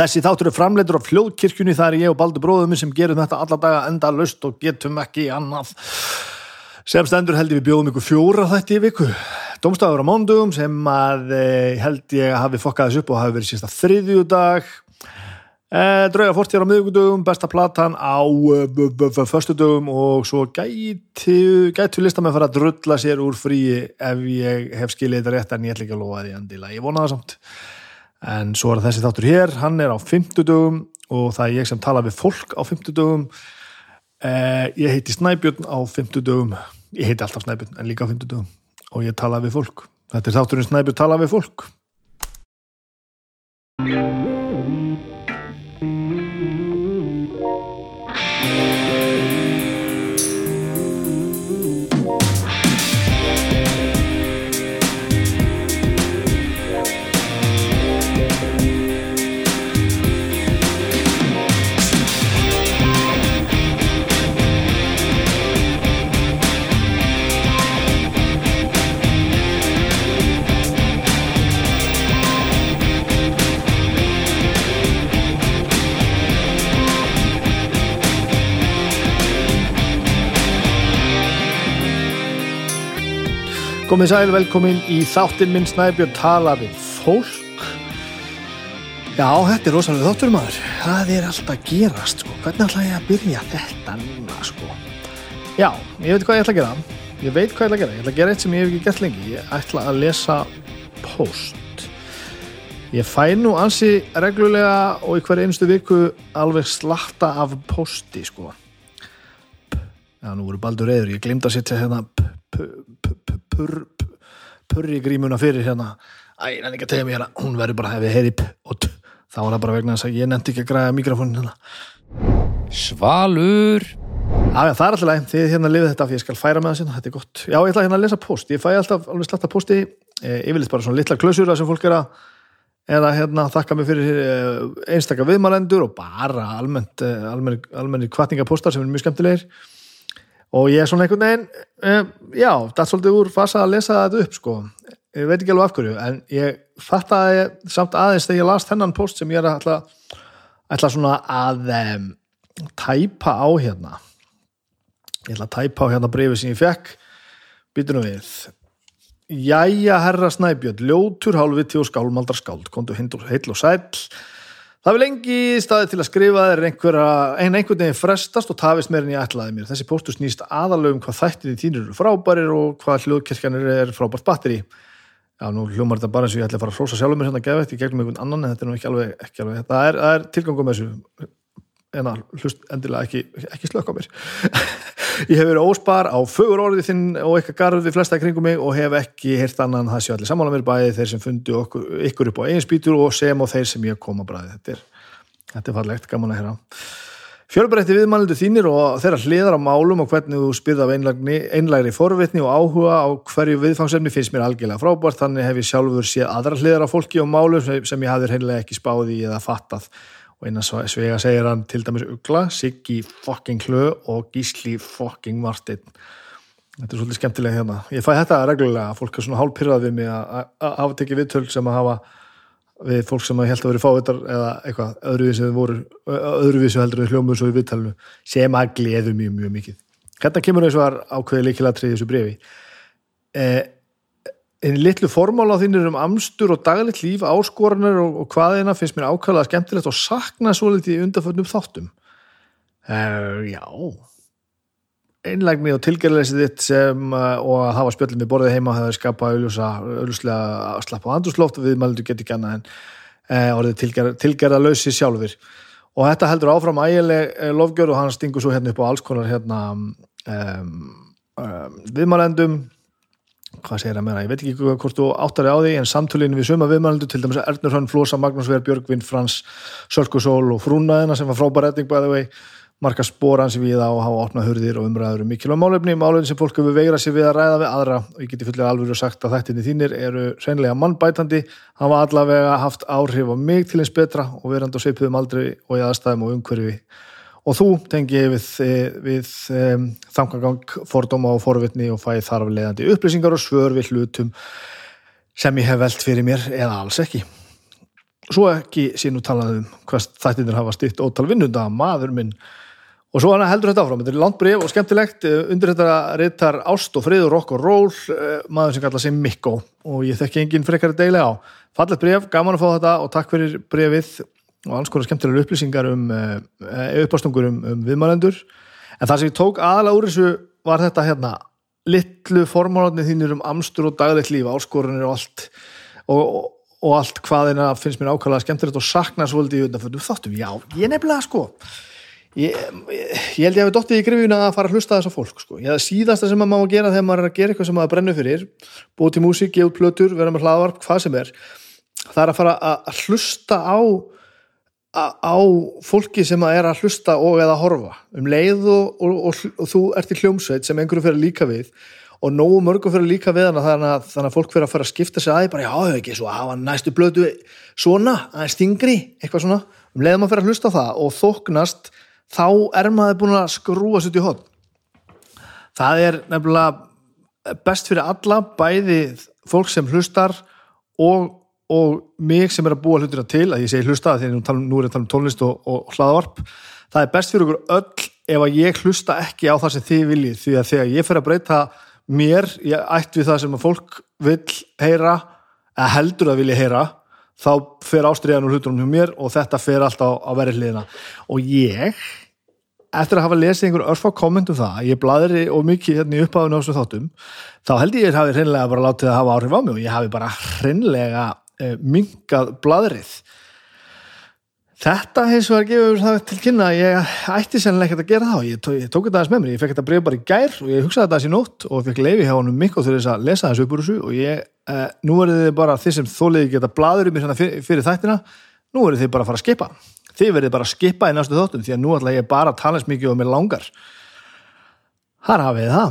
Þessi þáttur er framleitur á fljóðkirkjunni það er ég og Baldur bróðum sem gerum þetta alla daga enda löst og getum ekki annað. Sem stendur held ég við bjóðum ykkur fjóra þætti í viku. Dómstafur á mándugum sem að eh, held ég hafi fokkað þessu upp og hafi verið sísta þriðju dag eh, Drauga fórtjár á miðugudugum besta platan á uh, föstudugum og svo gæti gætu listamenn fara að drulla sér úr fríi ef ég hef skilið þetta rétt en ég ætla ekki að lofa því andila, ég vona það samt en svo er þessi þáttur hér, hann er á 50 dögum og það er ég sem tala við fólk á 50 dögum eh, ég heiti Snæbjörn á 50 dögum ég heiti alltaf Snæbjörn en líka á 50 dögum og ég tala við fólk. Þetta er þátturinn Snæbjörn tala við fólk komið sæl, velkomin í þáttinn minn Snæbjörn tala við fólk. Já, þetta er rosalega þáttur maður. Það er alltaf gerast sko. hvernig ætla ég að byrja þetta núna sko? já, ég veit hvað ég ætla að gera. Ég veit hvað ég ætla að gera, ég ætla að gera eitt sem ég hef ekki gert lengi. Ég ætla að lesa post ég fæ nú ansi reglulega og í hverju einstu viku alveg slatta af posti sko. Já, nú voru baldur reyður, ég glimta að setja hérna purr purri grímuna fyrir hérna. Æ, hann ekki að tegja mig hérna, hún verður bara hefði heyri og þá var það bara vegna þess að ég nefndi ekki að græða mikrofónin hérna. Svalur. Já, það er alltaf læg, þið hérna lifið þetta fyrir ég skal færa með það sinna, þetta er gott. Já, ég ætla hérna að lesa post, ég fæ alltaf alveg slatta posti e, yfirleitt bara svona litla klösur sem fólk er að eða hérna þakka mig fyrir e, einstakka viðmælendur og bara almennt e, almenni, almenni kvartningapostar sem er mjög skemmtilegir og ég er svona einhvern veginn uh, já, það er svolítið úr fasa að lesa þetta upp sko, ég veit ekki alveg af hverju en ég fattaði samt aðeins þegar ég las þennan post sem ég er að ætla, svona að um, tæpa á hérna. Ég ætla að tæpa á hérna brefi sem ég fekk. Býtunum við. Jæja herra Snæbjörn, ljótur hálfviti og skálmaldar skáld, kontu heil og sæl Það vil lengi staði til að skrifa einhverja, en einhvern veginn frestast og tafist meir en ég ætlaði mér. Þessi póstur snýst aðalögum hvað þættir í tínur eru frábærir og hvað hljóðkirkjanir er frábært batteri. Já, nú hljómar þetta bara eins og ég ætla að fara að frósa sjálfur mér hérna að gefa þetta í gegnum einhvern annan en þetta er nú ekki alveg, ekki alveg. Það er, er tilgangum með þessu en að hlust endilega ekki, ekki slökk á mér. Ég hef verið óspar á fögur orðið þinn og eitthvað garð við flesta kringum mig og hef ekki hirt annan það séu allir samála mér bæði þeir sem fundu okkur, ykkur upp á eigin spýtur og sem og þeir sem ég kom að bræði þetta er, þetta er fallegt, gaman að hera fjölbreytti viðmælindu þínir og þeirra hliðar á málum og hvernig þú spyrða af einlægri forvitni og áhuga á hverju viðfangsefni finnst mér algjörlega frábært. Þannig hef ég sjálfur séð aðra hliðar á fólki og málum sem ég hafði og eina svega segir hann til dæmis Ugla, Siggi fucking Klö og Gísli fucking Martin þetta er svolítið skemmtilega hérna. Ég fæ þetta reglulega, fólk er svona hálpyrrað við mig að hafa tekið viðtöl sem að hafa við fólk sem held að vera fávitar eða eitthvað öðruvísu voru öðruvísu heldur við hljómur svo í viðtælunu sem að gleðu mjög mjög mikið. Hérna kemur eins og var ákveði líkilatrið í þessu brefi eh, einn litlu formál á þínir um amstur og daglitt líf, áskoranir og, og hvaðina finnst mér ákvæmlega skemmtilegt og sakna svo litið í undarföldnum þáttum. Uh, já. Einlægni og tilgjörleysið þitt sem uh, og að hafa spjöldum í borðið heima hefur skapað auðvuslega að slappa á andurslóft við mælundu geti ekki annað en uh, orðið tilgerða, tilgerða lausi sjálfur og þetta heldur áfram ægileg lofgjör og hann stingur svo hérna upp á alls konar hérna um, um, viðmælendum hvað segir það meira, ég veit ekki hvort þú áttari á því en samtölinu við suma viðmælendu til dæmis Ernur Hrann, Flosa, Magnús Verð, Björgvin Frans, Sölkusól og Frúnaðina sem var frábær retning bæði vei marka spóran sem við á að hafa opnað hurðir og umræður um mikilvæg málefni, málefni sem fólk hefur veigrað sér við að ræða við aðra. Og ég geti fullega alveg sagt að þættinni þínir eru reynilega mannbætandi hafa allavega haft áhrif á mig til eins betra og verand og og þú tengi við, eh, við um, þangagang, fordóma og forvitni og fæ þar af leiðandi upplýsingar og svör við hlutum sem ég hef velt fyrir mér eða alls ekki. Svo ekki sín og talað um hvað þættinir hafa stytt ótal vinnunda maður minn. Og svo heldur þetta áfram, þetta er langt bref og skemmtilegt eh, undir þetta reytar ást og frið og rock og roll, eh, maður sem kallar sig Mikko. Og ég þekki engin frekar deilega á. Fallet bref, gaman að fá þetta og takk fyrir brefið og alls konar skemmtilegar upplýsingar um uh, uppástungur um, um viðmælendur en það sem ég tók aðalega úr þessu var þetta hérna litlu formálandi þínir um amstur og daglegt líf áskorunir og allt og, og, og allt hvað þeirra finnst mér ákvæmlega skemmtilegt og sakna svolítið í undanfötum þáttum, já, ég nefnilega sko ég, ég held ég að við dóttið í grifjuna að fara að hlusta þess að fólk sko. ég síðasta sem maður má gera þegar maður er að gera eitthvað sem maður brennur fyrir búið til músík, gefa plötur, vera með hlaðvarp, hvað sem er það er að fara að hlusta á á fólki sem er að hlusta og eða horfa. Um leið og, og, og, og þú ert í hljómsveit sem einhverju fyrir líka við og nógu mörgum fyrir líka við hana þannig að, þannig að fólk fyrir að fara að skipta sig aðeins bara já, þau ekki svo að hafa næstu blödu svona, aðeins stingri, eitthvað svona. Um leið maður fyrir að hlusta það og þóknast þá er maður búin að skrúa sér til hot það er nefnilega best fyrir alla bæði fólk sem hlustar og og mig sem er að búa hlutina til að ég segi hlusta þegar nú, er ég að tala um tónlist og, og hlaðvarp það er best fyrir okkur öll ef að ég hlusta ekki á það sem þið viljið því að þegar ég fer að breyta mér ég ætt við það sem að fólk vil heyra, eða heldur að vilja heyra þá fer ástriðan úr hlutunum hjá mér og þetta fer alltaf á, á verið hliðina. Og ég eftir að hafa lesið einhver örfa komment um það ég bladri og mikið hérna í uppáðun á þessu þáttum þá held ég að ég hafi hreinlega bara látið að hafa áhrif á mig og ég hafi bara hreinlega mingað bladrið þetta hins vegar gefur það til kynna að ég ætti sérlega ekkert að gera það og ég, ég tók þetta aðeins með mér, ég fekk þetta breyf bara í gær og ég hugsaði þetta aðeins í nótt og fekk leiði hjá honum mikko til þess að lesa þessu upp úr þessu og ég, eh, nú er þið bara þið sem þóliði geta bladur um mér fyrir, fyrir þættina, nú er þið bara að fara að skipa. Þið verðið bara að skipa í næstu þóttum því að nú ætla ég bara að tala eins mikið og mér langar. Þar hafið þið það.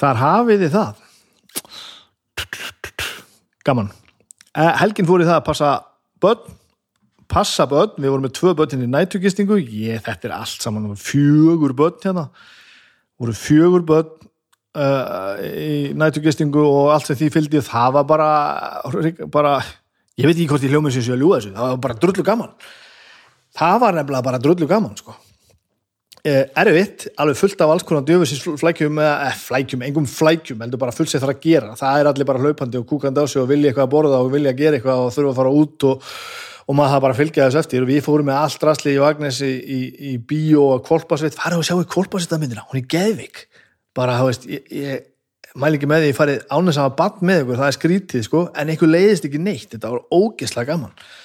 Þar hafið þið það. Gaman Eh, helgin fór í það að passa börn passa börn, við vorum með tvö börn hérna í nætugistingu, ég, þetta er allt saman. Fjögur börn hérna. Voru fjögur börn uh, í nætugistingu og allt sem því fylgdi. Það var bara, bara ég veit ekki hvort ég hljómið sem sé að ljúa þessu. Það var bara drullu gaman. Það var nefnilega bara drullu gaman sko erfitt, alveg fullt af alls konar djöfusins flækjum, eða eh, flækjum, engum flækjum heldur bara fullt sér þarf að gera, það er allir bara hlaupandi og kúkandi á sig og vilja eitthvað að borða og vilja að gera eitthvað og þurfa að fara út og, og maður það bara fylgja þessu eftir. Og við fórum með allt rastli í Agnes í, í, í bíó og kvolpasvitt, farið og sjáu kvolpasvittaminina, hún er geðvik bara, þá veist, ég, ég mæl ekki með því ég farið ánægis að bann með ykkur, það er skrítið sko, en ykkur leiðist ekki neitt, þetta var ógeðslega gaman. að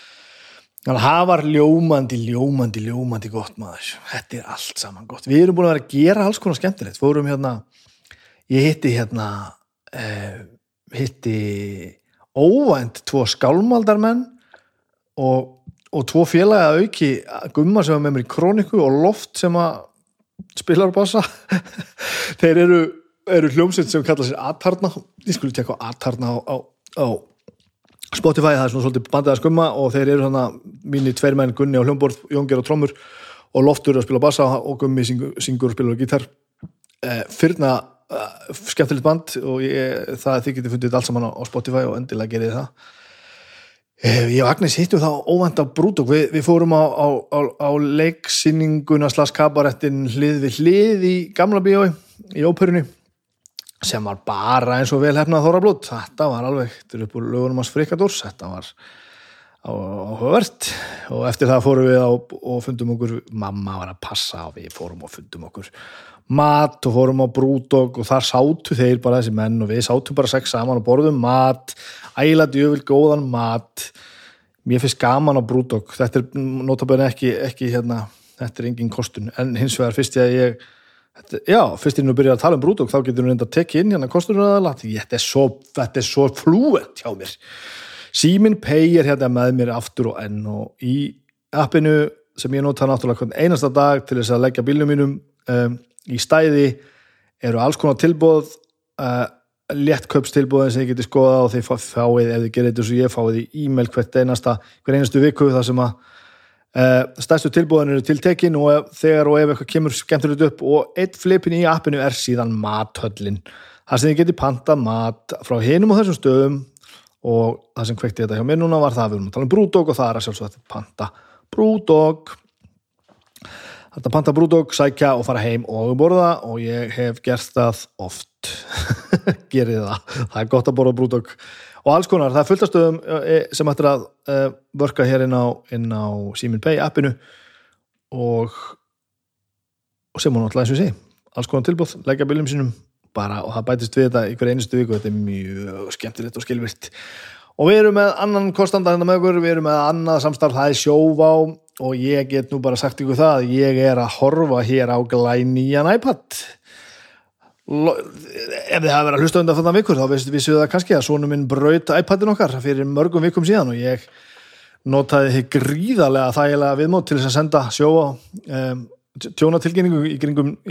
það var ljómandi, ljómandi, ljómandi gott maður. Þetta er allt saman gott. Við erum búin að vera að gera alls konar skemmtilegt. Fórum hérna, ég hitti hérna, eh, hitti óvænt tvo skálmaldarmenn og, og tvo félagi að auki gumma sem var með mér í króniku og loft sem að spilar bassa. Þeir eru, eru hljómsveit sem kalla sér Atarna. Ég skulle tjekka Atarna á, á, á Spotify, það er svona svolítið bandið að skumma og þeir eru svona mínir tveir menn Gunni á hljómborð, Jónger á trommur og Loftur að spila bassa og Gummi syngur, og spila gítar. Eh, fyrna eh, skemmtilegt band og ég, það þið getið fundið allt saman á, á Spotify og endilega gerðið það. Eh, ég og Agnes hittum þá óvænt á Brúdók, Vi, við fórum á, á, á leiksinninguna slaskabarettin hlið við hlið í gamla bíói í óperunni sem var bara eins og vel hefnað þórablút þetta var alveg, þetta er upp úr lögunum hans frikadórs, þetta var áhugavert og eftir það fórum við á, og fundum okkur mamma var að passa og við fórum og fundum okkur mat og fórum á brúdog og þar sátu þeir bara þessi menn og við sátum bara sex saman og borðum mat. Æla djöfil góðan mat. Mér finnst gaman á brúdog þetta er notabene ekki, ekki hérna, þetta er engin kostun. En hins vegar fyrst ég að ég Þetta, já, fyrst ég nú byrja að tala um brúdók þá getur við reynda að tekja inn hérna kosturunarðala þetta er svo, svo flúent hjá mér. Símin Pay er hérna með mér aftur og enn og í appinu sem ég nota náttúrulega einasta dag til þess að leggja bílnum mínum um, í stæði eru alls konar tilbóð uh, léttköpstilbóðin sem ég geti skoða og þeir fáið, ef þið gerir þetta svo ég fáið í e-mail hvert einasta, hver einastu viku þar sem að stærstu tilbúðin eru tiltekin og þegar og ef eitthvað kemur skemmtilegt upp og eitt flipin í appinu er síðan mathöllin. Þar sem þið getur panta mat frá hinum og þessum stöðum og það sem kvekti þetta hjá mér núna var það að við erum að tala um Brúdók og það er að sjálfsög þetta panta Brúdók Þetta panta Brúdók, sækja og fara heim og borða og ég hef gert það oft. Gerið það, það er gott að borða Brúdók og alls konar, það er fulltastöðum sem ættir að uh, vörka hér inn á, á Simin Pay appinu og og sem hún alltaf eins og sé alls konar tilbúð, leggja bílum sínum bara og það bætist við þetta í hver einustu viku þetta er mjög skemmtilegt og skilvirt og við erum með annan kostanda hérna með okkur, við erum með annað samstarf það er sjóvá og ég get nú bara sagt ykkur það ég er að horfa hér á glænían iPad ef þið hafa verið að hlusta undan þannig vikur þá vissu það kannski að svonum minn braut iPadin okkar fyrir mörgum vikum síðan og ég notaði þið gríðarlega þægilega viðmót til þess að senda sjóa um, tjónatilkynningu í,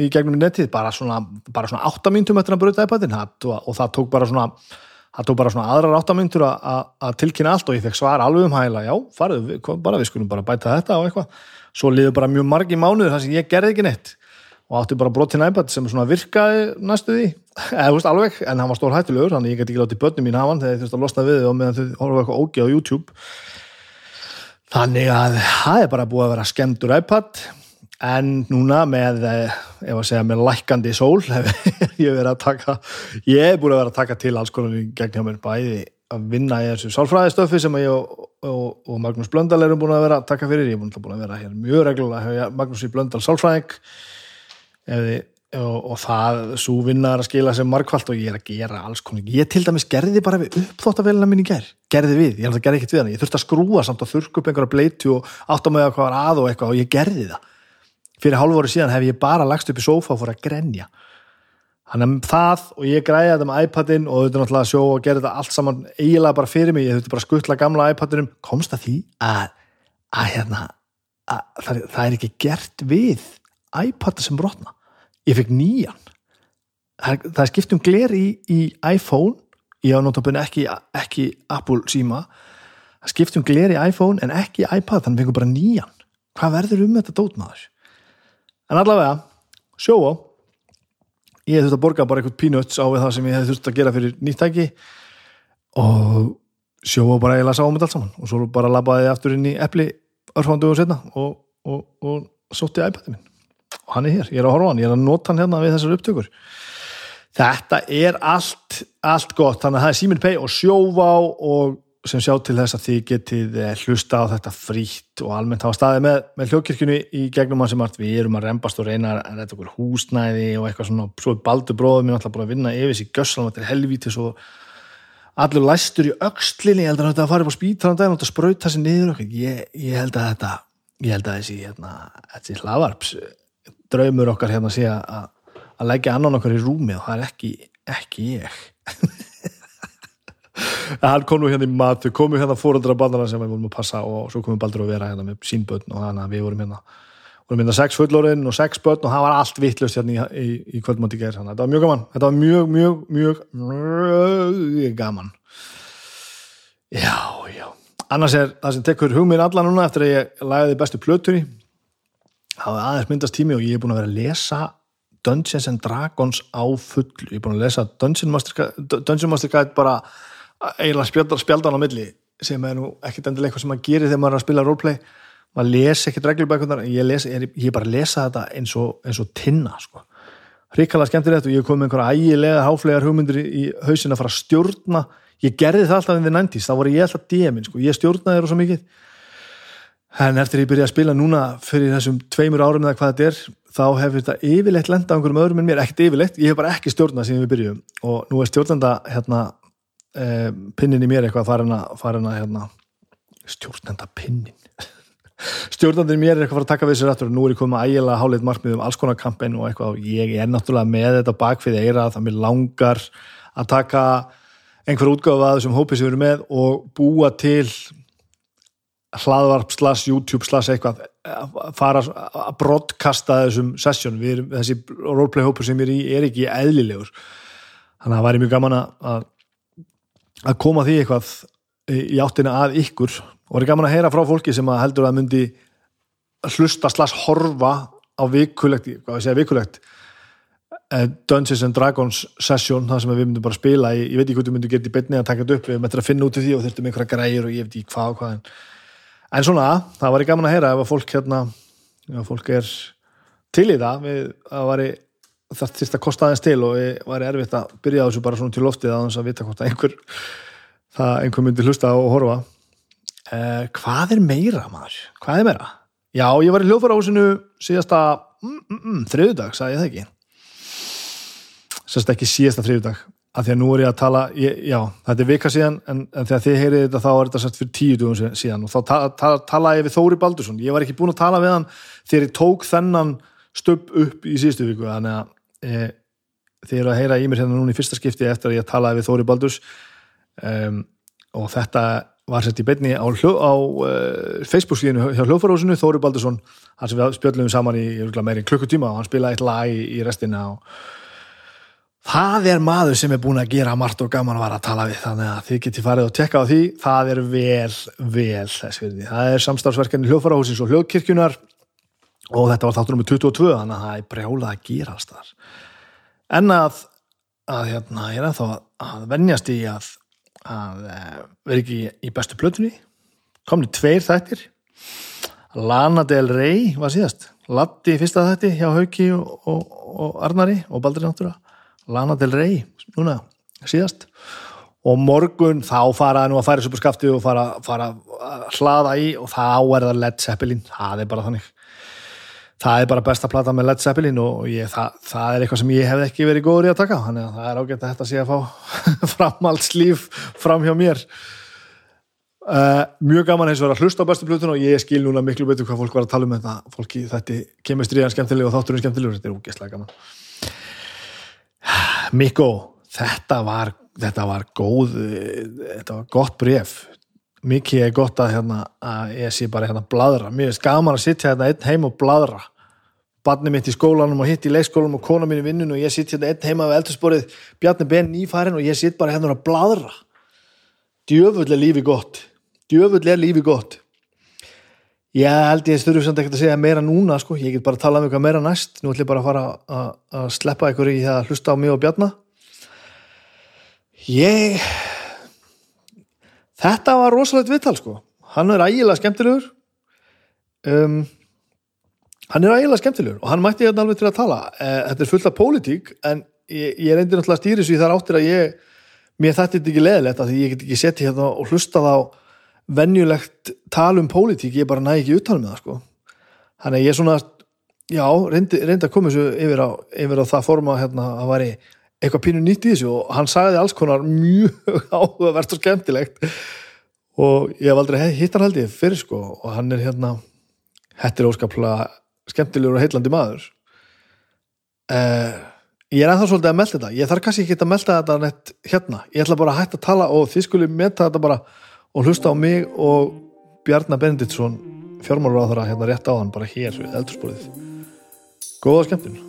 í gegnum netið bara svona, bara svona 8 mínutum eftir að bröta iPadin. Og það tók bara svona það tók bara svona aðrar 8 mínutur að tilkynna allt og ég fekk svar alveg um hæla. Já, farðu, bara við skulum bara bæta þetta og eitthvað, svo liður bara mjög margi mánuður þar sem ég gerði ekki neitt og átti bara brotin iPad sem svona virkaði næstu því, eða þú veist alveg en hann var stór hættilegur, þannig ég gæti ekki látið börnum mín hafa þegar ég þurfti að losna við og meðan þau horfa eitthvað ógi á YouTube. Þannig að það er bara búið að vera skemmtur iPad en núna með eh, ef að segja með lækandi sól ég er að taka ég er búin að vera að taka til alls konar gegn hjá mér bæði að vinna í þessu sálfræðistöfi sem ég og, og, og Magnús Blöndal erum búin að vera að taka fyrir. Ég er búin að vera hér mjög reglulega Magnús í Blöndal sálfræðing og, og það svo vinna er að skila sem markvallt og ég er að gera alls konar ég til dæmis gerði bara við uppþóttavélina mín í ger gerði við, ég að gerði ekkert við hann ég þurfti að skrúa samt að þurrku upp einhverja bleitu og átt á mig að hvað var að og eitthvað og ég gerði það. Fyrir hálf voru síðan hef ég bara lagst upp í sofa og fór að grenja. Þannig að það og ég græði þetta með iPadin og þetta er náttúrulega að sjó og gera þetta allt saman eiginlega bara fyrir mig, ég þurfti bara að ég fekk nýjan. Það, það er skipt um gler í, í iPhone. Ég á notabunni ekki, ekki Apple síma. Það skipt um gler í iPhone en ekki iPad, þannig fengur bara nýjan. Hvað verður um þetta dótmaður en allavega, sjóa ég hef þurft að borga bara eitthvað peanuts á það sem ég hef þurft að gera fyrir nýttæki og sjóa bara eiginlega sá um þetta allt saman. Og svo bara labbaði ég aftur inn í eppli örfándu og setna og, og, og sótti iPad-ið minn hann er hér, ég er að horfa hann, ég er að nota hann hérna við þessar upptökur. Þetta er allt, allt gott. Þannig að það er Simin Pay og sjóvá og sem sjá til þess að þið getið eh, hlusta á þetta frítt og almennt hafa staðið með, með hljókirkjunni í gegnum hans sem við erum að reymbast og reyna að þetta okkur húsnæði og eitthvað svona, svo er baldur bróðum ég náttúrulega búin að vinna yfir sér gössalum þetta er helvítis og allur læstur í aukslinni, ég held að þetta farið á spítan og spröyt þessi niður ég, ég held að þetta, ég held að þessi hérna, þessi hlavarps draumur okkar hérna að, að leggja annan okkar í rúmi og það er ekki, ekki ég. Hann kom nú hérna í mat, við komum hérna fóröldra bandana sem við vorum að passa og svo komum við baldur að vera hérna með sínbötn og þannig að við vorum hérna vorum hérna sex fullorinn og sex bötn og það var allt vittlust hérna í, í, í kvöldmátti gerð þetta var mjög gaman, þetta var mjög, mjög, mjög mjög gaman. Já, já. Annars er það sem tekur hugminn alla núna eftir að ég lagði bestu plötur í það var aðeins myndast tími og ég er búin að vera að lesa Dungeons and Dragons á fullu ég er búin að lesa Dungeon Master, Dungeon Master Guide bara eiginlega spjaldar, spjaldan á milli sem er nú ekkert endilega eitthvað sem maður gerir þegar maður er að spila roleplay maður lesi ekkert reglubækunar ég, les, ég, ég bara lesa þetta eins og, eins og tinna sko. hrikalega skemmtilegt og ég kom með einhverja ægilega háflegar hugmyndir í, í hausin að fara að stjórna ég gerði það alltaf in the 90's, þá voru ég alltaf DM-in sko. ég stjórnaði það svo mikið en eftir ég byrjaði að spila núna fyrir þessum tveimur árum eða hvað þetta er þá hefur þetta yfirleitt lenda á einhverjum öðrum en mér, ekkert yfirleitt, ég hef bara ekki stjórnað síðan við byrjum og nú er stjórnanda hérna eh, pinnin í mér eitthvað farin að, farin að hérna, stjórnenda pinnin stjórnandin mér er eitthvað að taka við sér aftur. Og nú er ég komið að ægila háleit markmið um alls konar kampen og eitthvað. Og ég er náttúrulega með þetta bakfið eira það mér langar að taka einhver útgáfa að þessum hópi sem við erum með og búa til hlaðvarp slags, YouTube slags eitthvað fara að broadcasta þessum sessjón, þessi roleplay hópur sem ég er í er ekki eðlilegur. Þannig að það væri mjög gaman að að koma því eitthvað í áttina að ykkur. Og er gaman að heyra frá fólki sem að heldur að myndi hlusta slags horfa á vikulegt, hvað ég segja vikulegt eh, Dungeons and Dragons session það sem við myndum bara spila í, ég veit ekki hvað við myndum gera í beinni að taka þetta upp, við myndum að finna út í því og þurftum einhverja græjur og ég veit ekki hvað og hvað en, en svona, það var gaman að heyra ef að fólk hérna, ef fólk er til í það, við, það var það þurfti að kosta aðeins til og við var erfitt að byrja á þessu bara svona til loftið að þess að vita hvort að einhver það einhver myndi hlusta og horfa eh, hvað er meira maður? Hvað er meira? Já, ég var í hljóðfærahúsinu síðasta mm, mm, mm, þriðudag, sagði ég það ekki sérst ekki síðasta þriðudag af því að nú er ég að tala, ég, já, þetta er vika síðan en, en þegar þið heyrið þetta þá er þetta sett fyrir tíu dugum síðan. Og þá ta, ta, talaði ég við Þóri Baldursson, ég var ekki búin að tala við hann þegar ég tók þennan stöpp upp í síðustu viku, þannig að e, þið eru að heyra í mér hérna núna í fyrsta skipti eftir að ég talaði við Þóri Baldurs. Um, og þetta var sett í beinni á, hljó, á uh, Facebook síðan hjá hljóðfárhúsinu Þóri Baldursson, hann sem við spjöldum saman í meiri klukkutíma og hann spilaði eitt lag í, í restina og það er maður sem er búin að gera margt og gaman að vara að tala við þannig að þið geti farið og tekka á því. Það er vel, vel þess því það er samstarfsverkefni hljóðfarahúsins og hljóðkirkjunar og þetta var þáttur um 22 þannig að það er brjálað að gera alls þar. En að, að hérna, ég er ennþá að vennjast í að, að eh, vera ekki í bestu plötunni. Komni tveir þættir. Lana Del Rey var síðast. Latti fyrsta þætti hjá Hauki og, og, og Arnari og Baldur náttúrulega Lana Del Rey núna síðast. Og morgun þá fara nú að færa svo på skafti og fara, fara að hlaða í og þá er það Led Zeppelin. Það er bara þannig. Það er bara besta plata með Led Zeppelin og ég, það, það er eitthvað sem ég hef ekki verið góður í að taka þannig að það er ágætt að þetta sé að fá framhaldslíf fram hjá mér. Uh, mjög gaman eins og að hlusta á bestu plötun og ég skil núna miklu betur hvað fólk var að tala um þetta. Fólki þetta kemur stríðan skemmtileg og þátturinn skemmtilegur þetta er ógeðslega gaman Mikko, þetta var þetta var góð þetta var gott bref mikið er gott að, hérna, að ég sé bara hérna bladra, mér finnst gaman að sitja hérna einn heim og bladra. Barni mitt í skólanum og hitt í leikskólanum og kona mín í vinnun og ég sitt hérna einn heima við eldursporið Bjarni Ben nýfærin og ég sitt bara hérna og bladra. Djöfull er lífi gott. Djöfull er lífi gott ég held ég þurfu samt ekkert að segja meira núna sko, ég get bara að tala um eitthvað meira næst. Nú ætlum ég bara að fara að, sleppa ykkur í það að hlusta á mig og Bjarni ég þetta var rosalegt vittal sko. Hann er ægilega skemmtilegur. Um, hann er ægilega skemmtilegur og hann mætti hérna alveg til að tala. Eh, þetta er fullt af pólitík en ég, ég reyndir náttúrulega að stýri svo í þar áttir að ég mér þetta er ekki leðilegt að ég get ekki setti hérna og hlusta þá venjulegt tal um pólitík ég bara næ ekki utan með það sko. Þannig að ég svona, já, reyndi, reyndi að koma þessu yfir á, yfir á það forma hérna að væri eitthvað pínu nýtt í þessu og hann sagði alls konar mjög áhugavert og skemmtilegt. Og ég hef aldrei hitt hann held ég fyrir sko og hann er hérna hættir óskaplega skemmtilegur og heitlandi maður. Uh, ég er ennþá svolítið að melda þetta. Ég þarf kannski ekki að melda þetta hérna. Ég ætla bara að hætta að tala og þið skulle meta þetta bara og hlusta á mig og Bjarnar Benediktsson fjármálur á þeirra hérna rétt á hann bara hér við eldursporið góða skemmtun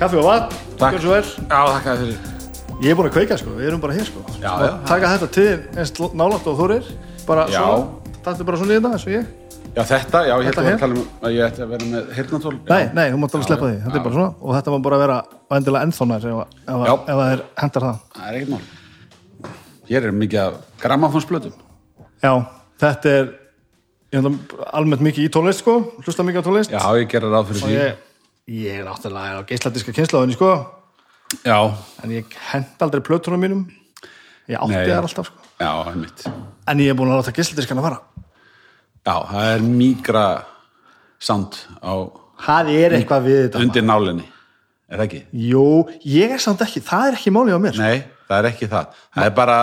Kaffi og vatn, Takk. gjör svo vel Já, þakka þér fyrir. Ég er búin að kveika sko, við erum bara hér sko Já, já. Taka þetta til eins nálægt og þú er bara Já. svona, þetta er bara svona í þetta eins og ég Já, þetta, já, ég ætla að um að ég ætti að vera með heyrnatól. Nei, nei, þú mátt alveg sleppa því, þetta er bara svona og þetta má bara vera endilega ennþónar ef, ef, Já. ef það er hendar það Það er ekkert mál. Hér er mikið af grammafónsblötum. Já, þetta er almennt mikið í tónlist sko hlusta mikið á tónlist Já, ég gerði ráð fyrir því. ég, er náttúrulega á geisladiska kynslaðunni sko Já, en ég hend aldrei plötunum mínum ég átti Nei. þær alltaf sko já, en ég er búin að láta geisladiskana fara Já, það er mígra sound á Það er eitthvað við þetta undir nálinni. Er það ekki? Jú, ég er samt ekki, það er ekki málið á mér Nei, það er ekki það. Það er bara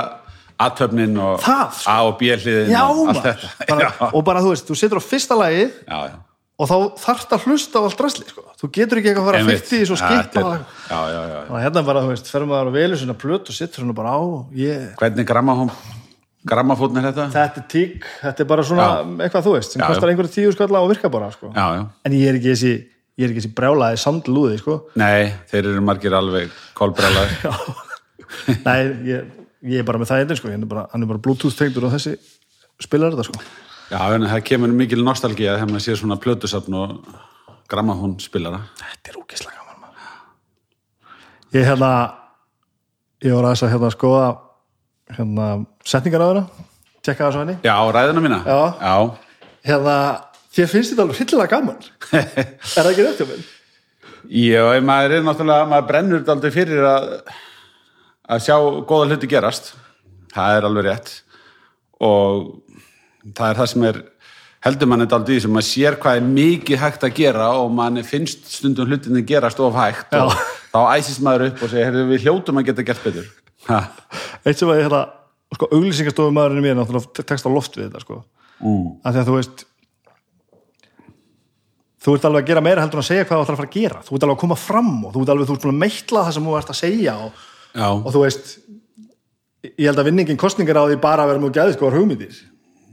aðtöfnin og Það, sko. A og B hliðin og allt þetta. bara, Og bara þú veist, þú situr á fyrsta lagið já, já. Og þá þarft að hlusta á allt drasli sko. Þú getur ekki eitthvað að fara að fyrti því Ja, skipa og Já, já, já. og hérna bara, þú veist, ferum maður að velja svona plöt og situr svona bara á og ég, Hvernig grammafón, grammafótn er þetta? þetta er tík, þetta er bara svona eitthvað þú veist, sem Já, kostar já. einhverju tíu skalla og virka bara sko. Já, já. en ég er ekki þessi ég er ekki þessi brjálaði sandlúði sko. Nei, þeir eru margir alveg kolbrjálar nei, ég, ég er bara með það einnig sko. Er hann er bara bluetooth tengdur og þessi spilar þetta sko. Já, en það kemur mikil nostalgía þegar maður sér svona plötusafn og grammafón spilara þetta er úkislega gaman maður. ég hérna ég var aðeins að hérna skoða hérna setningar á þeirra tjekka það svo henni Já, ræðina mína Já. Já, hérna, þér finnst þetta alveg hryllilega gaman er það ekki rétt hjá mér? Já, maður er náttúrulega, maður brennur þetta aldrei fyrir að, að sjá góða hluti gerast. Það er alveg rétt. Og það er það sem er, heldur mann þetta aldrei í sem maður sér hvað er mikið hægt að gera og mann finnst stundum hlutinni gerast of hægt Já. og þá æsist maður upp og segir, við hljótum að geta gert betur. Ha. eitt sem að ég hérna sko, auglýsingastofum maðurinn mér náttúrulega tekst á loft við þetta sko mm. af því að þú veist þú ert alveg að gera meira heldur en að segja hvað þú ætlar að fara að gera þú ert alveg að koma fram og þú ert alveg þú ert að meitla það sem þú ert að segja og, og þú veist ég held að vinningin kostningar á því bara að vera mjög gæði sko hugmyndir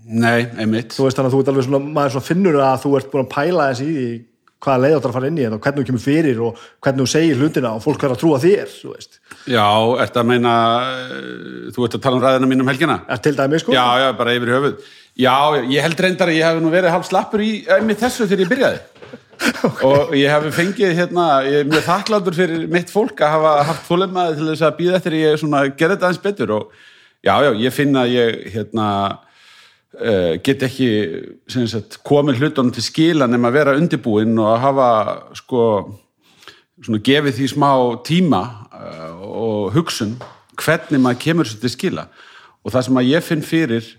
nei, einmitt. þú veist þannig að þú ert alveg svona, maður svona finnur að þú ert búin að pæla þessi í hvaða leið áttar að fara inn í þetta og hvernig þú kemur fyrir og hvernig þú segir hlutina og fólk verður að trúa þér þú veist, Já, ertu að meina, eh, þú ert að tala um ræðina mín um helgina? er til dæmi sko Já, já, bara yfir höfuð. Já, ég held reyndar að ég hef nú verið hálf slappur í einmitt þessu þegar ég byrjaði. Og ég hef fengið hérna, ég er mjög þakklátur fyrir mitt fólk að hafa haft fólemaði til þess að býða eftir ég svona gerði þetta aðeins betur og já, já, ég finna að ég hérna get ekki sagt, komið hlutunum til skila nema að vera undirbúinn og að hafa sko svona gefið því smá tíma uh, og hugsun hvernig maður kemur sér til skila. Og það sem að ég finn fyrir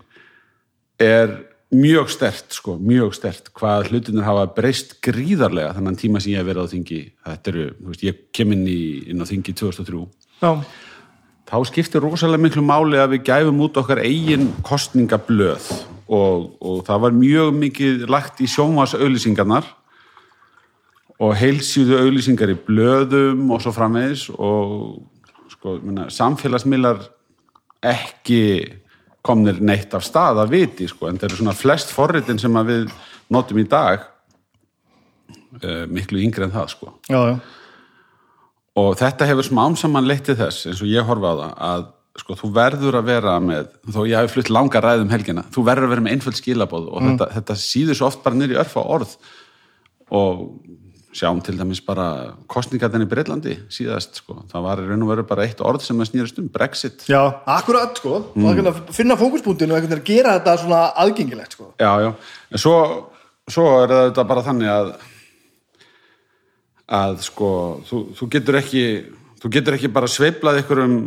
er mjög stert sko, mjög stert hvað hlutinir hafa breyst gríðarlega þannig tíma sem ég hef verið á þingi. Þetta eru, veist, ég kem inn, í, inn á þingi 2003 já, þá skiptir rosalega miklu máli að við gæfum út okkar eigin kostningablöð og, og það var mjög mikið lagt í sjónvarsauðlýsingarnar og heilsýðu auðlýsingar í blöðum og svo framvegis og sko, minna, samfélagsmiðlar ekki komnir neitt af stað að viti sko, en það eru svona flest forritin sem við notum í dag uh, miklu yngri en það sko. Já, já, og þetta hefur smám saman leitt til þess eins og ég horfa á það að sko, þú verður að vera með þó ég hafi flutt langa ræðum helgina þú verður að vera með einföld skilabóð og þetta, þetta síður svo oft bara í örfa orð. Og sjáum til dæmis bara kostningarnir í Breitlandi síðast sko. það var í raun og veru bara eitt orð sem að snýrast um Brexit. Já, akkurat sko. Mm. að finna fókuspunktinu og að gera þetta svona aðgengilegt sko. Já, já, en svo, svo er þetta bara þannig að að sko þú, þú getur ekki þú getur ekki bara sveiflað einhverjum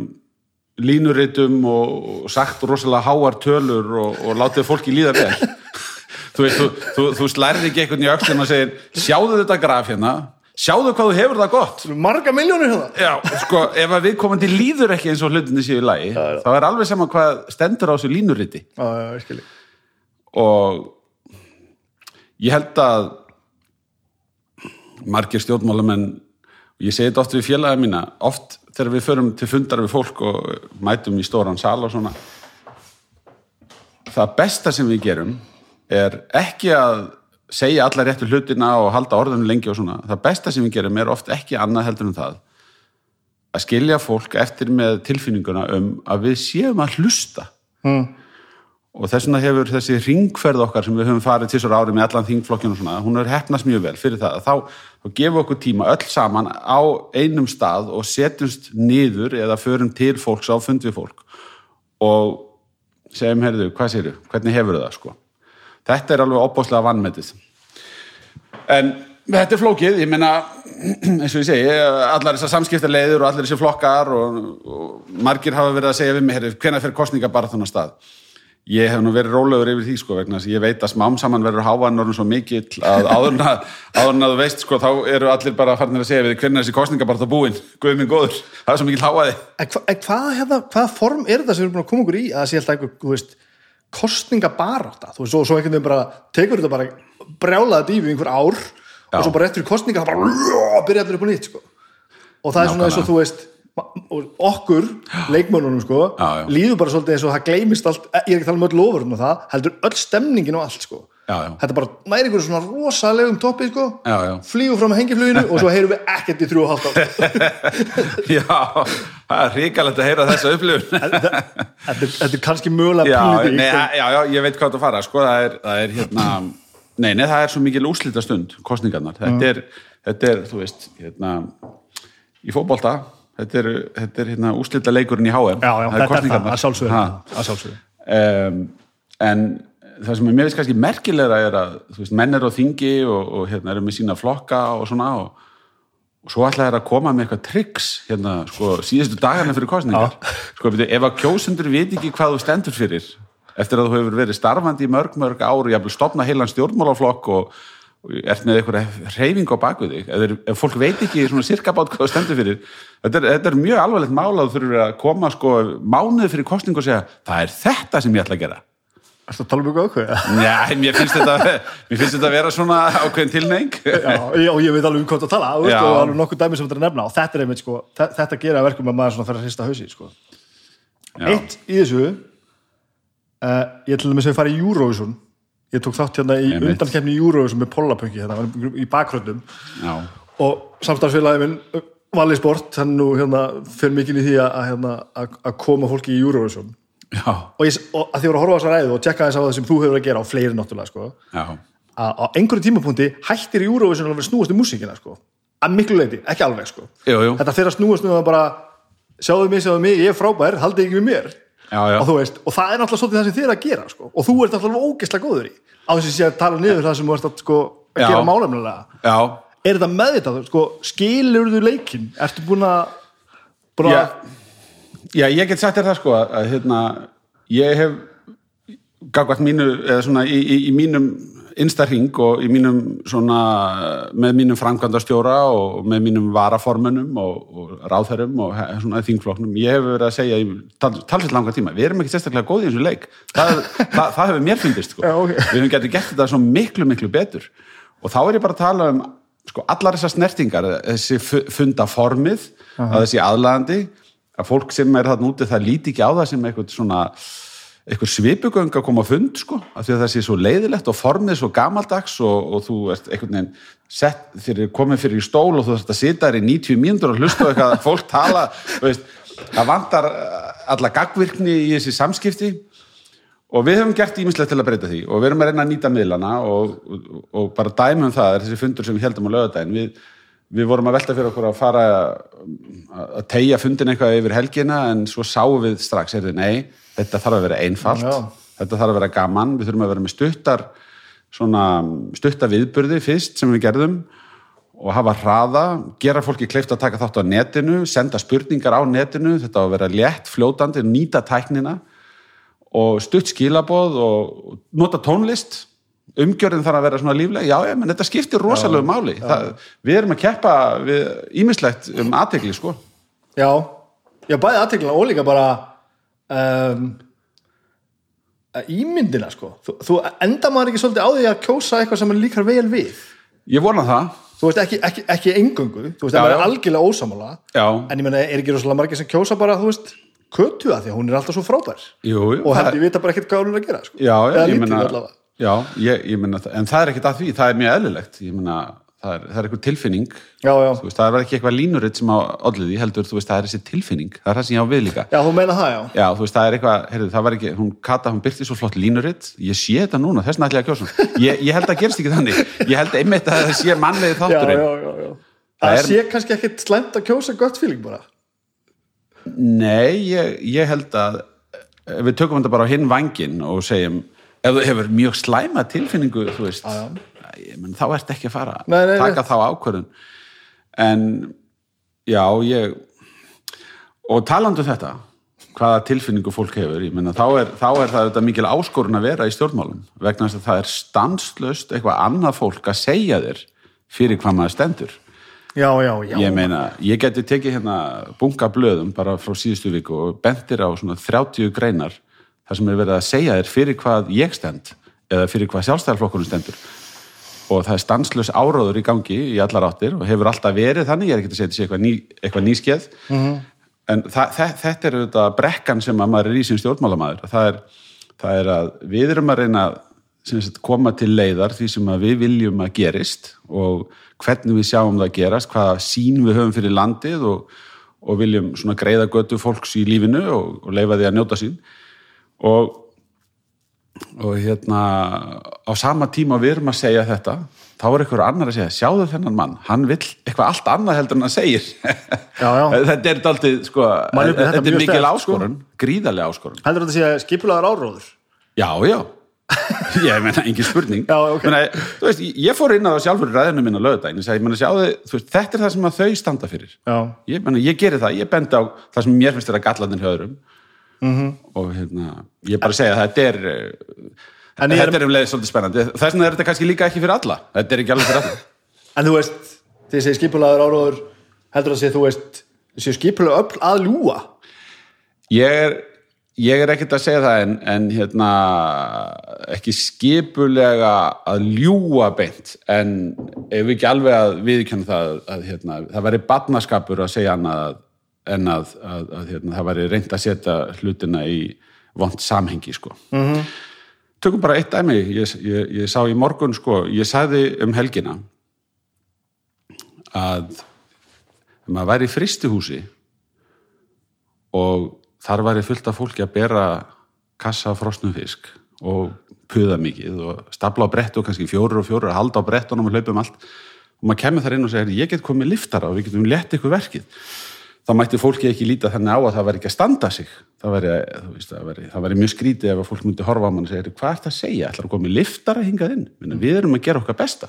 línuritum og, og sagt rosalega háar tölur og, og látið fólki líða vel. Þú veist, þú, þú, þú slærið ekki einhvern í öxlum og segir, sjáðu þetta graf hérna? Sjáðu hvað þú hefur það gott? Marga miljónir hérna. Já, sko, ef að viðkomandi líður ekki eins og hlutinni séu í lagi þá er alveg saman hvað stendur á þessu línuriti. Já, já, og ég held að margir stjórnmálamenn og ég segi þetta oft við félagið mína oft þegar við förum til fundar við fólk og mætum í stóran sal og svona það besta sem við gerum er ekki að segja alla réttu hlutina og halda orðinu lengi og svona. Það besta sem við gerum er oft ekki annað heldur en það að skilja fólk eftir með tilfinninguna um að við séum að hlusta. Mm. og þess vegna hefur þessi ringferð okkar sem við höfum farið til svo ári með allan þingflokkinu og svona, hún er hefnast mjög vel fyrir það. Þá, þá gefum við okkur tíma öll saman á einum stað og setjumst niður eða förum til fólks á fund við fólk. Og segjum, heyrðu, hvað séru, hvernig hefur það sko? Þetta er alveg opbóðslega vannmetið en þetta er flókið, ég meina eins og ég segi, allar þessar samskiptarleiður og allar þessar flokkar og, og margir hafa verið að segja við mig, herri, hvenær fyrir kostninga bara þannig stað ég hef nú verið rólegur yfir því sko vegna þess að ég veit að smám saman verður hávan orðin svo mikill að áðurna áðurna þú veist sko, þá eru allir bara farnir að segja við hvernig þessi kostninga bara það búin guð minn góður, það er svo mikill háaði en, hva, hérna, form er þetta sem við erum búin að koma okkur í að það sé alltaf veist kostningabarátta, þú veist, svo, svo einhvern veginn bara tekur þetta bara brjálaða dýfi einhver ár Já. og svo bara eftir kostninga það bara byrja allir upp á nýtt sko. og það er svona eins og þú veist og okkur, leikmönunum sko, Já, já. líður bara svolítið eins og það gleymist allt ég er ekki að tala um öll lofurinn og það heldur öll stemningin og allt sko. Já, já. þetta bara næri ykkur svona rosalegum toppi sko, Já, já. flýgur fram að hengifluginu og svo heyrum við ekkert í þrjú og halvt ár Já, það er ríkalegt að heyra þessa upplifun þetta, er- er kannski mögulega ykkur- já, já, ég veit hvað það fara sko, það er, það er hérna nei, nei, það er svo mikil úslita stund kostningarnar, þetta er, þetta er þú veist, hérna í fótbolta, þetta er, þetta er hérna úslita leikurinn í HM já, já, það þetta er það, að sjálfsögðu. Ha. að sjálfsögðu. Um, en það sem mér veist kannski merkilegra er að þú veist, menn er á þingi og, og hérna eru með sína flokka og svona og, og svo ætla þær að koma með eitthvað triks hérna, sko, síðustu dagarna fyrir kostningar sko, ef að kjósendur veit ekki hvað þú stendur fyrir eftir að þú hefur verið starfandi í mörg, mörg ár og jafnvel stopna heilan stjórnmálaflokk og ert með eitthvað reyfing á baku þig? Þeir, ef fólk veit ekki svona sirka bát hvað þú stendur fyrir þetta er, þetta er mjög alvarlegt mál að þú þurfur að koma sko, mánuði fyrir kostningu og segja það er þetta sem ég ætla að gera. Ertu að tala um ykkur ákveð? Já, mér finnst þetta mér finnst þetta að vera svona ákveðin tilneng Já, já, ég veit alveg um hvað það tala. Og alveg nokkuð dæmi sem þetta er að nefna og þetta er einmitt sko, þe- þetta gerir að verkum að maður svona fer að hrista hausi sko. Eitt í þessu uh, ég dæmis að ég tók þátt hérna í Einmitt. undankefni í Eurovision með Pollapönki hérna, í bakgröndum Já, og samstæðsfélagi minn Valli Sport, hann nú hérna fyrir mikið í því að, að, hérna, að, að koma fólki í Eurovision og, ég, og að því voru að horfa á þessa ræðu og tjekka þess á það sem þú hefur að gera á fleiri náttúrulega sko, að á einhverju tímapunkti hættir Eurovision að vera snúast um músíkina sko. að miklu leiti, ekki alveg sko. Jú, jú. þetta fyrir að snúast um að bara sjáðu mig, sjáðu mig, ég er frábær, haldið ekki við mér Já, já. og, veist, og það er náttúrulega svolítið það sem þið er að gera sko. og þú ert náttúrulega ógeðslega góður í á þess að sé að tala niður það sem þú ert að, sko, að gera málefnilega er þetta meðvitað, sko, skilur þú leikinn? Ertu búin að búin já, já ég get sagt þér það sko að, hérna, ég hef gagvart mínu, eða svona í, í, í mínum instarhing og í mínum svona, með mínum framkvæmdastjóra og með mínum varaformunum og, og ráðherrum og svona þingflokknum, ég hef verið að segja í tal, talsveit langa tíma, við erum ekki sérstaklega góði í þessu leik, það, það, það hefur mér fundist sko, Já, ok. við hefum getið gert þetta svo miklu, miklu betur. Og þá er ég bara að tala um sko, allar þessar snertingar, þessi fu- fundaformið, að þessi aðlandi að fólk sem er þarna úti það líti ekki á það sem eitthvað svona eitthvað svipugöng að koma á fund sko, af því að það sé svo leiðilegt og formið svo gamaldags og, og þú ert einhvern veginn sett, þeir eru komið fyrir í stól og þú þarfst að sita þær í 90 mínútur og hlusta eitthvað að fólk tala veist, það vantar eh, alla gagvirkni í þessi samskipti og við höfum gert ímislegt til að breyta því og við erum að reyna að nýta miðlana og, og, og bara dæmum það er þessi fundur sem við heldum á lögadaginn við, við vorum að velta fyrir okkur að fara að tegja fundin eitthvað yfir helgina en svo sáum við strax er nei, þetta þarf að vera einfalt. Já. þetta þarf að vera gaman, við þurfum að vera með stuttar svona stuttar viðburði fyrst sem við gerðum og hafa hraða, gera fólki kleift að taka þátt á netinu, senda spurningar á netinu, þetta á að vera létt, fljótandi, nýta tæknina og stutt skilaboð og nota tónlist. Umgjörðin þarf að vera svona lífleg. Já, já, menn þetta skiptir rosalegu máli. Það, við erum að keppa ímislegt um aðtegli, sko. Já, já bæði aðteglina og líka bara um, ímyndina sko. Þú, þú enda maður ekki svolítið á því að kjósa eitthvað sem er líkar vel við? Ég vona það, þú veist ekki, ekki, ekki engöngu þú veist Já, að maður já. er algjörlega ósamála já. en ég meina er ekki rosalega margir sem kjósa bara þú veist kötu að því að hún er alltaf svo frábær? Jú, jú, og það- held ég vita bara ekkert hvað hún er að gera sko. já, já, ég allavega. Já, ég, ég meina, það- en það er ekkert að því, það er mjög eðlilegt. Ég meina, það er, er eitthvað tilfinning. Já, já. veist, það er ekki eitthvað línuritt sem á olliði, heldur, þú veist, það er þessi tilfinning. Það er það sem ég á við líka. Já, þú meina það já. Já, þú veist, það er eitthvað, heyrðu, það var ekki, hún Kata, hún byrti svo flott línuritt, ég sé þetta núna, þess vegna ætla ég að kjósa hún. Ég, ég held að það gerist ekki þannig, ég held einmitt að það sé mannlegið já, þátturinn. já, já, já. Það það er- sé kannski ekkert slæmt að kjósa gott fíling bara. Nei, ég, ég held að, ef við tökum þetta bara á hinn vangin og segjum, ef þú hefur mjög slæma tilfinningu, þú veist, Já, ég menn, þá ert ekki að fara Nei, nei, taka þá ákvörðun. En, já, ég, og talandi um þetta, hvaða tilfinningu fólk hefur, menna, þá er, þá er það auðvitað mikil áskorun að vera í stjórnmálum, vegna þess að það er stanslöst eitthvað annað fólk að segja þér fyrir hvað maður stendur. já, já, já Ég meina, ég geti tekið hérna bunga blöðum bara frá síðustu viku og bentir á svona 30 greinar þar sem er verið að segja þér fyrir hvað ég stend eða fyrir hvað sjálfstæðarflokkurinn stendur og það er stanslös áráður í gangi í allar áttir og hefur alltaf verið þannig, ég er ekki að segja sé eitthvað, ný, eitthvað nýskeð en það, þetta er auðvitað brekkan sem að maður er í sem stjórnmálamæður. Það er, það er að við erum að reyna að sagt, koma til leiðar því sem að við viljum að gerist og hvernig við sjáum það gerast, hvaða sín við höfum fyrir landið og, og viljum greiða götu fólks í lífinu og, og leifa því að njóta sín. Og, og hérna á sama tíma við erum að segja þetta þá er einhver annar að segja, sjáðu þennan mann hann vill eitthvað allt annað heldur en hann segir. Já, já. þetta er daldið sko, Man þetta þetta er mikil sko. áskorun gríðarlega áskorun. Heldur þetta sé skipulaður áróður? Já, já. Ég meina, engin spurning. Já, ok. meina, þú veist, ég- fór inn á það sjálfur í ræðinu minna veist, þetta er það sem að þau standa fyrir. Ég, meina, ég geri það, ég bendi á það sem mér finnst þeirra gallanir höðurum Mhm. -hmm. og hérna, ég bara segja að þetta er En ég er- þetta er um leið svolítið spennandi þess vegna er þetta kannski líka ekki fyrir alla þetta er ekki alveg fyrir alla en þú veist ég segi skipulaður áróður heldur þetta sé þú veist sé skipulaður öll að ljúa Ég er, ég er ekkert að segja það en, en hérna, ekki skipulega að ljúga beint en ef ekki alveg að viðkjönda það að hérna, það væri badnaskapur að segja annað en að, að, að hérna, það væri reynd að setja hlutina í vond samhengi sko. -hmm. Tökum bara eitt dæmi, ég, ég, ég sá í morgun sko, ég sagði um helgina að ef maður væri í fristihúsi og þar væri fullt af fólki að bera kassa frosnum fisk og puða mikið og stapla á brett og kannski fjórir og fjórir að halda á brettunum og hlaupa um allt og maður kemur þar inn og segir ég get komið liftara og við getum lett ykkur verkið þá mætti fólki ekki líta þannig á að það væri ekki að standa sig. Það væri, veist, það væri, það væri mjög skrítið ef að fólk myndi horfa á mann og segja hvað er þetta að segja, ætlar að komið liftara hingað inn? Minna, við erum að gera okkar besta.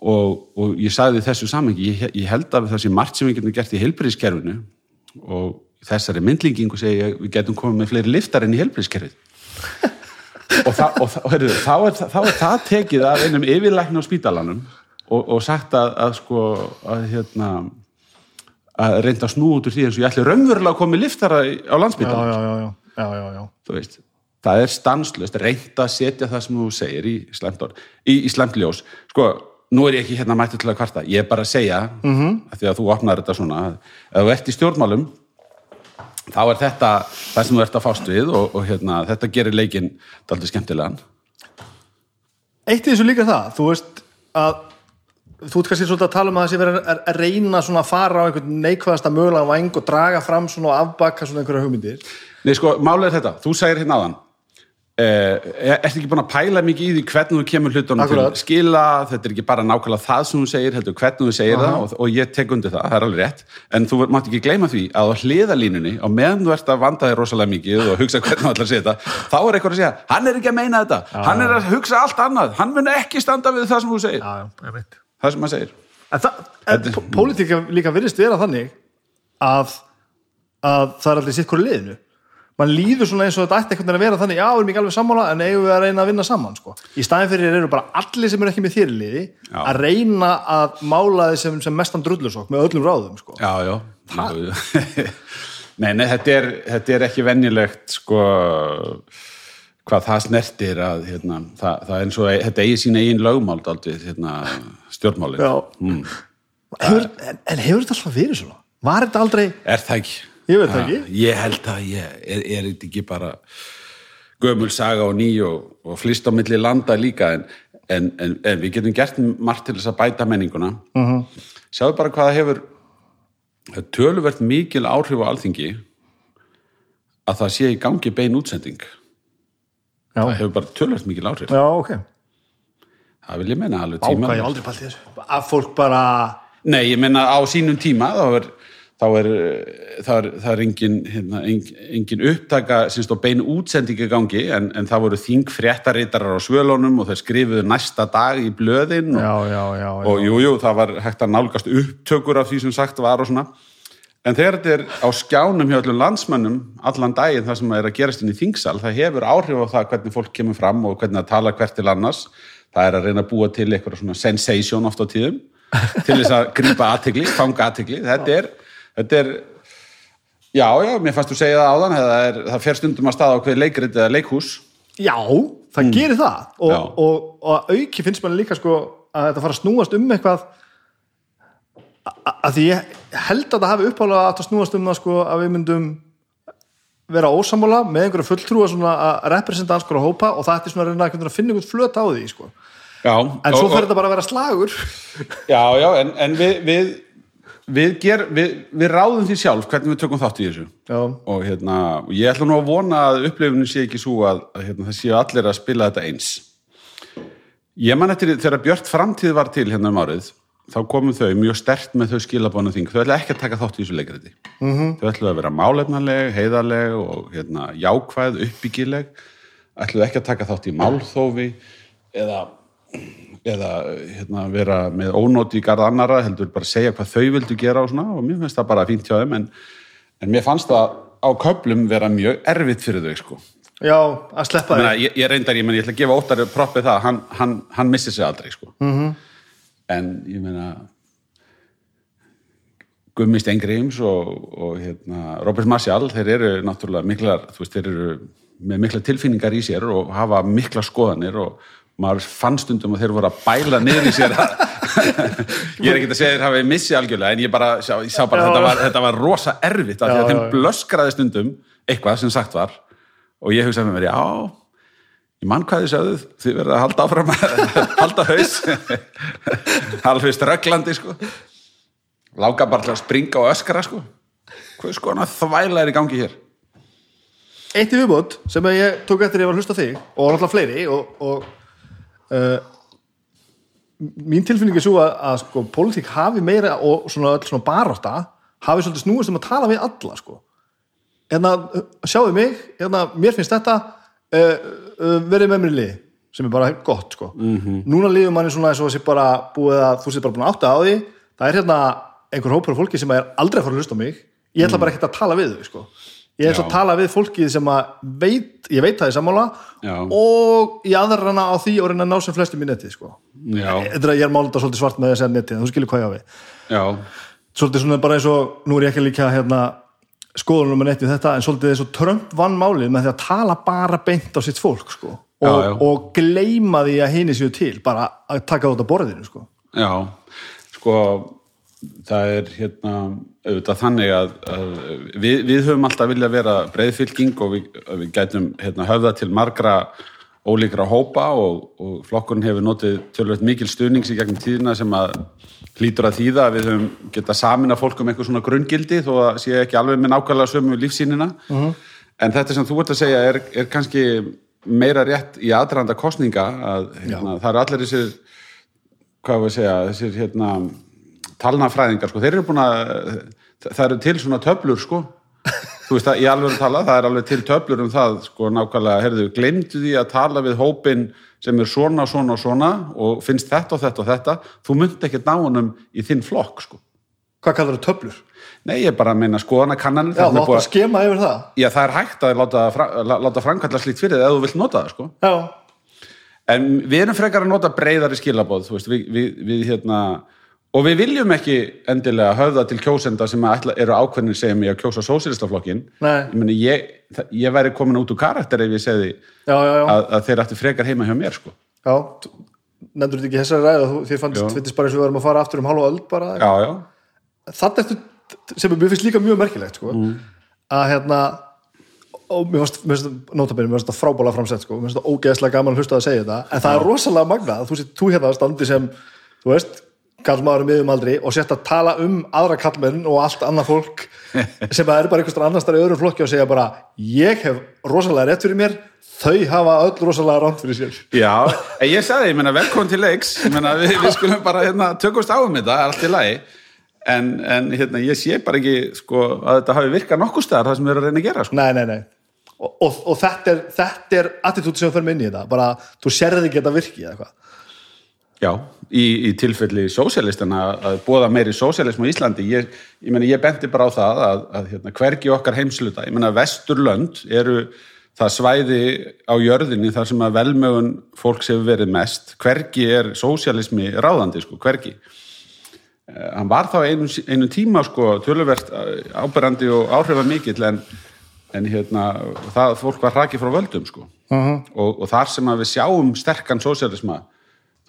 Og, og ég sagði í þessu samengi, ég, ég held það sé margt sem við getum gert í heilbyrðiskerfinu og í þessari myndlingingu segi ég við getum komið með fleiri liftar enn í heilbyrðiskerfið og, það, og, það, og heyrðu, þá, er, það- þá er það tekið af einum yfirlækni á spítalanum og, og sagt að, að sko að hérna að reynda að snú út úr því eins og ég ætli raunverulega að koma með liftara í- á já, landsbítalan já, já, já, já, já, já. þú veist, það er stanslöst reynda að setja það sem þú segir í slæmt, orð, í, í slæmt ljós sko, nú er ég ekki hérna mættu til að kvarta ég er bara að segja, mm -hmm. að því að þú opnar þetta svona, að ef þú ert í stjórnmálum þá er þetta það sem þú ert að fást við og, og hérna, þetta gerir leikinn daldið skemmtilegan Eitt í þessu líka það, þú veist að þú ert kannski svolítið að tala um að það sé verið að, reyna svona að fara á einhvern neikvæðasta mögulega væng og draga fram svona og afbakka svona einhverja hugmyndir. Nei, sko, er þetta, þú segir hérna áðan eh, ertu ekki búin að pæla mikið í því hvernig þú kemur hlutunum til skila, þetta er ekki bara nákvæmlega það sem þú segir, heldur hvernig þú segir það og, og ég tek undir það, það er alveg rétt. En þú mátt ekki gleyma því að á hliðalínunni á meðan þú ert að vanda þig rosalega mikið og hugsa hvernig þú ætlar að segja þetta þá er eitthvað að segja, hann er ekki að meina þetta. Hann er að hugsa allt annað, hann mun ekki standa við það sem þú segir, Já, já, það sem hann segir En, en pó- pólitík líka virðist vera þannig að, að það er allir sitt hverju liðinu mann líður svona eins og þetta ætti veginn að vera þannig já, við erum ekki alveg sammála en eigum við að reyna að vinna saman sko. í staðin fyrir eru bara allir sem eru ekki með þér í liði Já. að reyna að mála þið sem, sem mestan drullusokk með öllum ráðum sko. Já, já. nei, nei, þetta er, þetta er ekki venjulegt sko hvað það snertir að hérna, það, það er eins og þetta eigi sína eigin lögmáld aldrei hérna, stjórnmálið. Já. hefur, en, en hefur þetta alltaf verið svona? var þetta aldrei Er það ekki? Ég veit það ekki. Ég held að ég, er, er ekki bara gömul saga og ný og, og flýst á milli landa líka en, en, en, en við getum gert margt til þess að bæta menninguna. Uh Mhm. -huh. Sjáðu bara hvað hefur er töluvert mikil áhrif á alþingi að það sé í gangi bein útsending. Já, Það hefur bara töluvert mikil áhrif. já ok Það vil ég meina alveg ákvað tíma. ég hef aldrei pælt í þessu að fólk bara Nei, ég meina á sínum tíma þá er, þá er, það er, það er engin, hérna, engin, engin upptaka semst á bein útsendingi gangi en, en það voru þing fréttaritarar á svölunum og þeir skrifuðu næsta dag í blöðin og, já, já, já, já. og jú, jú, það var hægt að nálgast upptökur af því sem sagt var og svona en þegar þetta er á skjánum hjá öllum landsmönnum allan daginn það sem er að gerast inn í þingsal það hefur áhrif á það hvernig fólk kemur fram og hvernig það tala hvert til annars. Það er að reyna að búa til eitthvað svona sensation oft á tíðum til þess að grípa aðtegli, fanga aðtegli þetta er, þetta er já, já, mér fannst þú segja það áðan það, er, það fer stundum að staða á hver leikrit eða leikhús. Já, það gerir það. Og, og, og auki finnst manni líka sko að þetta fara að snúast um eitthvað að því ég held að það hafi uppálega að það snúast um það sko að við myndum vera ósamála með einhverja fulltrúa svona að representa alls konar hópa og það ætti svona að reyna að finna einhvern flöt á því sko. Já, en svo fer þetta bara að vera slagur Já, já, en, en við, við, við, ger, við, við ráðum því sjálf hvernig við tökum þátt í þessu Já. og hérna, ég ætla nú að vona að upplifunin sé ekki svo að, að hérna, það séu allir að spila þetta eins Ég man eftir þegar Björt framtíð var til hérna um árið þá komum þau mjög stert með þau skilabónu þing þau ætla ekki að taka þátt í þessu leikriti mm -hmm. þau ætla að vera málefnaleg, heiðarleg og hérna, jákvæð, uppbyggileg ætla ekki að taka þátt í málþófi eða eða hérna, vera með ónóti í garð annara, heldur bara segja hvað þau vildu gera og svona og mér finnst það bara fínt hjá þeim en, en mér fannst það á köplum vera mjög erfitt fyrir þau sko. Já, að sleppa því ég, ég reyndar, ég, meni, ég ætla að gefa óttari proppið það, hann, hann, hann missi sig aldrei sko. -hmm. En ég meina Gummi Stengrims og, og hérna, Robert Marshall, þeir eru náttúrulega miklar, þú veist, þeir eru með mikla tilfinningar í sér og hafa mikla skoðanir og maður fann stundum að þeir voru að bæla niður í sér. Ég er ekki að segja þeir hafi missi algjörlega en ég bara, sá, ég sá bara þetta var, þetta var rosa erfitt af því að þeim blöskraði stundum eitthvað sem sagt var. Og ég hugsaði með mér, já ég mann hvað þið sögðu, þið verður að halda áfram að halda haus. Alveg strögglandi sko. Lága bara til að springa og öskra sko. Hvað sko hann að þvæla er í gangi hér? Eitt í viðbót sem að ég tók eftir ég var að hlusta þig og náttúrulega fleiri og, og uh, mín tilfinning er svo að, að sko, pólitík hafi meira og svona, öll svona barátta hafi svolítið snúist um að tala við alla sko. hérna, uh, sjáðu mig hérna, mér finnst þetta verið með mér í liði sem er bara gott sko. -hmm. núna líður manni svona eins og þessi bara búið að þú sér bara búin að átta á því það er hérna einhver hópur af fólki sem er aldrei að fara að hlusta á mig ég ætla bara ekkert að tala við þau sko. ég ætla að Já. tala við fólkið sem að veit, ég veit það í sammála Já. og í aðrana á því og reyna að ná sem flestum í netið sko. þetta er að ég er málið svolítið svart með þess að en þú skilur hvað ég á við já, svolítið svona bara eins og, nú er ég ekki líka hérna, skoðunum með netið þetta en svolítið eins og Trump vann málið með því að tala bara beint á sitt fólk sko. og, Já, já. og gleyma því að hini séu til bara að taka út á borðinu sko. já sko það er hérna auðvitað þannig að, að við, við höfum alltaf vilja vera breiðfylking og við, við gætum hérna, höfða til margra ólíkra hópa og, og flokkurinn hefur notið tölvöld mikil stuðnings í gegnum tíðina sem að hlýtur að þýða að við höfum geta samina fólk um eitthvað svona grunngildi þó að sé ekki alveg með nákvæmlega sömu lífsýnina. En þetta sem þú ert að segja er, er kannski meira rétt í aðranda kostninga að hérna, það eru allir þessir hvað við segja, þessir hérna talnafræðingar, sko, þeir eru búin að það eru til svona töflur, sko. Þú veist að í alveg tala, það er alveg til töflur um það, sko, nákvæmlega, heyrðu glemdu því að tala við hópin sem er svona, svona svona og finnst þetta og þetta og þetta, þú myndi ekki ná honum í þinn flokk, sko. Hvað kallar það töflur? Nei, ég bara meina skoðanakannanir Já, átt að skema yfir það. Já, það er hægt að láta, láta framkvæmla slíkt fyrir ef þú vilt nota það, sko. Já, En við erum frekar að nota breyðari skilabóð, þú veist, við, við, við hérna, og við viljum ekki endilega höfða til kjósenda sem að eru ákveðnin segja mig að kjósa sósýristaflokkin. Ég ég, ég væri komin út úr karakter ef ég segði já, já, já, að, að þeir ættu frekar heima hjá mér, sko. já. Nefndur þetta ekki þessari ræða þú- þér fannst, finnst bara eins og við varum að fara aftur um hálfa öld bara Já, já, þetta sem mér finnst líka mjög merkilegt sko, að hérna og mér finnst, þetta frábála framsett sko, mér finnst þetta ógeðslega gaman að hlusta að segja þetta en það er rosalega magnað, þú, sett- þú hérna standi sem, þú veist kallmaður um miðum aldri og sett að tala um aðra kallmenn og allt annað fólk sem er bara einhvers annars þar í öðrum flokki og segja bara, ég hef rosalega rétt fyrir mér, þau hafa öll rosalega ránt fyrir sér. Já, ég sagði, ég meina, velkomin til leiks, ég meina, við, við skulum bara, hérna, tökumst á um þetta, allt í lagi, en, en hérna, ég sé bara ekki, sko, að þetta hafi virkað nokkuð staðar það sem við erum að reyna að gera, sko. Nei, nei, nei. Og, og, og þetta er, þetta er attitút sem fyrir inn í þetta bara, þú sérði ekki þetta virki Já, í, í tilfelli sósjalistana að bóða meiri sósjalism á Íslandi. Ég, ég, meni, ég benti bara á það að, að hérna, hvergi okkar heimsluta, ég menna vesturlönd eru það svæði á jörðinni þar sem að velmögun fólks hefur verið mest, hvergi er sósjalismi ráðandi, sko, hvergi. Eh, hann var þá einu, einu tíma sko, töluvert áberandi og áhrifa mikill en, en hérna, það fólk var hrakið frá völdum sko. og, og þar sem að við sjáum sterkan sósjálisma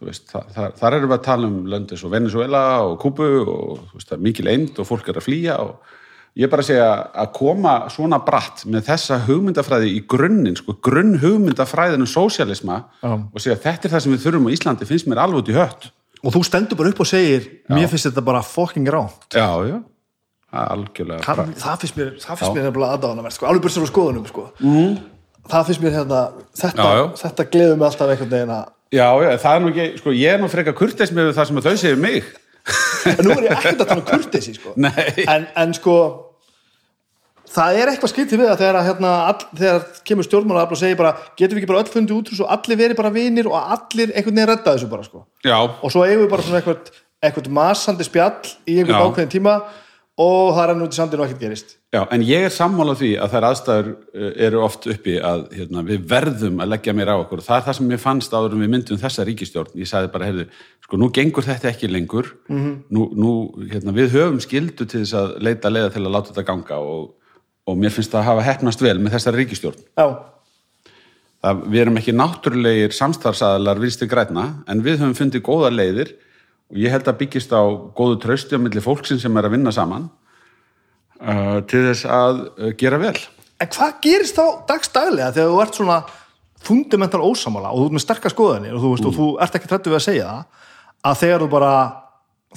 veist, þar, þar, erum við að tala um löndis og Venezuela og Kúbu og veist, það er mikil eind og fólk er að flýja og, ég er bara að segja að koma svona bratt með þessa hugmyndafræði í grunninn, sko, grunn hugmyndafræðinu sósialisma Já. og segja þetta er það sem við þurfum á Íslandi, finnst mér alveg út í hött og þú stendur bara upp og segir mér finnst þetta bara fucking ránt Já, já, algjörlega það, það finnst mér, það finnst mér nefnilega aðdáðanavert sko, alveg bursar á skoðunum sko. mm. það finnst mér hérna þetta, Já, já. þetta gleður mig alltaf einhvern veginn að Já, já, það er nú ekki, sko, ég er nú frekar kurteis með það sem þau um mig en nú er ég ekkert að tala um kurteisi sko. Nei. en, en sko það er eitthvað skyldið við að þegar, að, hérna, all, þegar kemur stjórnmála og segir bara, getum við ekki bara öll fundið út úr svo allir verið bara vinir og allir einhvern veginn redda þessu bara sko. Já, og svo eigum við bara svona eitthvað, eitthvað masandi spjall í einhvern ákveðin tíma og það er enn út í sandinu og ekkert gerist. Já, en ég er sammála því að þær aðstæður eh, eru oft uppi að hérna, við verðum að leggja meira á okkur. Og það er það sem mér fannst áður en við myndum þessa ríkistjórn ég sagði bara, heyrðu, sko, nú gengur þetta ekki lengur. Nú, nú hérna, við höfum skildu til þess að leita leiða til að láta þetta ganga og, og mér finnst það að hafa hefnast vel með þessari ríkistjórn já, það, við erum ekki náttúrulegir samstarfsaðalar vinstri græna en við höfum fundið góðar leiðir og ég held að byggist á góðu trausti á milli fólksinn sem er að vinna saman uh, til þess að uh, gera vel. En hvað gerist þá dagstæðlega þegar þú ert svona fundamental ósamála og þú ert með sterkar skoðanir og þú, veist, og þú ert ekki trættu við að segja það að þegar þú bara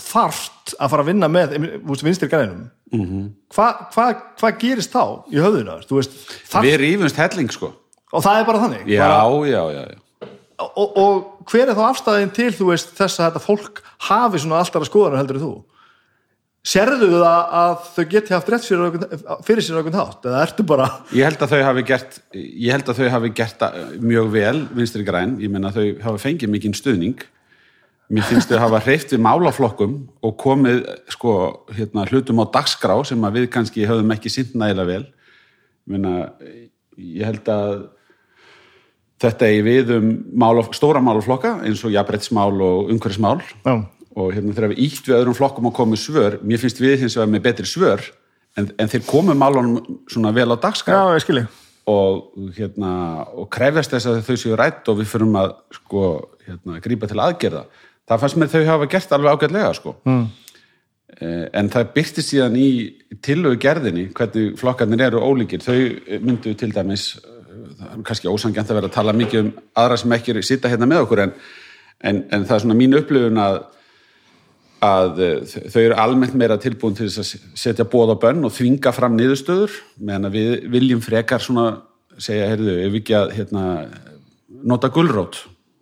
þarft að fara að vinna með vinstri grænum? Mm -hmm. hvað hva, hva gerist þá í höfðuna þarft, við rífumst helling sko. Og það er bara þannig? Já, bara, já, já, já. Og, og hver er þá afstæðin til þú veist, þess að þetta fólk hafi svona alltaf skoðanir heldur en þú? Sérðu það að þau geti haft rétt fyrir, sér okkur þátt eða ertu bara ég held að þau hafi gert að þau hafi gert mjög vel vinstri græn, ég meina þau hafa fengið mikinn stuðning. Mér finnst þau hafa hreift við málaflokkum og komið sko, hérna, hlutum á dagskrá sem að við kannski höfum ekki sint nægilega vel. Ég, meina, ég held að þetta er við um málaf, stóra málaflokka eins og jafnbrettsmál og umhverfismál. Já, og hérna þegar við ítt við öðrum flokkum að koma með svör, mér finnst við hins vegar með betri svör en, en þeir komu málunum svona vel á skilji og, hérna, og krefjast þess að þau séu rætt og við fyrum að sko, hérna, grípa til aðgerða. Það fannst mér þau hafa gert alveg ágætlega sko. mm. en það byrtist síðan í tillögu gerðinni hvernig flokkarnir eru ólíkir. Þau myndu til dæmis það er kannski ósangjant að vera að tala mikið um aðra sem ekki sita hérna með okkur en, en, en það er svona mín upplifun að að eh, þau eru almennt meira tilbúin til að setja bóð á bönn og þvinga fram niðurstöður meðan við viljum frekar svona segja, heyrðu, ef ekki að hérna, nota gulrót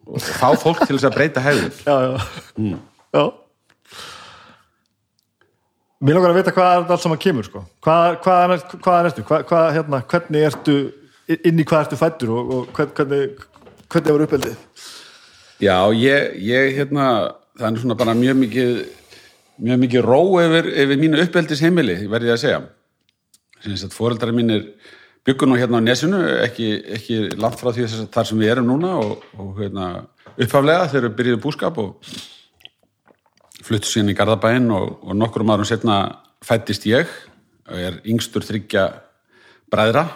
og fá fólk til þess að breyta hegðun já, já. já. Mér langar að vita hvað er þetta allt saman kemur sko. hvað, hvað, er, hvað ertu hvað, hvað, hérna, hvernig ertu inn í hvað ertu fættur og, og hvern- hvernig hvernig var uppeldið? Já, ég, ég hérna það er svona bara mjög mikið mjög mikið ró yfir, yfir mínu uppeldis heimili, verði ég að segja. Þess að fóreldrar mínir byggu nú hérna á nesinu, ekki, ekki langt frá því að þar sem við erum núna og, og hérna, upphaflega þegar við byrjuðum búskap og fluttu síðan í Garðabæinn og, og nokkrum árum setna fættist ég. Og er yngstur þryggja bræðra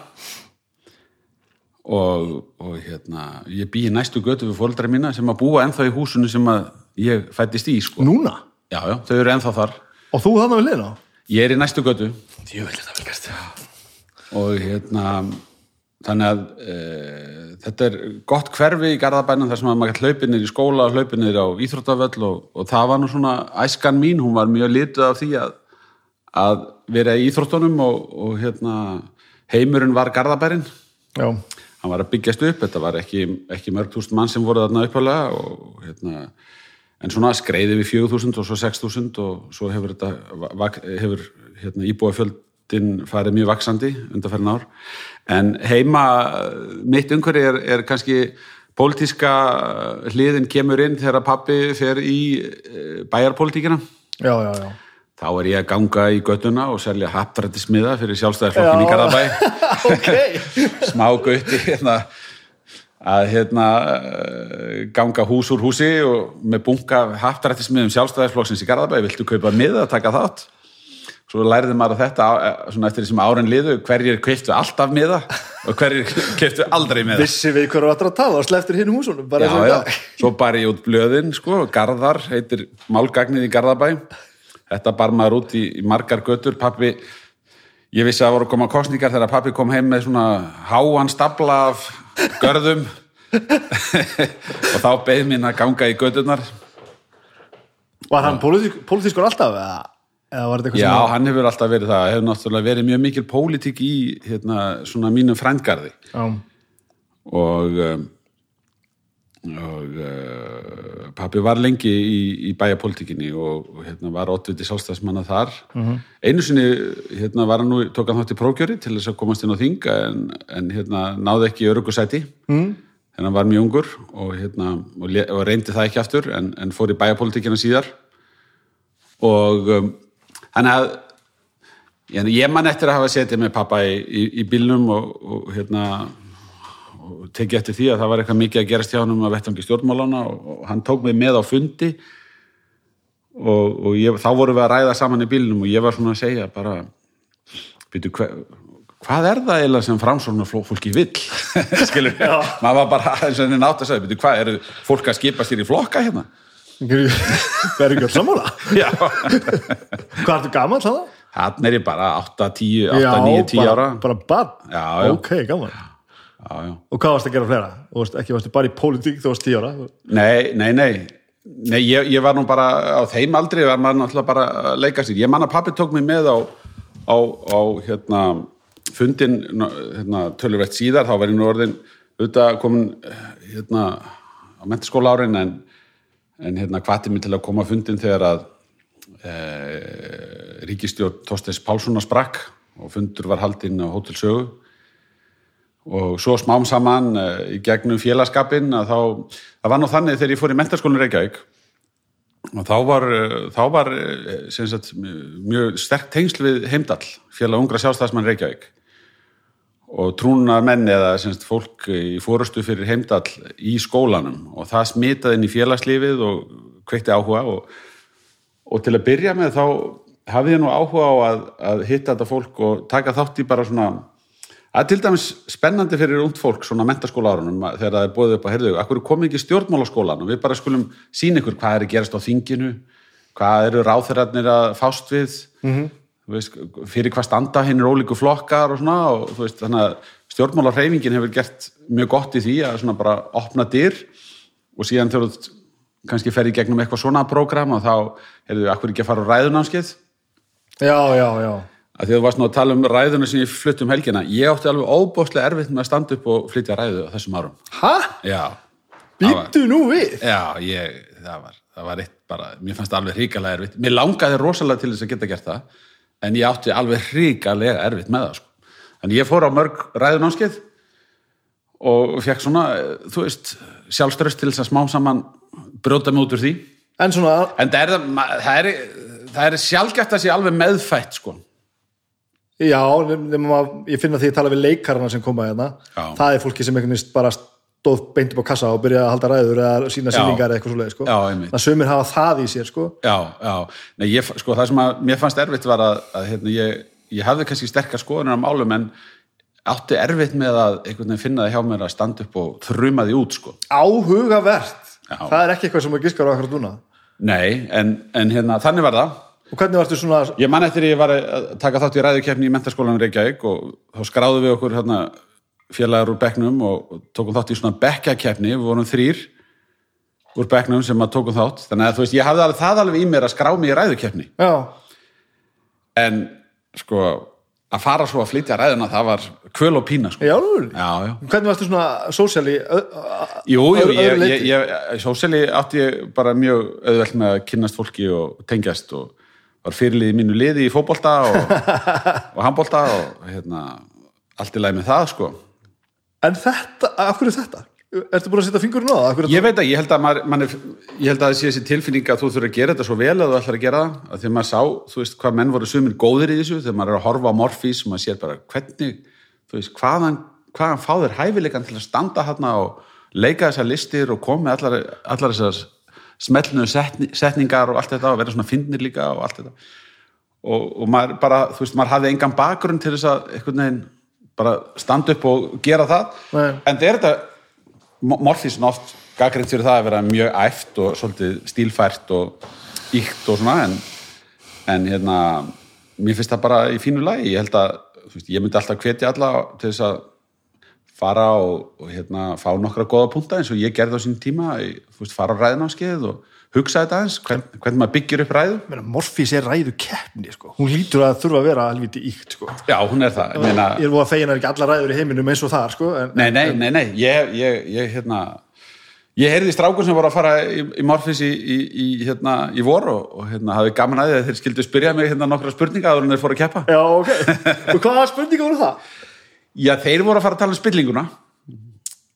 og, og hérna, ég bý í næstu götu við fóreldra mína sem að búa ennþá í húsinu sem að ég fættist í sko. Núna? já, já, þau eru ennþá þar Og þú þannig við liðna? ég er í næstu götu Jú, þetta vel gert og hérna þannig að e, þetta er gott hverfi í Garðabænum þar sem að maður gætt hlaupinir í skóla og hlaupinir á íþróttavöll og, og það var nú svona æskan mín, hún var mjög lituð af því að, að vera í íþróttunum og, og hérna heimurinn var Garðabærin Já, hann var að byggjast upp, þetta var ekki, ekki mörg þúsund mann sem voru þarna uppalega og hérna, en svona skreiði við 4000 og svo 6000 og svo hefur þetta hefur hérna, íbúafjöldin farið mjög vaksandi undanferðin ár. En heima mitt umhverfi er, er kannski pólitíska hliðin kemur inn þegar pappi fer í eh, bæjarpólitíkina. Já, já, já. Þá er ég að ganga í göttuna og selja haptrættismiða fyrir sjálfstæðarflokkin í Garðabæ. Ok. Smá gauti hérna, að hérna eh, ganga hús úr húsi og með bunga haftrættismiðum sjálfstæðisflokksins í Garðabæ, viltu kaupa miða að taka þátt? Svo lærði maður að þetta svona eftir þessum árin liðu hverjir keiftu alltaf miða og hverjir keiftu aldrei miða. Vissi við hverju áttur að tala og sleftir hinn húsunum já, já. svo bar ég út blöðin sko, Garðar heitir málgagnið í Garðabæ þetta bar maður út í, í margar götur pappi ég vissi að það voru koma kostningar þegar pappi kom heim með svona háan stapla af görðum. Og þá beð mín að ganga í gödurnar Var hann pólitísk, pólitískur alltaf eða, Já, sem hann hefur alltaf verið það, hefur náttúrulega verið mjög mikil pólitík í hérna, svona mínum frændgarði. Að og um, og uh, pappi var lengi í, í bæjapolítikinni og, og hérna, var ótviti sjálfstæðsmanna þar. Einu sinni hérna, var hann nú, tók hann þátt í prókjöri til þess að komast inn á þing en, en hérna, náði ekki örugusæti mm. en hann var mjög ungur og, hérna, og, og reyndi það ekki aftur en, en fór í bæjapolítikina síðar. Og um, hann ég, ég man eftir að hafa setið með pappa í, í, í bílnum og, og hérna og tekið eftir því að það var eitthvað mikið að gerast hjá hann að vettvangi stjórnmálana og, hann tók mig með á fundi og, og ég, þá vorum við að ræða saman í bílnum og ég var svona að segja bara byrju, hver, hvað er það eiginlega sem framsóknar fólki vill? Skilur, maður var bara eins og henni nátt að segja, byrju, hvað eru fólk að skipa sér í flokka hérna? Verður ekki öll sammála. Já, Hvað ertu gaman það? hann er ég bara 8, 10, 8, 9, 10 bara, ára. Bara Já, já. Ok, gaman já, já. Og hvað varst að gera fleira? Þú veist, ekki varstu bara í pólitík þú varst 10 ára? Nei, nei, nei, nei ég, ég var nú bara á þeim aldrei var maður náttúrulega bara að leika sér. Ég man að pappi tók mig með á, á, á hérna, fundin hérna, tölurvett síðar. Þá var ég nú orðin auðvitað komin hérna, á mentaskóla árin en, en hérna hvati mig til að koma á fundin þegar að e, ríkistjórn Þorsteins Pálssonar sprakk og fundur var haldinn á Hótel Sögu og svo smám saman uh, í gegnum félagskapin að þá, það var nú þannig þegar ég fór í mentaskólinu Reykjavík. Og þá var, uh, þá var sem sagt, mjög sterk tengsl við Heimdall, félag ungra sjálfstæðsmann Reykjavík. Og trúnar menn eða sagt, fólk í fórustu fyrir Heimdall í skólanum. Og það smitaði inn í félagslífið og kveikti áhuga. Og, og til að byrja með þá hafði ég nú áhuga á að, að hitta þetta fólk og taka þátt í bara svona Það er til dæmis spennandi fyrir ungd fólk svona mentaskóla árunum þegar það er bóðið upp á herðu, akkur komið ekki stjórnmálaskólan og við bara skulum sína ykkur hvað er að gerast á þinginu, hvað eru ráþeirarnir að fást við -hmm. veist, fyrir hvað standa hinn er ólíku flokkar og svona og þú veist, þannig að stjórnmálarhreyfingin hefur gert mjög gott í því að svona bara opna dyr og síðan þú kannski ferði gegnum eitthvað svona prógram og þá heyrðu, akkur ekki að fara á ræðunámskeið? Já, já, já að því að þú varst nú að tala um ræðuna sem ég flutt um helgina ég átti alveg óbóðslega erfitt með að standa upp og flytja ræðu á þessum árum Hæ? já, Býttu nú við? já ég, það, var, það var eitt bara mér fannst það alveg hrikalega erfitt mér langaði rosalega til þess að geta gert það en ég átti alveg hrikalega erfitt með það sko. þannig ég fór á mörg ræðunámskeið og fekk svona, þú veist sjálfströst til þess að smá saman brjóta mig út úr því En svona, en það er, það, það er, það er sjálfgæft að sé alveg meðfætt sko já, nema að ég finna því að tala við leikarana sem koma hérna Já. Það er fólki sem einhvern veginn bara stóð beint upp á kassa og byrjaði að halda ræður eða sína Já. sýningar eða eitthvað svoleið sko. Það sumir hafa það í sér sko. Já, já, Nei, ég, sko, það sem að mér fannst erfitt var að, að hérna, ég, ég hafði kannski sterkar skoðunar á málum en átti erfitt með að finna það hjá mér að standa upp og þruma því út, sko. Áhugavert Já. Það er ekki eitthvað sem að giskar á akkur núna Nei, en, en hérna, þannig var það. Og hvernig varstu svona Ég man eftir ég var að taka þátt í ræðukefni í mentaskólanum Reykjavík og þá skráðu við okkur hérna, félagar úr bekknum og, tókum þátt í svona bekkjakefni, við vorum þrýr úr bekknum sem að tókum þátt. Þannig að þú veist, ég hafði alveg það alveg í mér að skrá mig í ræðukefni. Já, En, sko, að fara svo að flytja ræðuna, það var kvöl og pína, sko. álfur Já, já. Hvernig varstu svona sósíali Jú, jú, ég, ég, ég sóseli átti ég bara mjög auðvelt með að kynnast fólki og tengjast og var fyrirlið í mínu liði í fótbolta og, og handbolta og hérna, allt í lagi með það, sko. En þetta, af hverju þetta? Ertu búin að setja fingurinn á það? Ég veit að ég held að, maður, man er, ég held að það sé þessi tilfinning að þú þurfir að gera þetta svo vel að þú ætlar að gera það, að því að maður sá, þú veist, hvað menn voru sumir góðir í þessu, þegar maður er að horfa á morfís og maður sér bara hvernig, þú veist, hvaðan, hvaðan fá þér hæfileikan til að standa hérna og leika þessar listir og koma með allar, allar þessar smellnu setni, setningar og allt þetta og vera svona fyndnir líka og allt þetta. Og, og maður bara, þú veist, maður hafði engan bakgrunn til þess að einhvern veginn bara standa upp og gera það. Nei. en það er þetta Morfísin oft gaggrind fyrir það að vera mjög æft og svolítið stílfært og íkt og svona en, en hérna mér finnst það bara í fínu lagi. Ég held að, veist, ég myndi alltaf hvetja alla til þess að fara og, og hérna, fá nokkra góða punta eins og ég gerði á sín tíma veist, fara á ræðinámskeið og hugsa þetta eins, hvern, hvernig maður byggir upp ræðu Morfís er ræðu keppni sko. hún lítur að þurfa að vera helviti íkt sko. já, hún er það, ég er búin að fegina ekki alla ræður í heiminum eins og það sko, en, Nei, nei, nei, nei, ég, ég, ég hérna ég heyrði strákur sem voru að fara í, í Morfis í, í, í, hérna, í vor og, og hérna, hafi gaman að því að þeir skildu spyrja mig hérna nokkra spurninga áður en þeir fóru að keppa Já, ok, og hvaða spurninga voru það? Já, þeir voru að fara að tala um spillinguna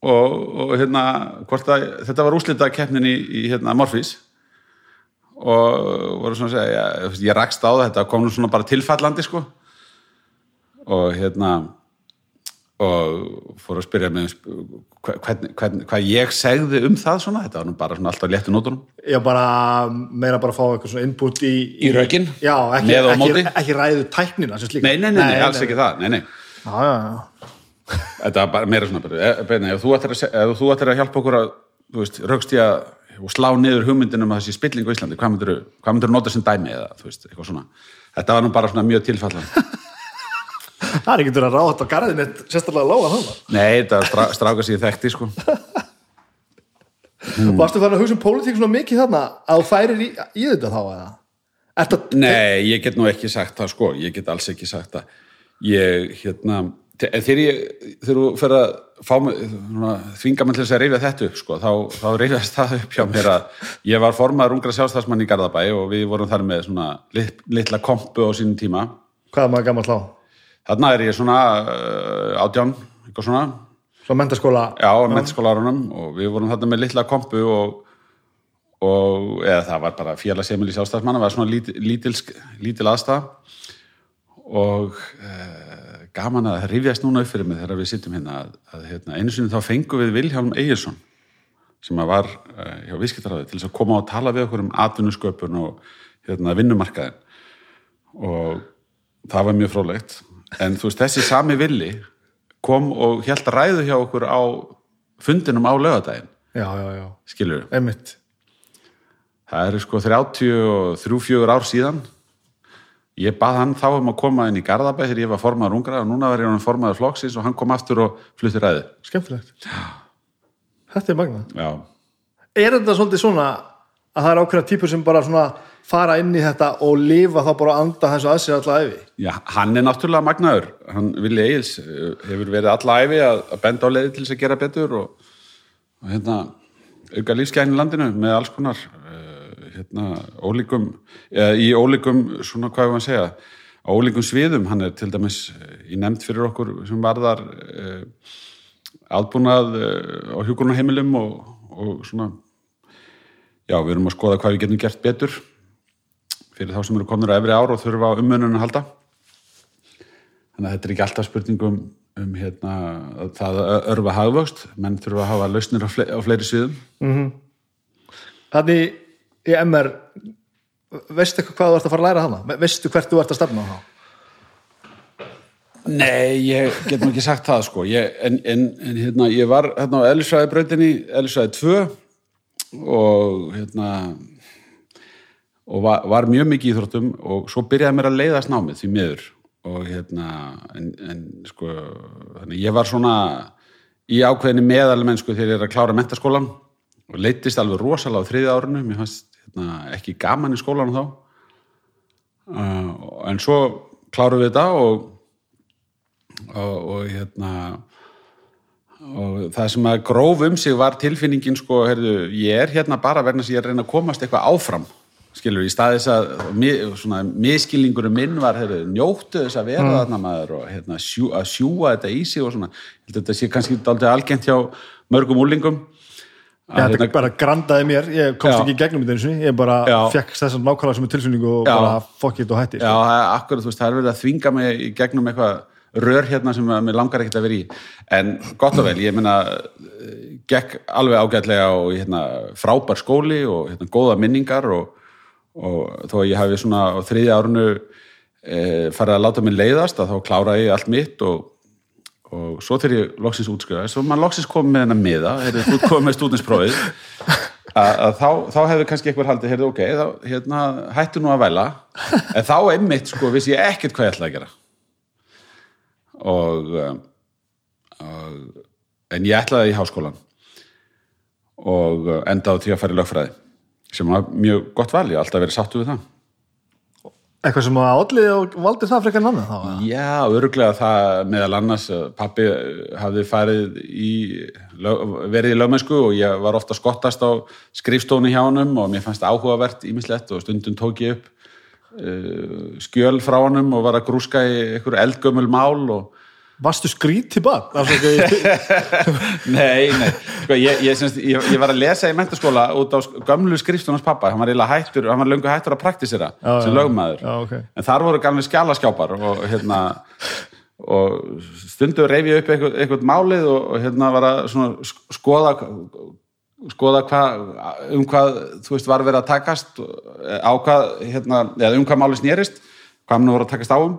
og, og hérna að þetta var úslita keppnin í, í hérna, Morfis og voru svona að segja ég, ég rakst á þetta kom nú svona bara tilfallandi sko og hérna og fór að spyrja mig hvern, hvern, hvað ég segði um það svona, þetta var nú bara svona alltaf léttu nótunum Já, bara, meira bara að fá eitthvað svona input í... Í rökin? Já, ekki, Með og á móti? ekki, ekki ræðu tæknina sem slíka. nei, nei, nei, nei, alls ekki það, nei, nei Já, já, já. Þetta var bara meira svona beina, ef þú ættir að, se- ef þú ættir að hjálpa okkur að, þú veist, raukst ég að og slá niður hugmyndin um að þessi spilling á Íslandi, hvað myndir hvað myndir nota sem dæmi eða, veist, eitthvað svona þetta var nú bara svona mjög tilfallan Það er ekki verið að ráða á garðin eitt sérstaklega lága þannig. nei, þetta stráka sér þekkti, sko Mm. Varstu þannig að hugsa um pólitík svona mikið þarna að þú færir í, í þetta þá eða? Nei, ég get nú ekki sagt það sko, ég get alls ekki sagt það. Ég, hérna, en þegar ég, þú fer að fá mig, svona, þvinga mig til þess að reyfja þetta upp, sko, þá, þá reyfjast það upp hjá mér að ég var formaður ungra sjálfstafsmann í Garðabæ og við vorum þar með svona lit, litla kompu á sínum tíma. Hvað er maður gammal slá? Þarna er ég svona uh, átján, eitthvað svona, Svona mentaskóla? já, á mentaskólarunum og við vorum þarna með litla kompu og, og eða það var bara félagsemil í sjálfstafsmanna, var svona lítil, lítil, lítil aðstæða og uh, gaman að rifjast núna upp fyrir mig þegar við sittum hérna að, að hérna, einu sinni þá fengum við Vilhjálm Egilson sem að var uh, hjá viðskiptaráði til þess að koma og tala við okkur um atvinnusköpun og hérna, vinnumarkaðin og það var mjög frólægt en þú veist, þessi sami villi kom og hélt ræðu hjá okkur á fundinum á lögadaginn Já, já, já. skilur við, það eru sko 33-4 ár síðan ég bað hann þá um að koma inn í Garðabæ þegar ég var formaður ungra og núna var ég hann formaður flokksins og hann kom aftur og flutti ræðu Skemmtilegt. Þetta er magna. já, Er þetta svolítið svona að það er ákveðna típur sem bara svona fara inn í þetta og lifa þá bara að anda þessu að sér alla æfi? Já, hann er náttúrulega magnaður hann Vili Egils eh, hefur verið alla æfi að, að benda á leiði til þess að gera betur og, og hérna auka lífsgæðin í landinu með alls konar hérna ólíkum eða, í ólíkum, svona hvað við að segja á ólíkum sviðum, hann er til dæmis eh, í nefnd fyrir okkur sem varðar uh, aðbúnað uh, á hjúkurnaheimilum og, og svona. Já, við erum að skoða hvað við getum gert betur fyrir þá sem eru komnir á efri ár og þurfa á umönnun að halda. Þannig að þetta er ekki alltaf spurningum um hérna, það að örfa hagvöxt. Menn þurfa að hafa lausnir á, fle á fleiri sviðum. Þannig í MR veistu hvað þú ert að fara að læra hana? Veistu hvert þú ert að stefna þá? Nei, ég get nú ekki sagt það sko ég, en, en, en hérna, ég var hérna á Elisvæði brautinni, Elisvæði 2 og hérna og var, var mjög mikið í íþróttum og svo byrjaði mér að leiðast námið því miður og hérna en, en sko, ég var svona í ákveðinni meðalmennsku þegar ég er að klára mentaskólan og leittist alveg rosalega á þriðja árinu. Mér fannst hérna, ekki gaman í skólanum þá. Uh, en svo klárum við þetta og og, og hérna og það sem að gróf um sig var tilfinningin sko, heyrðu, ég er hérna bara verðin að ég er að reyna að komast eitthvað áfram skilur, í staðis að svona, miskilningurum minn var heyrðu, njóttu þess að vera þarna maður og hérna, sjú, að sjúa þetta í sig og svona, þetta sé kannski daldið algengt hjá mörgum úlingum Já, þetta bara grandaði mér, ég komst Já. ekki í gegnum þetta eins og ég bara Já. fekk þessum nákvæmlega sem er tilsynningu og bara fuck it og hætti. Já, sko. það er akkurat, þú veist, það er verið að þvinga mig í gegnum eitthvað rör hérna sem mér langar ekkert að vera í en gott og vel, ég meina eh, gekk alveg ágætlega og hérna, frábær skóli og hérna, góða minningar og, og þó að ég hafi svona á þriðja árunu e, farið að láta minn leiðast að þá kláraði ég allt mitt og, og svo þegar ég loksins útskrifaði, svo maður loksins komið með hennar miða, komið með stúdinsprófið þá, þá hefði kannski eitthvað haldið, heyrðu, ok, þá, hérna, hættu nú að væla. En þá einmitt, sko, vissi ég ekkert hvað ég ætlaði að gera. Og, um, og en ég ætlaði í háskólan og uh, enda á því að fara í lögfræði sem var mjög gott val, ég hef alltaf verið sáttu við það Eitthvað sem að allir valdi það frekar en annað þá? Já, öruglega það meðal annars að pappi hafði farið í verið í lögmennsku og ég var ofta skottast á skrifstónu hjá honum og mér fannst áhugavert ímislegt og stundum tók ég upp uh, skjöl frá honum og var að grúska í einhver eldgömmul mál og Varstu skrítið? Afsakið, Nei, nei, sko, ég, ég, semst, ég, ég var að lesa í mentaskóla út á sk- gömlu skrifstónans pappa, hann var hættur hann var löngu hættur að praktisera Já, sem lögmaður. Já, ok. en þar voru gamli skjálaskjápar og hérna og stundu reyfi ég upp eitthvað, eitthvað málið og, og hérna var að skoða skoða hvað, um hvað þú veist var verið að takast á hvað, hérna, eða um hvað málið snérist hvað hann voru að takast á um.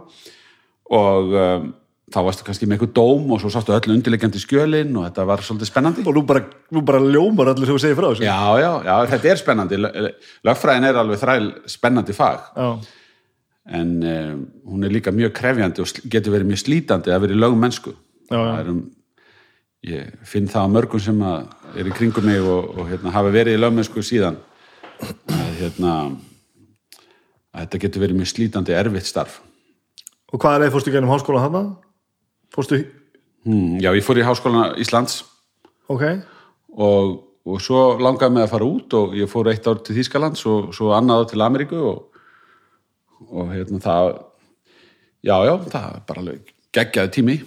Og um, þá varstu kannski með eitthvað dóm og svo sástu öllu undirlegjandi skjölin og þetta var svolítið spennandi og nú bara, nú bara ljómar allir sem þú segir frá þessu Já, já, já, þetta er spennandi lögfræðin er alveg þræl spennandi fag Já. en um, hún er líka mjög krefjandi og getur verið mjög slítandi að vera í lögmennsku Já, já. Það er um, ég finn það á mörgum sem að er í kringum mig og, og hérna, hafa verið í lögmennsku síðan að, hérna, að þetta getur verið mjög slítandi erfitt starf Og hvað er leið fórstu gennum háskóla þarna? Fórstu, hmm, Já, ég fór í Háskólan Íslands ok. og, og svo langaði mig að fara út og ég fór eitt ár til Þýskalands og svo annað ár til Ameríku og, og hérna það já, já, það er bara alveg geggjaði tími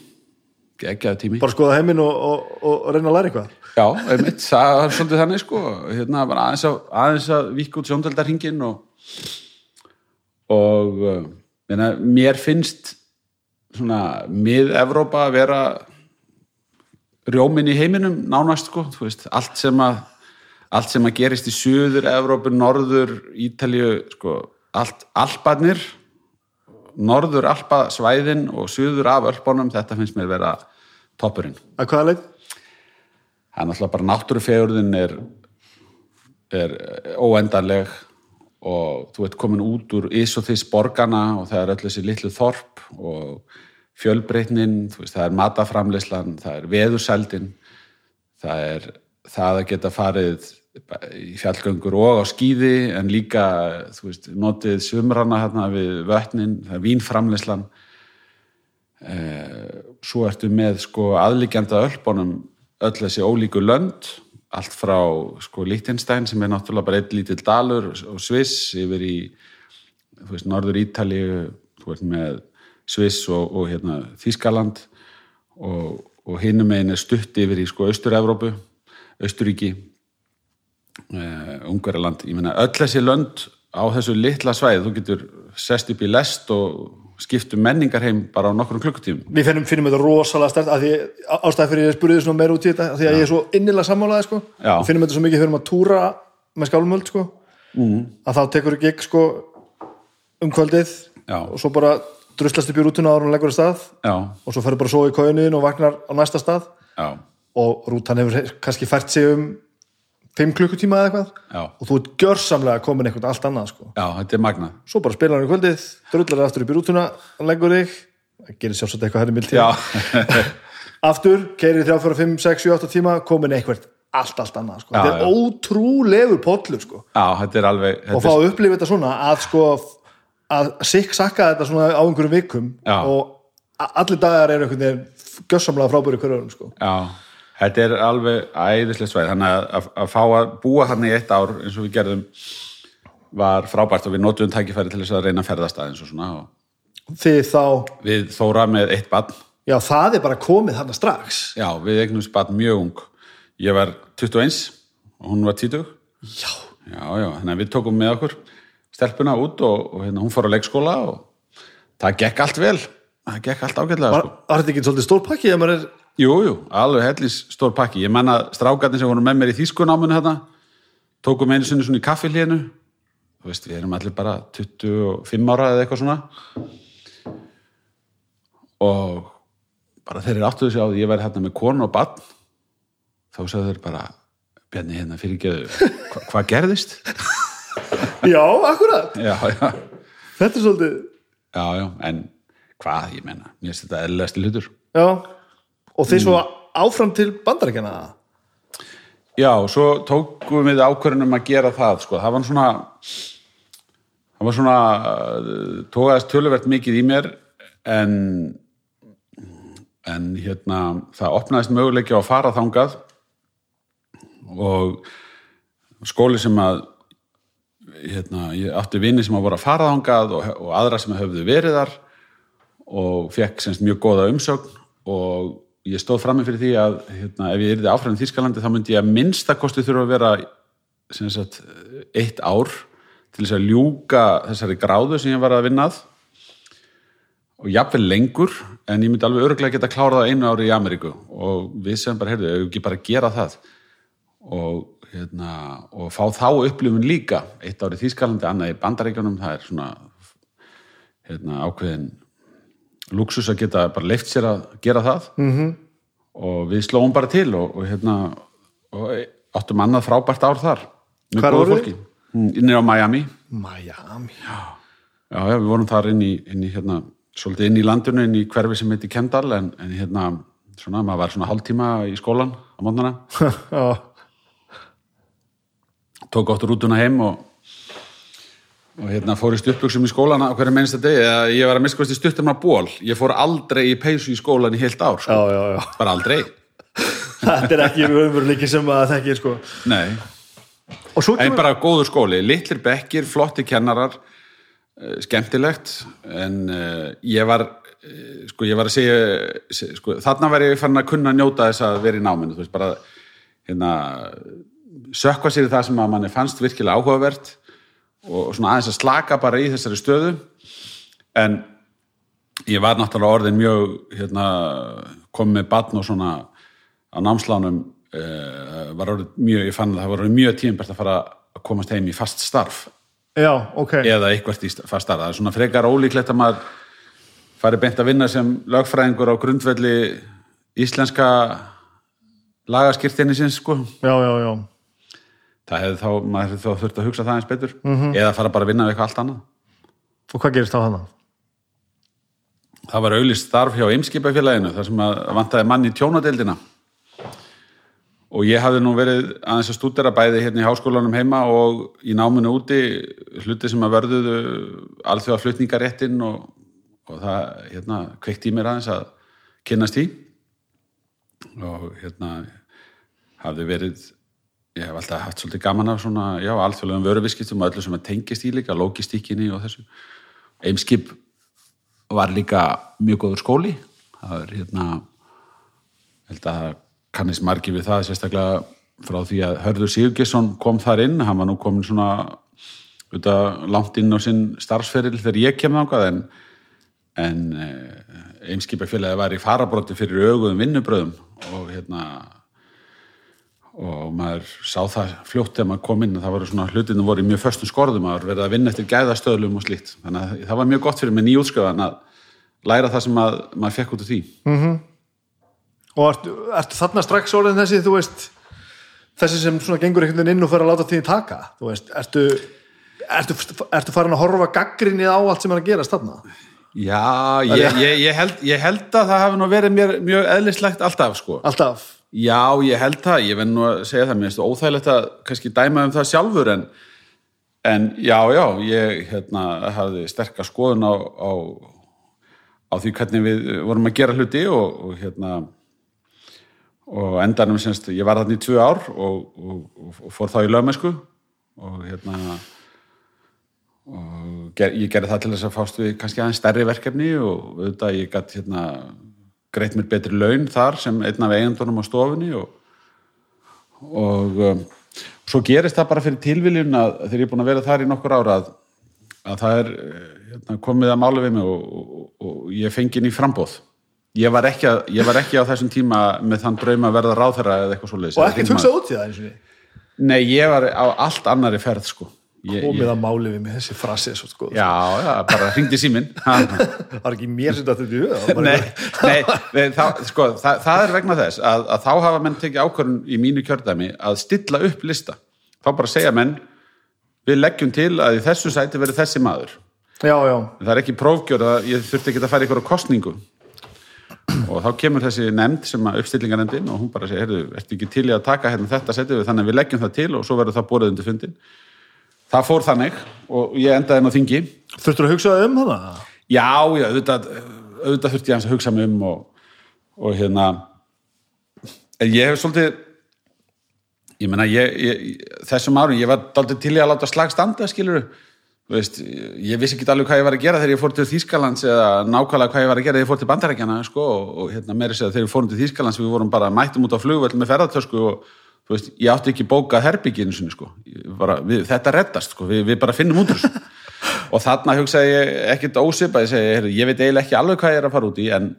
geggjaði tími. Bara skoða heiminn og, og, og reyna að læra eitthvað. Já, einmitt, það er svolítið þannig sko. Hérna var aðeins að, aðeins að víka út sjóndeldarhingin og og uh, meina, mér finnst svona mið-Evrópa að vera rjóminn í heiminum nánast sko, þú veist, allt sem að allt sem að gerist í suður Evrópu, norður, Ítalíu sko, allt alparnir norður alpasvæðin og suður af ölpunum, þetta finnst mér vera toppurinn. Að hvaða leið? Það er náttúrulega bara náttúrufegurðin er, er óendanleg og þú ert komin út úr þess borgana og það er öll þessi litlu þorp og fjölbreytnin, veist, það er mataframleyslan, það er veðursældin, það er það að geta farið í fjallgöngur og á skíði en líka, þú veist, notið sumrana hérna við vötnin, það er vínframleyslan svo ertu með sko aðliggjanda ölpunum öll þessi ólíku lönd allt frá sko Liechtenstein sem er náttúrulega bara eitt lítill dalur og Sviss yfir í þú veist, Norður Ítalíu þú veist með Sviss og, og hérna Þískaland og, og hinum megin er stutt yfir í sko Austur-Evrópu Austuríki uh, Ungverjaland, ég meina öll þessi lönd á þessu litla svæði, þú getur sest upp í lest og skiptum menningarheim bara á nokkrum klukkutímum Við finnum, finnum þetta rosalega stert að því ástæði fyrir ég spurði svona meira út í þetta því að ég er svo innilega sammálaði sko Já. Við finnum þetta svo mikið fyrir um að túra með skálmöld sko mm. að þá tekur gig sko um kvöldið Já. og svo bara druslast upp í rútuna áður og leggur að stað. Já, og svo ferur bara svo í kóinuðin og vagnar á næsta stað. Já, og rútan hefur kannski fært sig um 5 klukkutíma eða eitthvað. Já, og þú ert gjörsamlega komin eitthvað allt annað sko. já, þetta er magnað. Svo bara spilar hann í kvöldið, drullar aftur upp í rútuna og leggur þig, það gerir sjálfsagt eitthvað henni mild Já, aftur keirir 3, 4, 5, 6, 7, 8 tíma komin eitthvað allt, allt annað sko. Já, þetta er já. ótrúlegur pollur sko. já, þetta er alveg og þetta fá er, að upplifa þetta svona að sko að sikk-sakka þetta svona á einhverjum vikum Já. og allir dagar eru einhvern veginn gjörsamlega frábæri hverjum sko. Já, þetta er alveg æðislega svæð, þannig að, að, að fá að búa hann í eitt ár eins og við gerðum var frábært og við notum tækifæri til þess að reyna að ferðast aðeins og svona og þið þá, við þóra með eitt barn. Já það er bara komið þarna strax. Já, við eignumst barn mjög ung. Ég var 21 og hún var 20 já, já, já, þannig að við tókum með okkur stelpuna út og, og hérna, hún fór á leikskóla og það gekk allt vel það gekk allt ágætlega sko. var þetta ekki svolítið stór pakki er Jú, jú, alveg hellins stór pakki. Ég menna strákarnir sem voru með mér í þýskunáminu hérna, tókum einu sinni svona í kaffilínu. Þú veist, við erum allir bara 25 ára eða eitthvað svona. Og bara þeir eru áttuðu sig á því ég væri hérna með konu og barn. Þá sagðu þeir bara, Bjarni hérna fyrirgeðu hva, hvað gerðist? Já, akkurat, já, já, þetta er svolítið já, já, en hvað, ég menna, mér finnst þetta eðlilegasti hlutur. Já, og þeir svo áfram til bandarækjana Já, svo tókum við ákvörðunum að gera það, sko, það var svona það var svona uh, tókaðist töluvert mikið í mér en en hérna það opnaðist möguleiki á að fara þangað. Og skóli sem að hérna, ég átti vini sem að voru að fara þangað og, og aðra sem höfðu verið þar og fekk semst mjög góða umsögn og ég stóð frammi fyrir því að hérna, ef ég yrði áfram í Þýskalandi þá myndi ég að minnstakosti þurfa að vera sagt, eitt ár til þess að ljúka þessari gráðu sem ég var að vinna að. Og jafnvel lengur en ég myndi alveg öruglega geta klárað einu ári í Ameríku. Og við sem bara, heyrðu, ef ekki bara gera það? Og, hérna, og fá þá upplifun líka. Eitt ári í Þýskalandi, annað í Bandaríkjunum það er svona hérna, ákveðin luxus að geta bara leift sér að gera það. -hmm. og við slóum bara til og, og hérna og áttum annað frábært ár þar góðu voruð fólki. Inn á Miami. Miami. Já, já, við vorum þar inn í, inn í hérna, svolítið inn í landinu, inn í hverfi sem heiti Kendall, en, en hérna svona, maður var svona hálftíma í skólan á mótnana, Já, tók áttur rútuna heim og, og hérna fór í stuttbuxum í skólan á hverju minnsta degi, eða ég var að miskvæst í stuttum að ból, ég fór aldrei í peysu í skólan í heilt ár, sko. já, já, já. bara aldrei. Þetta er ekki raunveruleiki sem að þekki sko. Nei, en kemur bara góður skóli, litlir bekkir, flotti kennarar. Eh, skemmtilegt. En uh, ég var eh, sko ég var að segja se- sko, þarna var ég fann að kunna njóta þess að vera í náminu, þú veist bara hérna, sökva sér í það sem að manni fannst virkilega áhugavert og svona aðeins að slaka bara í þessari stöðu. En ég var náttúrulega orðin mjög hérna, komið með batn og svona á námslánum uh, var orðin mjög, ég fann að það var orðin mjög tímbært að fara að komast heim í fast starf. Já, ok. Eða eitthvað í fast starf. Það er svona frekar ólíklegt að maður fari beint að vinna sem lögfræðingur á grundvelli íslenska lagaskirtinni sinns sko. Já, já, já það hefði þá, maður þá þurft að hugsa það eins betur. Eða fara bara að vinna við eitthvað allt annað. Og hvað gerist þá hana? Það var auðlist starf hjá Eimskipafélaginu þar sem að vantaði mann í tjónadeildina. Og ég hafði nú verið aðeins að stúdera bæði hérna í háskólanum heima og í náminu úti hluti sem að verðuðu alþjóða flutningaréttin og, og það hérna kveikt í mér aðeins að kynnast í og hérna hafði verið ég hef alltaf haft svolítið gaman af svona, já, alþjóðlegum vöruviskiptum og öllu sem að tengist í líka, logistíkinni og þessu. Eimskip var líka mjög góður skóli. Það er hérna held að kannist margi við það sérstaklega frá því að Hörður Sigurgesson kom þar inn, hann var nú komin svona auðvitað langt inn á sinn starfsferil þegar ég kem þangað en, en einskipafélagi var í farabróti fyrir auguðum vinnubröðum og hérna og maður sá það fljótt þegar maður kom inn að það voru svona hlutinu voru í mjög föstum skorðum maður verið að vinna eftir gæðastöðlum og slíkt. Þannig að það var mjög gott fyrir mig nýjútskjöðan að læra það sem að, maður fekk út úr því. Og ertu, ertu þarna strax orðin þessi, þú veist þessi sem svona gengur einhvern veginn inn og fyrir að láta því taka, þú veist, ertu ertu, ertu farin að horfa gaggrinni á allt sem er að gerast þarna? Já, ég, ég, ég, held, ég held að það hafi nú verið mjög eðlislegt alltaf sko. Alltaf Já, ég held það, ég venn nú að segja það. Mér finnst óþægilegt að kannski dæma um það sjálfur en, en já, já ég hérna, hafði sterkar skoðun á, á, á því hvernig við vorum að gera hluti og, og hérna og endanum semst, ég var þarna í tvö ár og, og, og fór þá í lögmennsku og hérna og ger, ég gerði það til þess að fást við kannski aðeins stærri verkefni og auðvitað ég gætt hérna greitt mér betri laun þar sem einn af eigendunum á stofunni og, og um, svo gerist það bara fyrir tilviljun að þegar ég er búin að vera þar í nokkur ára að, að það er eh, hérna, komið að mála við mig og, og, og ég fengið ný frambóð ég var, ekki að, ég var ekki á þessum tíma með þann draum að verða ráðherra eða eitthvað svo leiðis og ekkert hugsað út í það eins og því Nei, ég var á allt annari ferð sko. Komið að máli við mig þessi frasi svo sko. Já, já, bara hringdi síminn. Það var ekki mér sem þetta huga nei, nei, nei það, sko, það, það er vegna þess að, að þá hafa menn tekið ákvörðun í mínu kjördæmi að stilla upp lista. Þá bara segja menn við leggjum til að í þessu sæti verið þessi maður. Já, það er ekki prófgjörð að ég þurfti ekki að fara ykkur kostningu og þá kemur þessi nefnd sem að uppstillingarnefndin og hún bara segir, heyrðu, ertu ekki til í að taka hérna þetta setið við þannig að við leggjum það til og svo verður það borðið undir fundin það fór þannig og ég endaði inn á þingi. Þurftur að hugsa um hana? Já, já, auðvitað, auðvitað þurfti ég hans að hugsa um og, og hérna en ég hef svolítið ég meina, ég, ég, þessum árum ég var daldið til í að láta slag standa skilur veist, ég vissi ekki alveg hvað ég var að gera þegar ég fór til Þýskalands eða nákvæmlega hvað ég var að gera þegar ég fór til Bandarækjana sko, og, og hérna meiri segja þegar ég fórum til Þýskalands við vorum bara mættum út á flugvöld með ferðartösku og veist, ég átti ekki bókað herbygginu sinni, sko. bara, við, þetta reddast, sko. við, við bara finnum út úr þessu. Og þarna hugsaði ég ekkert ósipa ég ég veit eiginlega ekki alveg hvað ég er að fara út í en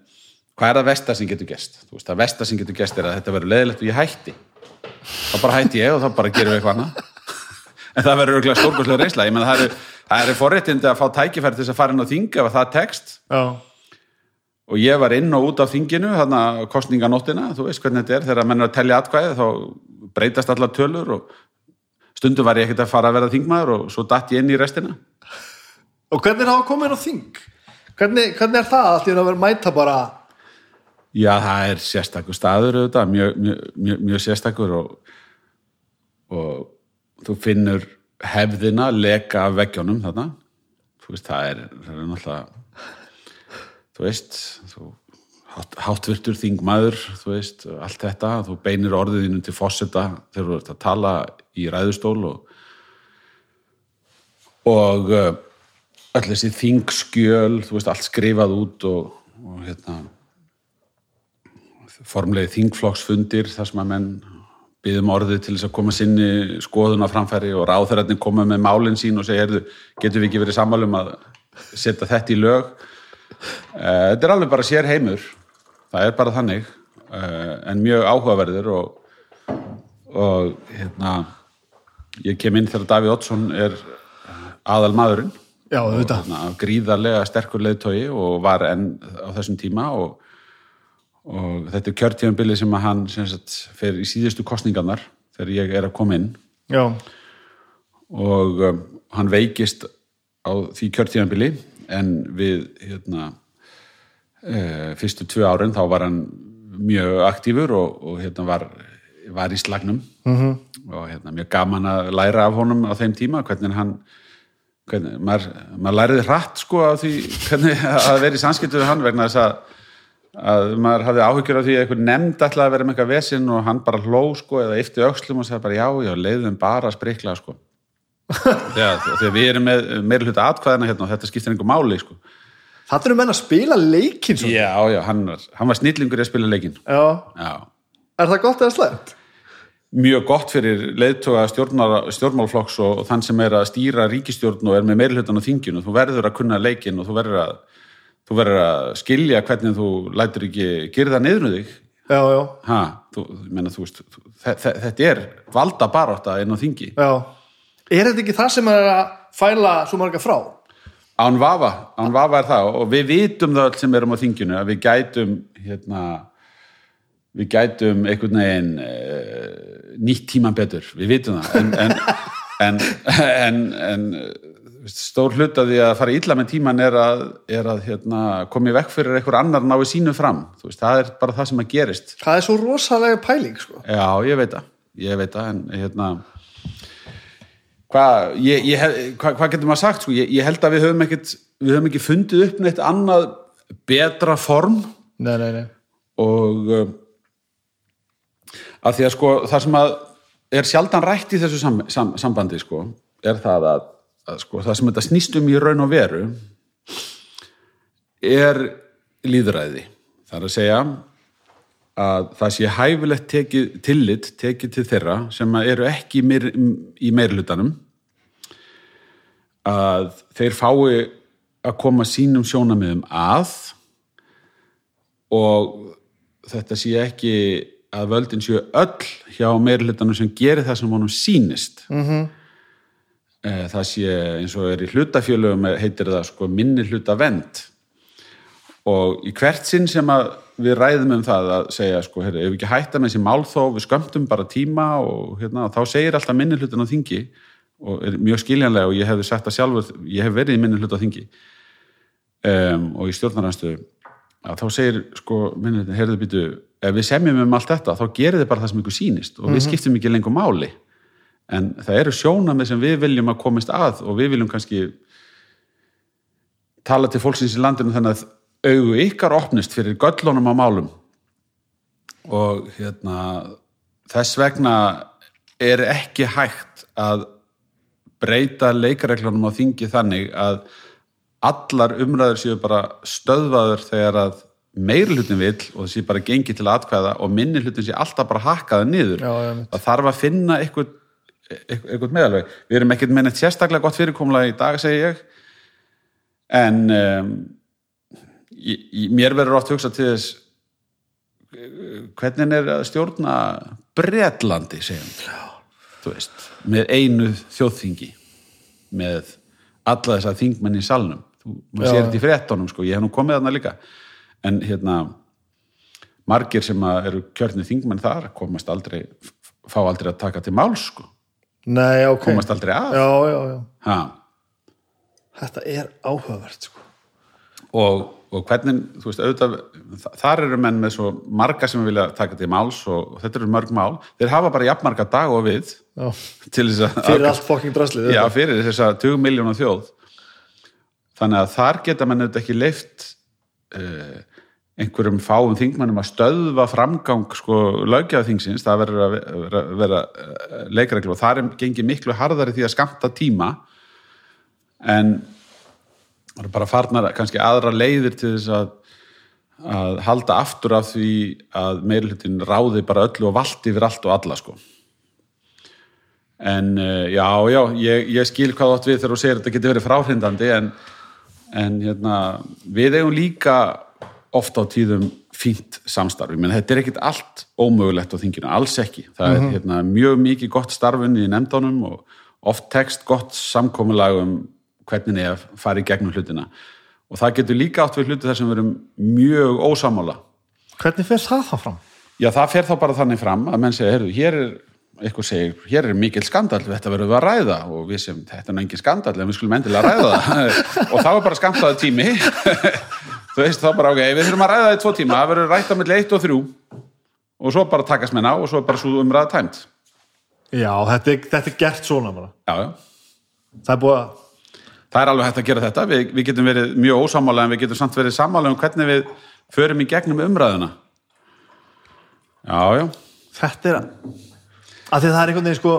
hvað er það vestar sem getur veist, það vestar sem getur gest er að þetta verður leðilegt og ég hætti. Þá bara hætti ég og þá bara gerum við eitthvað annað. En það verður auðvitað stórkoslega reynsla. Ég menna það eru, eru forréttindi að fá tækifæri til þess að fara inn á þinga ef það text já, og ég var inn og út af þinginu þarna kostninganóttina, þú veist hvernig þetta er. Þegar menn er að tellja atkvæði þá breytast allar tölur og stundum var ég ekkert að fara að verða þingmaður og svo datt ég inn í restina. Og hvernig er það að koma inn á þing? Hvernig, hvernig er það? Raun að vera mæta bara? Já, það er sérstakur staður auðvitað, mjög, mjög, mjög, mjög sérstakur og, og þú finnur hefðina leka af veggjónum þarna. Þú veist, það er, það er náttúrulega þú veist háttvirtur þingmaður þú veist, allt þetta þú beinir orðiðinu til fósetta þegar þú ert að tala í ræðustól og og uh, öll þessi þingskjöl þú veist, allt skrifað út og, og hérna formlegi þingflokksfundir þar sem að menn byggðum orðið til þess að koma sinni skoðun á framfæri og ráþærætni koma með málinn sín og segja, getur við ekki verið sammálum að setja þetta í lög? Eh, þetta er alveg bara sér heimur það er bara þannig eh, en mjög áhugaverður og, og hérna ég kem inn þegar Daví Oddsson er aðal maðurinn já, auðvitað, hérna, gríðarlega sterkur leiðtói og var enn á þessum tíma og, og þetta er kjörtíðanbilið sem að hann fer í síðustu kostningarnar þegar ég er að koma inn. Já, og um, hann veikist á því kjörtíðanbili en við hérna, fyrstu tvö árin þá var hann mjög aktífur og, og hérna, var, var í slagnum -hmm. og hérna, mjög gaman að læra af honum á þeim tíma hvernig hann hvernig, maður, maður læriði hratt sko af því hvernig að vera í samskiptu við hann vegna þess að, að maður hafði áhyggjur af því að einhver nefnd ætlaði að vera með eitthvað vesinn og hann bara hló sko eða yfti öxlum og sagði bara já, já, leiðum bara að sprikla sko þegar, þegar við erum með meira hluta atkvæðina hérna og þetta skiptir einhver máli sko. Það eru menn að spila leikin svo. já, já, hann var, hann var snillingur að spila leikin já, já. er það gott eða slæmt? mjög gott fyrir leiðtoga stjórnmálflokks og, og þann sem er að stýra ríkistjórn og er með meira hlutan á þinginu þú verður að kunna leikin og þú verður að þú verður að skilja hvernig þú lætur ekki það niður þig já, já, ha, þú, menna, þú veist, þú, þetta, er valda barátta inn á þingi já er þetta ekki það sem er að fæla svo marga frá? Án vafa, án vafa er það. Og við vitum það öll sem erum á þinginu að við gætum hérna, við gætum einhvern veginn e, nýtt tíman betur, við vitum það. En, en, en, en, en stór hlut að því að fara illa með tíman er að, er að hérna, koma í vekk fyrir einhver annar nái sínu fram, veist, það er bara það sem að gerist. það er svo rosalega pæling sko. Já, ég veit það, ég veit það en hérna hvað hva, hva getur maður sagt sko? ég, ég held að við höfum ekkert við höfum ekki fundið upp neitt annað betra form nei, nei, nei. og uh, að því að sko það sem að er sjaldan rætt í þessu sam, sam, sambandi sko er það að, að sko það sem þetta snýst um í raun og veru er líðræði það er að segja að það sé hæfilegt tekið, tillit tekið til þeirra sem eru ekki meir, í meirlutanum að þeir fái að koma sínum sjónamiðum að og þetta sé ekki að völdin séu öll hjá meirlutanum sem gerir það sem honum sínist mm -hmm. e, það sé eins og er í hlutafjölugum heitir það sko minni hluta vend og í hvert sinn sem að við ræðum um það að segja sko, heyrðu, ef við ekki hætta með þessi málþó við skömmtum bara tíma og hérna, þá segir alltaf minni hlutin á þingi og er mjög skiljanlega og ég hefði sagt það sjálfur ég hef verið í minni hluta á þingi. Um, og í stjórnarhansstöðu að þá segir sko minni hlutin, heyrðu býtu, ef við semjum um allt þetta þá gerir þið bara það sem ykkur sýnist og við skiptum ekki lengur máli. En það eru sjónamið sem við viljum að komist að og við viljum kannski tala til fólksins í landinu þannig að augu ykkar opnist fyrir göllunum á málum. Og hérna þess vegna er ekki hægt að breyta leikareglunum á þingi þannig að allar umræður séu bara stöðvaður þegar að meiri hlutin vill og það sé bara gengi til atkvæða og minni hlutin sé alltaf bara hakkaða niður. Já, það þarf að finna eitthvað, eitthvað, meðalveg. Við erum ekkert með neitt sérstaklega gott fyrirkomlega í dag segi ég. En um, í, mér verður oft hugsað til þess hvernig er að stjórna veist, með einu þjóðþingi með alla þessa þingmenn í salnum. Þú, maður sér þetta í fréttonum sko, ég hef nú komið þarna líka. En hérna margir sem að eru kjörnir þingmenn þar komast aldrei fá aldrei að taka til máls sko, Nei, ok. komast aldrei að. Já, já, já. Þetta er áhugavert, sko. og, og hvernig, þú veist, auðvitað þa- þar eru menn með svo marga sem vilja taka til máls og, og þetta eru mörg mál þeir hafa bara jafnmarga dag og við Já. til þess að Fyrir allt fokking draslið. Já, fyrir þess að 20 miljónu þjóð þannig að þar geta menn auðvitað ekki leift uh, einhverjum fáum þingmannum að stöðva framgang sko löggjaðþingsins, það verður að vera, vera uh, leikreglu og þar gengið miklu harðari því að skamta tíma en það eru bara farnar kannski aðra leiðir til þess að að halda aftur af því að meirhlutin ráði bara öllu og valdi yfir allt og alla sko. En uh, já, já, ég, ég skil hvað átt við þegar þú segir að þetta getur verið fráhrindandi en, en hérna, við eigum líka oft á tíðum fínt samstarfi, menn þetta er ekkit allt ómögulegt á þinginu, alls ekki. Það er hérna, mjög mikið gott starfun í nefndunum og oft tekst gott samkomulag um hvernig er að fara í gegnum hlutina. Og það getur líka átt við hluti þar sem við erum mjög ósamála Hvernig fer það þá fram? Já, það fer þá bara þannig fram að menn segja, heyrðu, hér er eitthvað segir, hér er mikil skandal þetta verður við að ræða. Og við sem þetta er engin skandal en við skulum endilega ræða það. Og þá er bara skamtaði tími. Þú veist þá bara, ok, við þurfum að ræða það í tvo tíma það verður rætt á milli eitt og þrjú. Og svo bara takast menn á og svo bara svo umræða tæmt Já, þetta er, þetta er gert svona bara. Já, já. Það er búið að... Það er alveg hægt að gera þetta, við, við getum verið mjög ósámála en við getum samt verið sammála um hvernig við förum í gegnum umræðuna. Já, já, Þetta er að... Því það er einhvern veginn sko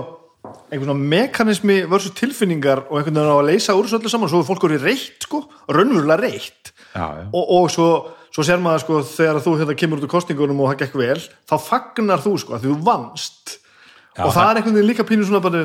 einhvern svona mekanismi versus tilfinningar og einhvern veginn á að leysa úr þessu öllu saman svo er fólk eru reitt sko, raunverulega reitt já, já. og, og svo, svo sér maður sko þegar þú hérna kemur út úr kostningunum og það gekk vel þá fagnar þú sko að þú vannst og það, það- er einhvern veginn líka pínu svona bara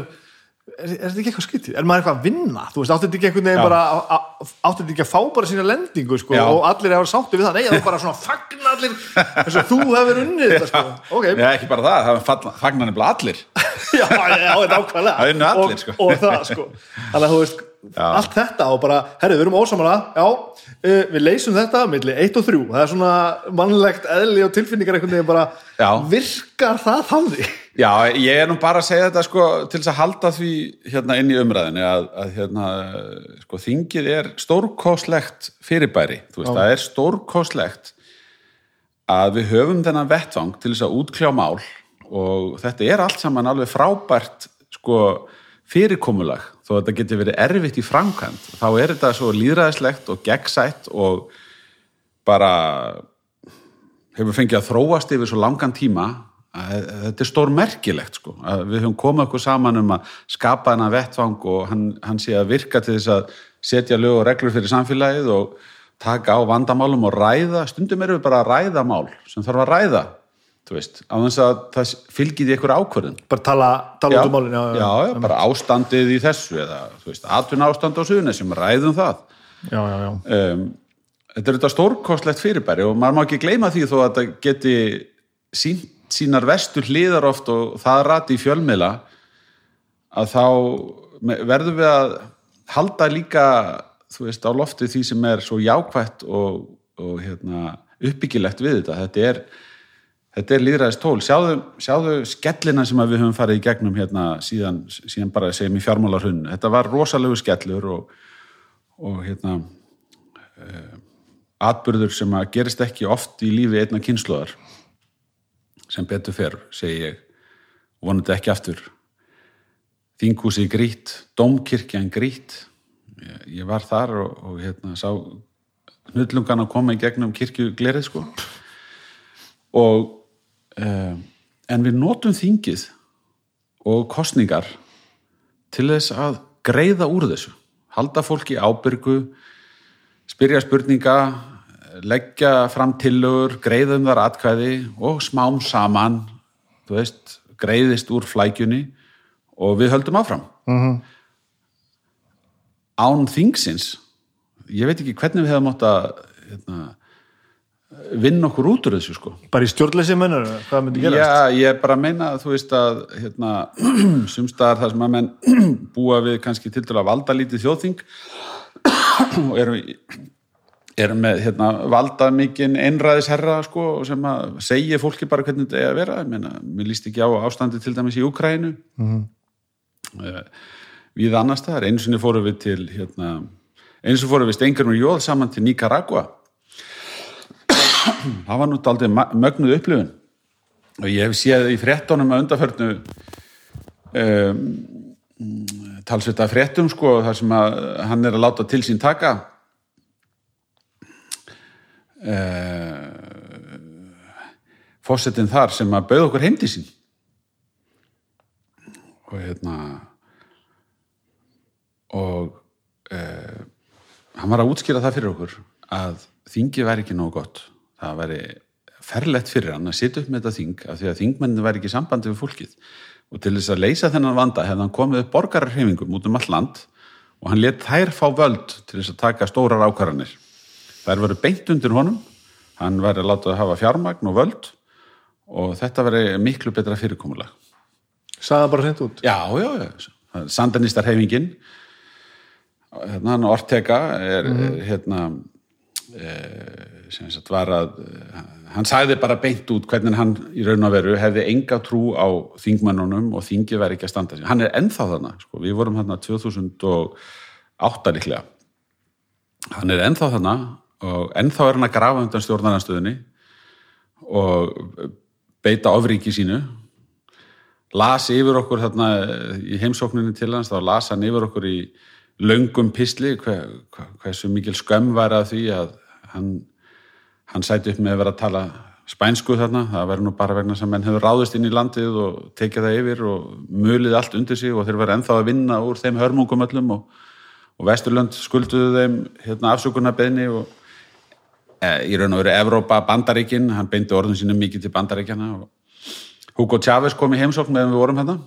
er, er þetta ekki eitthvað skytið? Er maður eitthvað að vinna? Þú veist, átti þetta ekki veginn Já. bara á- á- átti þetta ekki að fá bara sína lendingu sko og allir hefur sáttu við það nei, það er bara svona fagnar allir eins og þú hefur unnið þetta sko ok, Já, ekki bara það, það fagnar nefnilega allir. já, já, þetta allir, og, sko. og það sko þannig að þú veist, Já. allt þetta og bara, herru, við erum ósamála já, uh, við leysum þetta milli 1 og 3, það er svona mannlegt eðli og tilfinningar einhvern veginn bara Já. virkar það þannig Já, ég er nú bara að segja þetta sko til þess að halda því hérna inn í umræðinni að, að hérna, sko, þingið er stórkoslegt fyrirbæri, þú veist, það er stórkoslegt að við höfum þennan vettvang til þess að útkljá mál og þetta er allt saman alveg frábært sko fyrirkomulag þó að þetta geti verið erfitt í framkvæmt þá er þetta svo líðræðislegt og gegnsætt og bara hefur fengið að þróast yfir svo langan tíma að þetta er stór merkilegt sko, við höfum komið okkur saman um að skapa hennar vettvang og hann, hann sé að virka til þess að setja lög og reglur fyrir samfélagið og taka á vandamálum og ræða, stundum erum við bara að ræða mál sem þarf að ræða þú veist, á þess að það fylgir því einhver ákvörðun. Bara tala, tala út um málin já, já, já, bara ástandið í þessu eða, þú veist, atvinna ástand á suðunni sem ræðum það. Já, já, já. um, þetta er þetta stórkostlegt fyrirbæri og maður má ekki gleyma því þó að þetta geti sínt sínar vestu hliðar oft og það rati í fjölmiðla að þá verðum við að halda líka þú veist á lofti því sem er svo jákvætt og, og hérna, uppbyggilegt við þetta. Þetta er, þetta er líðræðist tól. Sjáðu, sjáðu skellina sem við höfum farið í gegnum hérna síðan, síðan bara segjum í fjármálarhunn þetta var rosalegu skellur og, og hérna uh, atburður sem að gerist ekki oft í lífi einna kynsluðar sem betur fer, segi ég vonandi ekki aftur. Þinghúsi grýtt, dómkirkjan grýtt. Ég, ég var þar og, og hérna sá hnullungan að koma í gegnum kirkjuglerið sko. Og en við notum þingið og kostningar til þess að greiða úr þessu halda fólki ábyrgu spyrja spurninga leggja fram tillögur greiða um þar atkvæði og smám saman veist, greiðist úr flækjunni og við höldum áfram -hmm. án þingsins ég veit ekki hvernig við hefum átt að hérna, vinna okkur út úr þessu sko. Bara í stjórnleysi mennur, hvað myndi gerast? Já, ég er bara að meina að þú veist að hérna, sumstaðar þar sem að menn búa við kannski til dæla valda lítið þjóðþing og eru, eru með hérna, valda mikinn einræðisherra sko, sem að segja fólki bara hvernig þetta er að vera, ég meina, mér líst ekki á ástandi til dæmis í Ukrænu mm -hmm. við annars staðar, einu sinni fórum við til hérna, einu sinni fórum við stengur og jóð saman til Nicaragua það var nú aldrei mögnuð upplifun. Og ég hef séð í fréttonum að undarförnu um, talsvita fréttum sko þar sem að hann er að láta til sín taka. Uh, fórsetin þar sem að bauð okkur heimdi sín. Og hérna og uh, hann var að útskýra það fyrir okkur að þingi væri ekki nógu gott það væri ferlegt fyrir hann að sitja upp með þetta þing af því að þingmennin væri ekki í sambandi við fólkið. Og til þess að leysa þennan vanda hefði hann komið upp borgararhefingum út um all land og hann let þær fá völd til þess að taka stórar ákvarðanir. Þær veru beint undir honum hann væri að láta að hafa fjármagn og völd og þetta veri miklu betra fyrirkomulag. Sagða bara hreint út? Já, já, já, sandanistar hefingin hérna hann Ortega er hérna e, sem sagt var að hann sagði bara beint út hvernig hann í raun og veru hefði enga trú á þingmannunum og þingi væri ekki að standa sig. Hann er ennþá þarna, sko, við vorum þarna 2008 líklega. Hann er ennþá þarna og ennþá er hann að grafa undan stjórnarnarstöðunni og beita ofríki sínu las yfir okkur þarna í heimsókninni til hans, þá las hann yfir okkur í löngum pisli hver, hver, hversu mikil skömm var að því að hann, hann sæti upp með að vera að tala spænsku þarna, það verður nú bara vegna sem menn hefur ráðist inn í landið og tekið það yfir og mulið allt undir sig og þeir verður ennþá að vinna úr þeim hörmungum öllum og, og Vesturlönd skulduðu þeim hérna, afsökunarbeðni og e, í raun og veru Evrópa bandaríkin, hann beindi orðin sínum mikið til bandaríkjana og Hugo Chávez kom í heimsókn meðan við vorum hérna.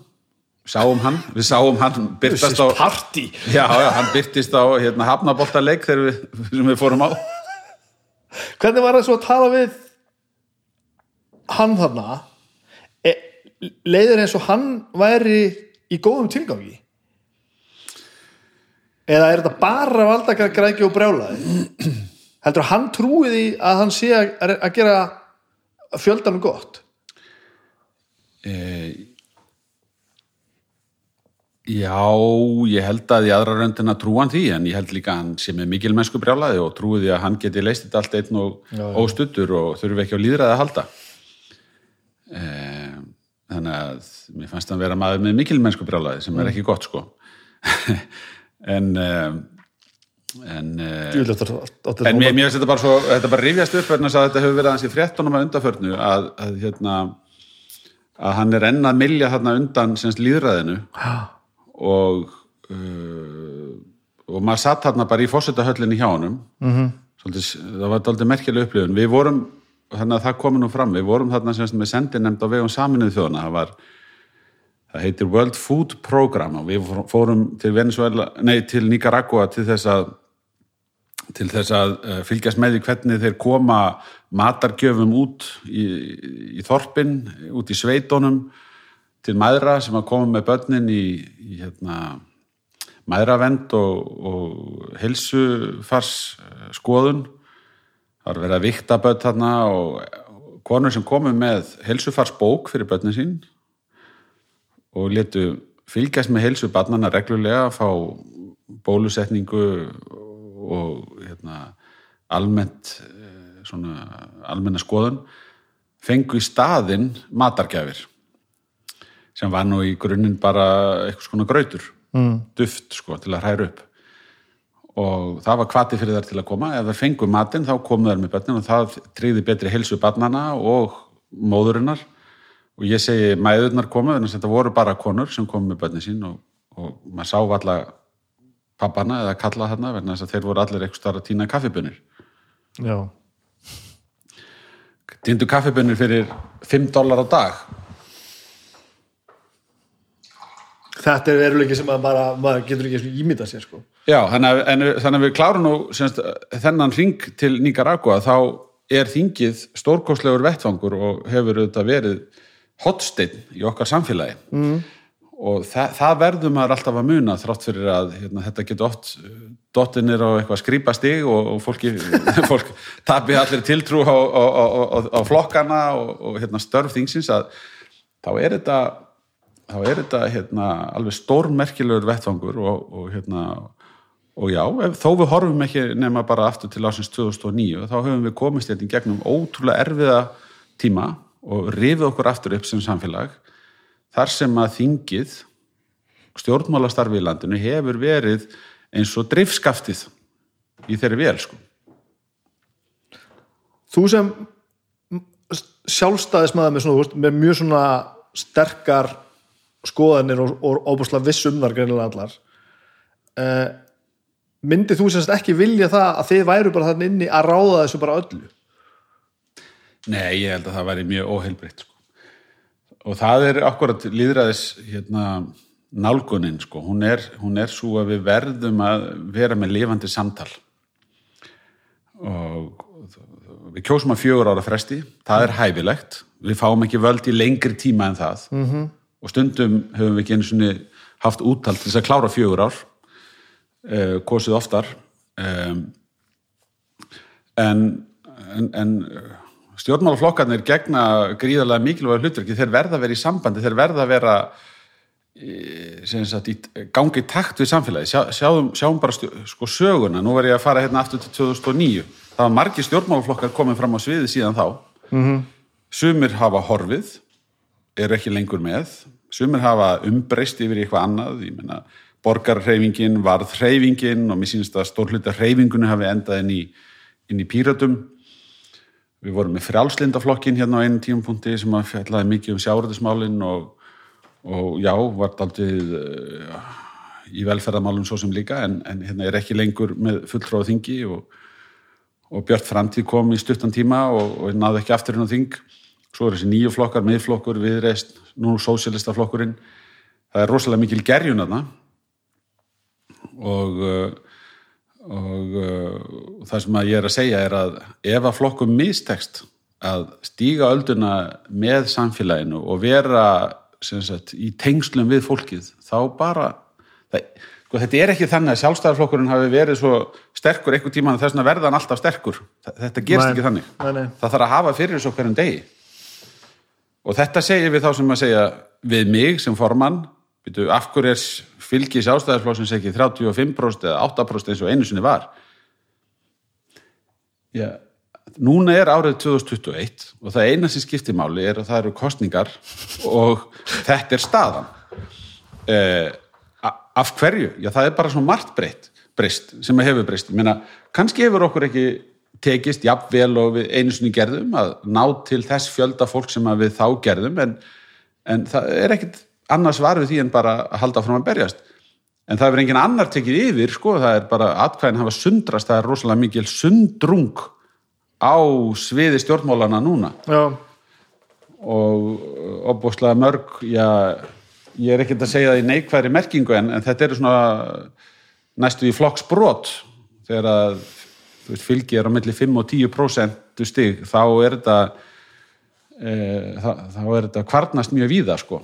Sáum hann, við sáum hann byrtast á, já, já, hann byrtist á hérna, hafnaboltaleik þegar við, við fórum á hvernig var það svo að tala við hann þarna? E, leiður eins og hann væri í góðum tilgangi? Eða er þetta bara valdakar græki og brjálaði heldur að hann trúi því að hann sé að, að gera fjöldanum gott? E, Já, ég held að í aðra röndina trúan því en ég held líka að hann sé með mikil mennsku brjálaði og trúi því að hann geti leist þetta allt einn og óstuttur og þurfi ekki á líðræði að halda. E, Þannig að mér fannst hann vera maður með mikil mennsku brjálaði sem er ekki gott sko. En e, en e, er- þetta er- En mér, mér finnst þetta bara svo, þetta bara rifjast upp að þetta hefur verið aðeins í fréttunum að undarförnu að, að hérna að hann er enn að milja þarna undan semst líðræðinu og uh, og maður satt þarna bara í fórsetahöllinni hjá honum. -hmm. Svolítið, það var daldið merkileg upplifun. Við vorum, þannig að það komi nú fram við vorum þarna semst með sendinemnd á vegum saminuð þjóðana, það var það heitir World Food Program og við fórum til Venezuela, nei til Nicaragua til þess að til þess að uh, fylgjast með því hvernig þeir koma matargjöfum út í, í þorpin, út í sveitunum til maðra sem að koma með börnin í, í hérna, mæðravend og, og heilsufars skoðun það var verið að vikta börn þarna og konur sem komu með heilsufarsbók fyrir börnin sín og letu fylgjast með heilsu barnana reglulega fá bólusetningu og hérna, almennt eh, almenna skoðun fengu í staðinn matargjafir sem var nú í grunninn bara eitthvað svona grautur mm. duft sko til að hræra upp. Og það var kvati fyrir þær til að koma. Ef þær fengu matinn þá komu þær með börnin og það tryggði betri helsu barnana og móðurinnar. Og ég segi mæðurnar komu en þetta voru bara konur sem komu með börnin sín og, og maður sá alla pappana eða kalla þarna verðan þess að þeir voru allir eitthvað starf að týna kaffibunir Já, týndu kaffibunir fyrir 5 dólar á dag þetta er veruleiki sem að bara, maður getur ekki ímyndað sér sko. Já, þannig að, en, þannig að við klárum nú semst, þennan ring til Nicaragua þá er þingið stórkostlegur vettfangur og hefur auðvitað verið hotsteinn í okkar samfélagi mm. og þa það verður maður alltaf að muna þrátt fyrir að hérna, þetta getur oft dottinir á eitthvað skrýpastig og, og fólki, fólk tapi allir tiltrú á, á, á, á flokkana og, og hérna, störf þingsins að þá er þetta þá er þetta hérna, alveg stórmerkilegur vettfangur og, og hérna og já, ef, þó við horfum ekki nema bara aftur til ásins 2009 þá höfum við komist hérna í gegnum ótrúlega erfiða tíma og rifið okkur aftur upp sem samfélag þar sem að þingið stjórnmálastarfi í landinu hefur verið eins og dreifskaftið í þeirri vel sko. Þú sem sjálfstæðismæða með, með mjög svona sterkar skoðanir og, óbúslega vissum þar greinilega allar uh, myndið þú semst ekki vilja það að þið væru bara þannig inni að ráða þessu bara öllu Nei, ég held að það væri mjög óheilbritt sko. og það er akkurat líðræðis hérna, nálgunin sko. hún, er, hún er svo að við verðum að vera með lifandi samtal og við kjósum að fjögur ára fresti það er hæfilegt, við fáum ekki völd í lengri tíma en það mm -hmm. Og stundum höfum við ekki einu svonni haft úttalt til þess að klára fjögur ár uh, kosið oftar. Um, en en, en stjórnmálaflokkarnir gegna gríðarlega mikilvæg hlutverki, þeir verða að vera í sambandi, þeir verða að vera sagt, í gangi takt við samfélagi, Sjá, sjáum, sjáum bara stjó, sko söguna, nú er ég að fara hérna aftur til 2009, það var margi stjórnmálaflokkar komið fram á sviði síðan þá. Mm -hmm. sumir hafa horfið eru ekki lengur með sumir hafa umbreyst yfir eitthvað annað ég menna, borgarreifingin varð reifingin og mér sínst að stórluta reifingunni hafi endað inn í, inn í píratum Við vorum með frjálslindaflokkin hérna á einu tíumpunkti sem að fjallaði mikið um sjáræðismálinn og, og já, var aldrei uh, í velferðamálum svo sem líka en, en hérna er ekki lengur með fulltróðu þingi og, og Björn Framtíð kom í stuttan tíma og, og náði ekki aftur á þing. Svo er þessi nýju flokkar, miðflokkur, viðreist, nú sósélistaflokkurinn. Það er rosalega mikil gerjun aðna og uh, og uh, það sem að ég er að segja er að ef að flokkum mistekst að stíga ölduna með samfélaginu og vera sagt, í tengslum við fólkið þá bara það, sko, þetta er ekki þannig að sjálfstæðarflokkurinn hafi verið svo sterkur einhver tíma þess að verða hann alltaf sterkur þetta gerst Nei. ekki þannig Nei, nei. það þarf að hafa fyrir þessu hverjum degi og þetta segir við þá sem að segja við mig sem formann Býtu, af hverju er fylgis ástæðarflóksins ekki 35% eða 8% eins og einu sinni var? Já, núna er árið 2021 og það eina sem skiptir máli er að það eru kostningar og þetta er staðan. Eh, af hverju? Já, það er bara svona margt breytt breyst, sem að hefur breyst. Meina, kannski hefur okkur ekki tekist jafnvel og við einu sinni gerðum að ná til þess fjölda fólk sem við þá gerðum en, en það er ekkit annars var við því en bara að halda fram að berjast. En það er engin annar tekið yfir sko, það er bara atkvæðin hafa sundrast það er rosalega mikil sundrung á sviði stjórnmálana núna. Já, og opbúslega mörg já, ég er ekkert að segja það í neikværi merkingu en, en þetta eru svona næstu í flokksbrot þegar að veist, fylgi er á milli 5 og 10% stig, þá er þetta e, þá, þá er þetta kvarnast mjög víða sko.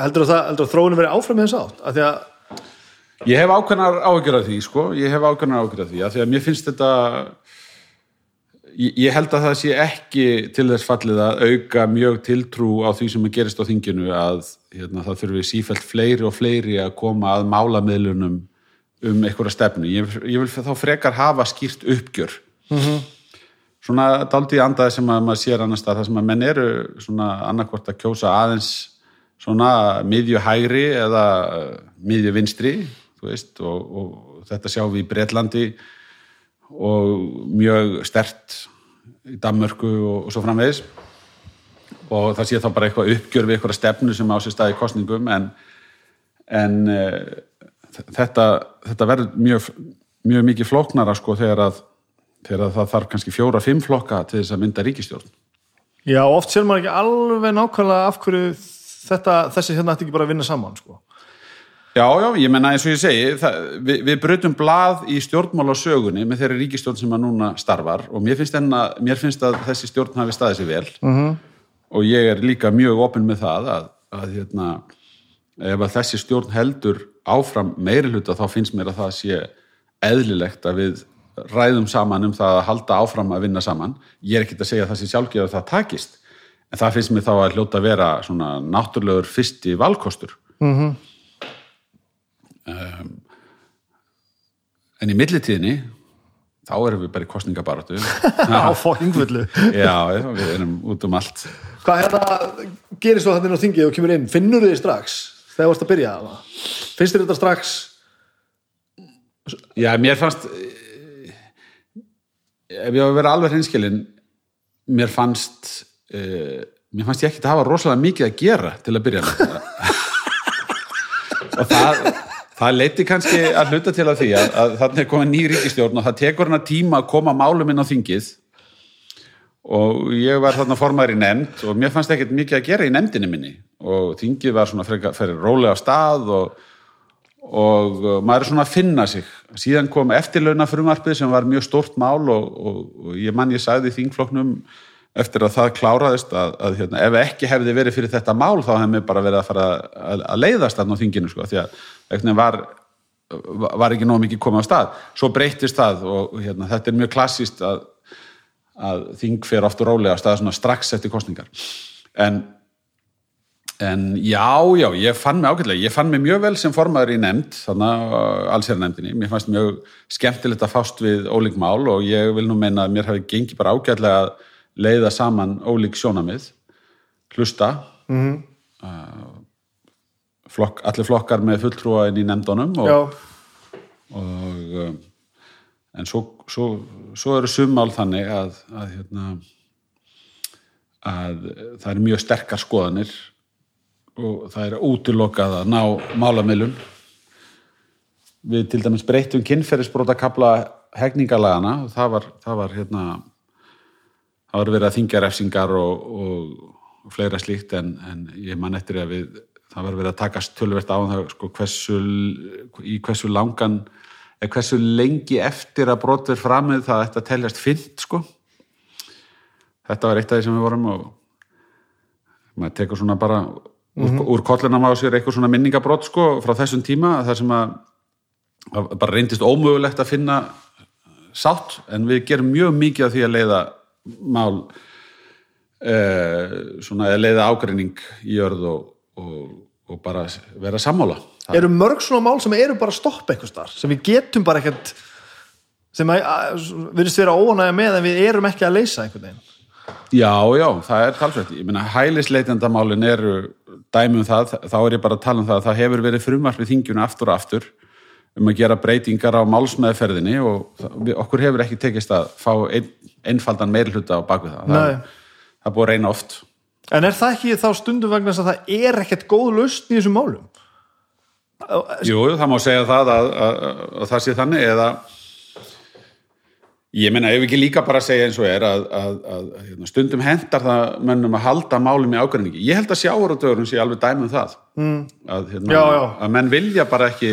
Heldur að, það, heldur að þróunum verið áfram þess átt? Að því að Ég hef ákveðnar áhyggjur af því, sko. Ég hef ákveðnar áhyggjur af því, af því að mér finnst þetta... Ég, held að það sé ekki til þess fallið að auka mjög tiltrú á því sem að gerist á þinginu að hérna, það þurfi sífælt fleiri og fleiri að koma að málamiðlunum um einhverja stefnu. Ég, ég vil þá frekar hafa skýrt uppgjör. Svona daldið andaði sem að maður sér annars það, sem að menn eru svona annarkvort að kjósa aðeins svona miðju hægri eða miðju vinstri þú veist, og, og þetta sjáum við í Breitlandi og mjög stert í Danmörku og, og svo framvegis og það sé þá bara eitthvað uppgjör við eitthvað stefnu sem á sér staði í kostningum en, en e, þetta, þetta verður mjög, mjög mikið flóknara sko þegar að, þegar að það þarf kannski fjóra-fimm flokka til þess að mynda ríkistjórn Já, oft sér maður ekki alveg nákvæmlega af hverju þetta, þessi hérna ætti ekki bara að vinna saman sko. Já, já, ég menna eins og ég segi það, við, við brutum blað í stjórnmála sögunni með þeirri ríkistjórn sem að núna starfar og mér finnst, enna, mér finnst að þessi stjórn hafi staðið sér vel uh -huh. og ég er líka mjög opinn með það að, að hérna, ef að þessi stjórn heldur áfram meiri hluta þá finnst mér að það sé eðlilegt að við ræðum saman um það að halda áfram að vinna saman. Ég er ekkit að segja að það sé sjálfgeð að það takist en það finnst mér þá að hljóta að vera svona náttúrulegur fyrsti valkostur. Uh -huh. um, en í millitíðinni þá erum við bara í kostningabaratu á fókingvöldu já, við erum út um allt. Hvað hérna gerir svo hann inn á þingið og kemur inn? Finnur þið strax þegar þú varst að byrja það finnst þið þetta strax? Já, mér fannst ef ég á að vera alveg hinskilin mér fannst uh, mér fannst ég ekki að hafa rosalega mikið að gera til að byrja með. Og það það leiti kannski að hluta til að því að, að þannig er komið ný ríkistjórn og það tekur hana tíma að koma málum inn á þingið. Og ég var þarna formaður í nefnd og mér fannst ekkert mikið að gera í nefndinni minni og þingið var svona fyrir, fyrir rólega stað og, og maður er svona að finna sig síðan kom eftirlauna frumarpið sem var mjög stort mál og, og, og ég mann ég sagði þingfloknum eftir að það kláraðist að, að hérna, ef ekki hefði verið fyrir þetta mál þá hefði mér bara verið að fara að, að leiðast þarna á þinginu sko, því að eitthvað var, var ekki nóg mikið komið á stað. Svo breytist það og hérna, þetta er mjög klassíst að, að þing fer ofta rólega á stað strax eftir kostningar. En, en já, já, ég fann mig ágætlega, ég fann mig mjög vel sem formaður í nefnd, þannig að allsérnefndinni, mér fannst mjög skemmtilegt að fást við ólík mál og ég vil nú meina að mér hafi gengið bara ágætlega að leiða saman ólík sjónamið hlusta mm -hmm. uh, flokk, allir flokkar með fulltrúa inn í nefndunum og, og um, en svo, svo, svo eru summál þannig að, að, hérna, að það eru mjög sterkar skoðanir og það er útilokað að ná málamilun við til dæmis breytum kynferðisbróta kapla hegningalagana og það var, það var hérna það var verið að þingja refsingar og, og, og fleira slíkt en, en ég man eftir að við það var verið að takast tölvert á það sko, hversu, í hversu langan eða hversu lengi eftir að brot verð framið það ætti að teljast fyllt sko. Þetta var eitt af því sem við vorum og maður tekur svona bara mm -hmm. úr, úr kollunum á sér eitthvað svona minningabrot sko frá þessum tíma þar sem að, að bara reyndist ómögulegt að finna sátt en við gerum mjög mikið af því að leiða mál eh, svona að leiða ágreining í jörð og, og, og bara vera sammála. Það eru mörg svona mál sem eru bara stopp eitthvað starf sem við getum bara ekkert sem við erum vera óanægja með en við erum ekki að leysa einhvern veginn? Já, já, það er talsveit ég meina hælisleitendamálin eru dæmum það, þá er ég bara að tala um það að það hefur verið frumvart við þingjuna aftur og aftur um að gera breytingar á málsmeðferðinni og okkur hefur ekki tekist að fá ein, einfaldan meirhluta á bakvið það. Það, það búið að reyna oft. En er það ekki þá stundum vegna að það er ekkert góð lust í þessum málum? Jú, það má segja það að, að, að, að það sé þannig eða ég menna ef ekki líka bara að segja eins og er að hérna, stundum hendar það mönnum að halda málum í ágræningi ég held að sjáur og dögurum sé alveg dæmum það mm. hérna, já, já. að menn vilja bara ekki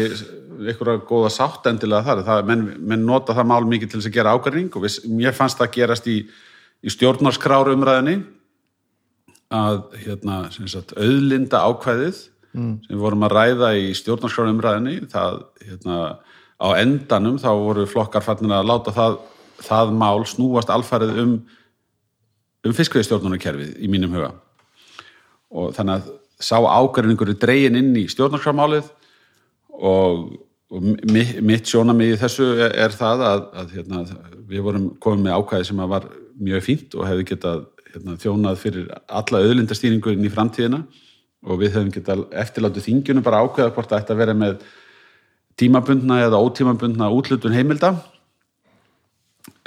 einhverja góða sátt endilega þar það, menn, menn nota það mál mikið til þess að gera ágræning og við, mér fannst það gerast í, í stjórnarskráru umræðinni að hérna, sagt, auðlinda ákvæðið sem við vorum að ræða í stjórnarskráumræðinni það, hérna, á endanum þá voru flokkar fannir að láta það, það mál snúast alfarið um, um fiskveiðstjórnarkerfið í mínum huga. Og þannig að sá ágærinningur er dregin inn í stjórnarskrámálið og, og mi- mitt sjónamið í þessu er, er það að, að hérna, við vorum komið með ákvæði sem var mjög fínt og hefði getað hérna, þjónað fyrir alla auðlindastýringu inn í framtíðina. Og við hefðum getað eftirláttu þingjunum bara ákveða hvort það ætti að vera með tímabundna eða ótímabundna útlutun heimilda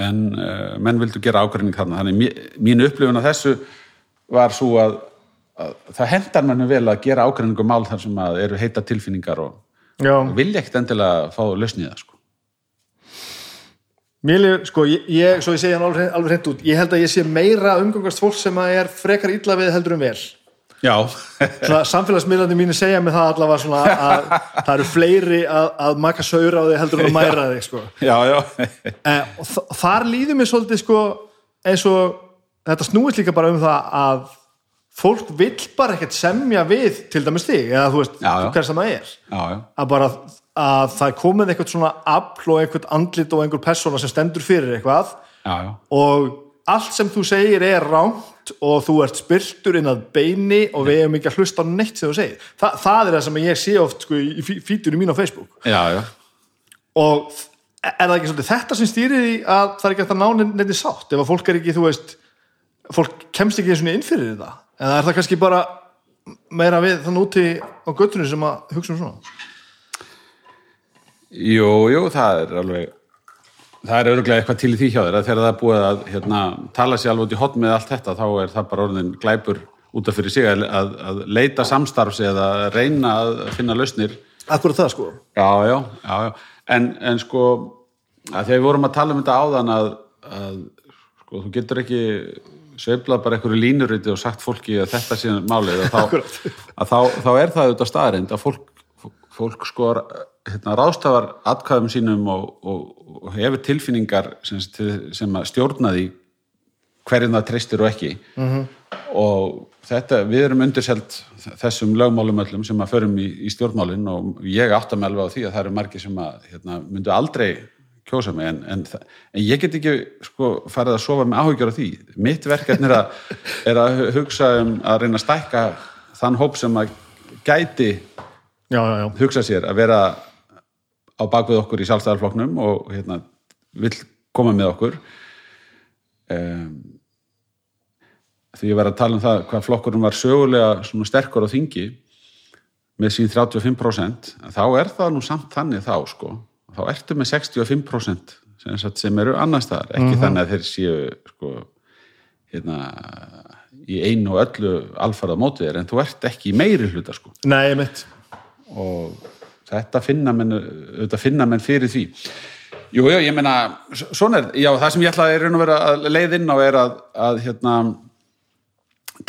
en uh, menn vildu gera ákvæðning þarna þannig mí- mín upplifun af þessu var svo að, að það hendar manni vel að gera ákvæðningu mál þar sem að eru heita tilfinningar og, og vilja ekkert endilega fá lausnið það sko. mér sko, ég, ég, svo ég segja hann alveg hreint út, ég held að ég sé meira umgangast fólk sem að er frekar illa við heldur um vel. Samfélagsmiðlandi mínu segja mig það allavega svona að það eru fleiri að, að maka saura á þig heldur en að mæra þig, sko. já, já. Þ- þar líður mér svolítið sko eins og þetta snúist líka bara um það að fólk vill bara ekkert semja við til dæmis þig eða þú veist hver sem það er. Já, já, að bara að það komið eitthvað svona afl og eitthvað andlit og einhver persóna sem stendur fyrir eitthvað já, já. og allt sem þú segir er rámt og þú ert spiltur inn að beini og við hefum ekki að hlusta á neitt sem þú segir. Þa, það er það sem ég sé oft sko, í fí- fítunum mín á Facebook. Já, já. og er það ekki svolítið þetta sem stýrir því að það er ekki að ná nefnir sátt? Ef að fólk er ekki, þú veist fólk kemst ekki eins og inn fyrir þetta eða er það kannski bara meira við þannig úti á göttunni sem að hugsa um svona? Jú, jú, það er alveg það er öruglega eitthvað til í því hjá þér að þegar það er búið að hérna, tala sér alveg út í hot með allt þetta þá er það bara orðin glæpur út af fyrir sig að, að, að leita samstarfs eða reyna að finna lausnir. Akkur það sko. Já, já, já, já. En, en sko að þegar við vorum að tala um þetta áðan að, að sko, þú getur ekki sveiflað bara einhverju línuriti og sagt fólki að þetta sé málið að þá, að þá, þá er það auðvitað staðarind að fólk, fólk sko hérna, ráðstafar atkvæðum sínum og, og, og hefur tilfinningar sem, sem að stjórna því hverjum það treystir og ekki. -hmm. og þetta, við erum undirselt þessum lögmálum öllum sem að förum í, í stjórnmálin og ég átta mig alveg á því að það eru margir sem að hérna, myndu aldrei kjósa mig. En, en, en ég get ekki sko, farið að sofa með áhugjör á því. Mitt verkefni er að, er að hugsa um að reyna að stækka þann hóp sem að gæti Já, já, já. hugsa sér að vera á bakvið okkur í sjálfstæðarflokknum og hérna, vill koma með okkur. Um, því ég var að tala um það hvað flokkurinn var sögulega sterkur á þingi með sín 35% þá er það nú samt þannig þá sko. Þá ertu með 65% sem, sem eru annars staðar. Ekki þannig að þeir séu sko hérna í einu og öllu alfarað mótið þér en þú ert ekki í meiri hluta sko. Nei, mitt og þetta finna menn, finna menn fyrir því. Jú, jú, ég meina svona er, já, það sem ég ætlaði raun og vera að leið inn á er að, að hérna,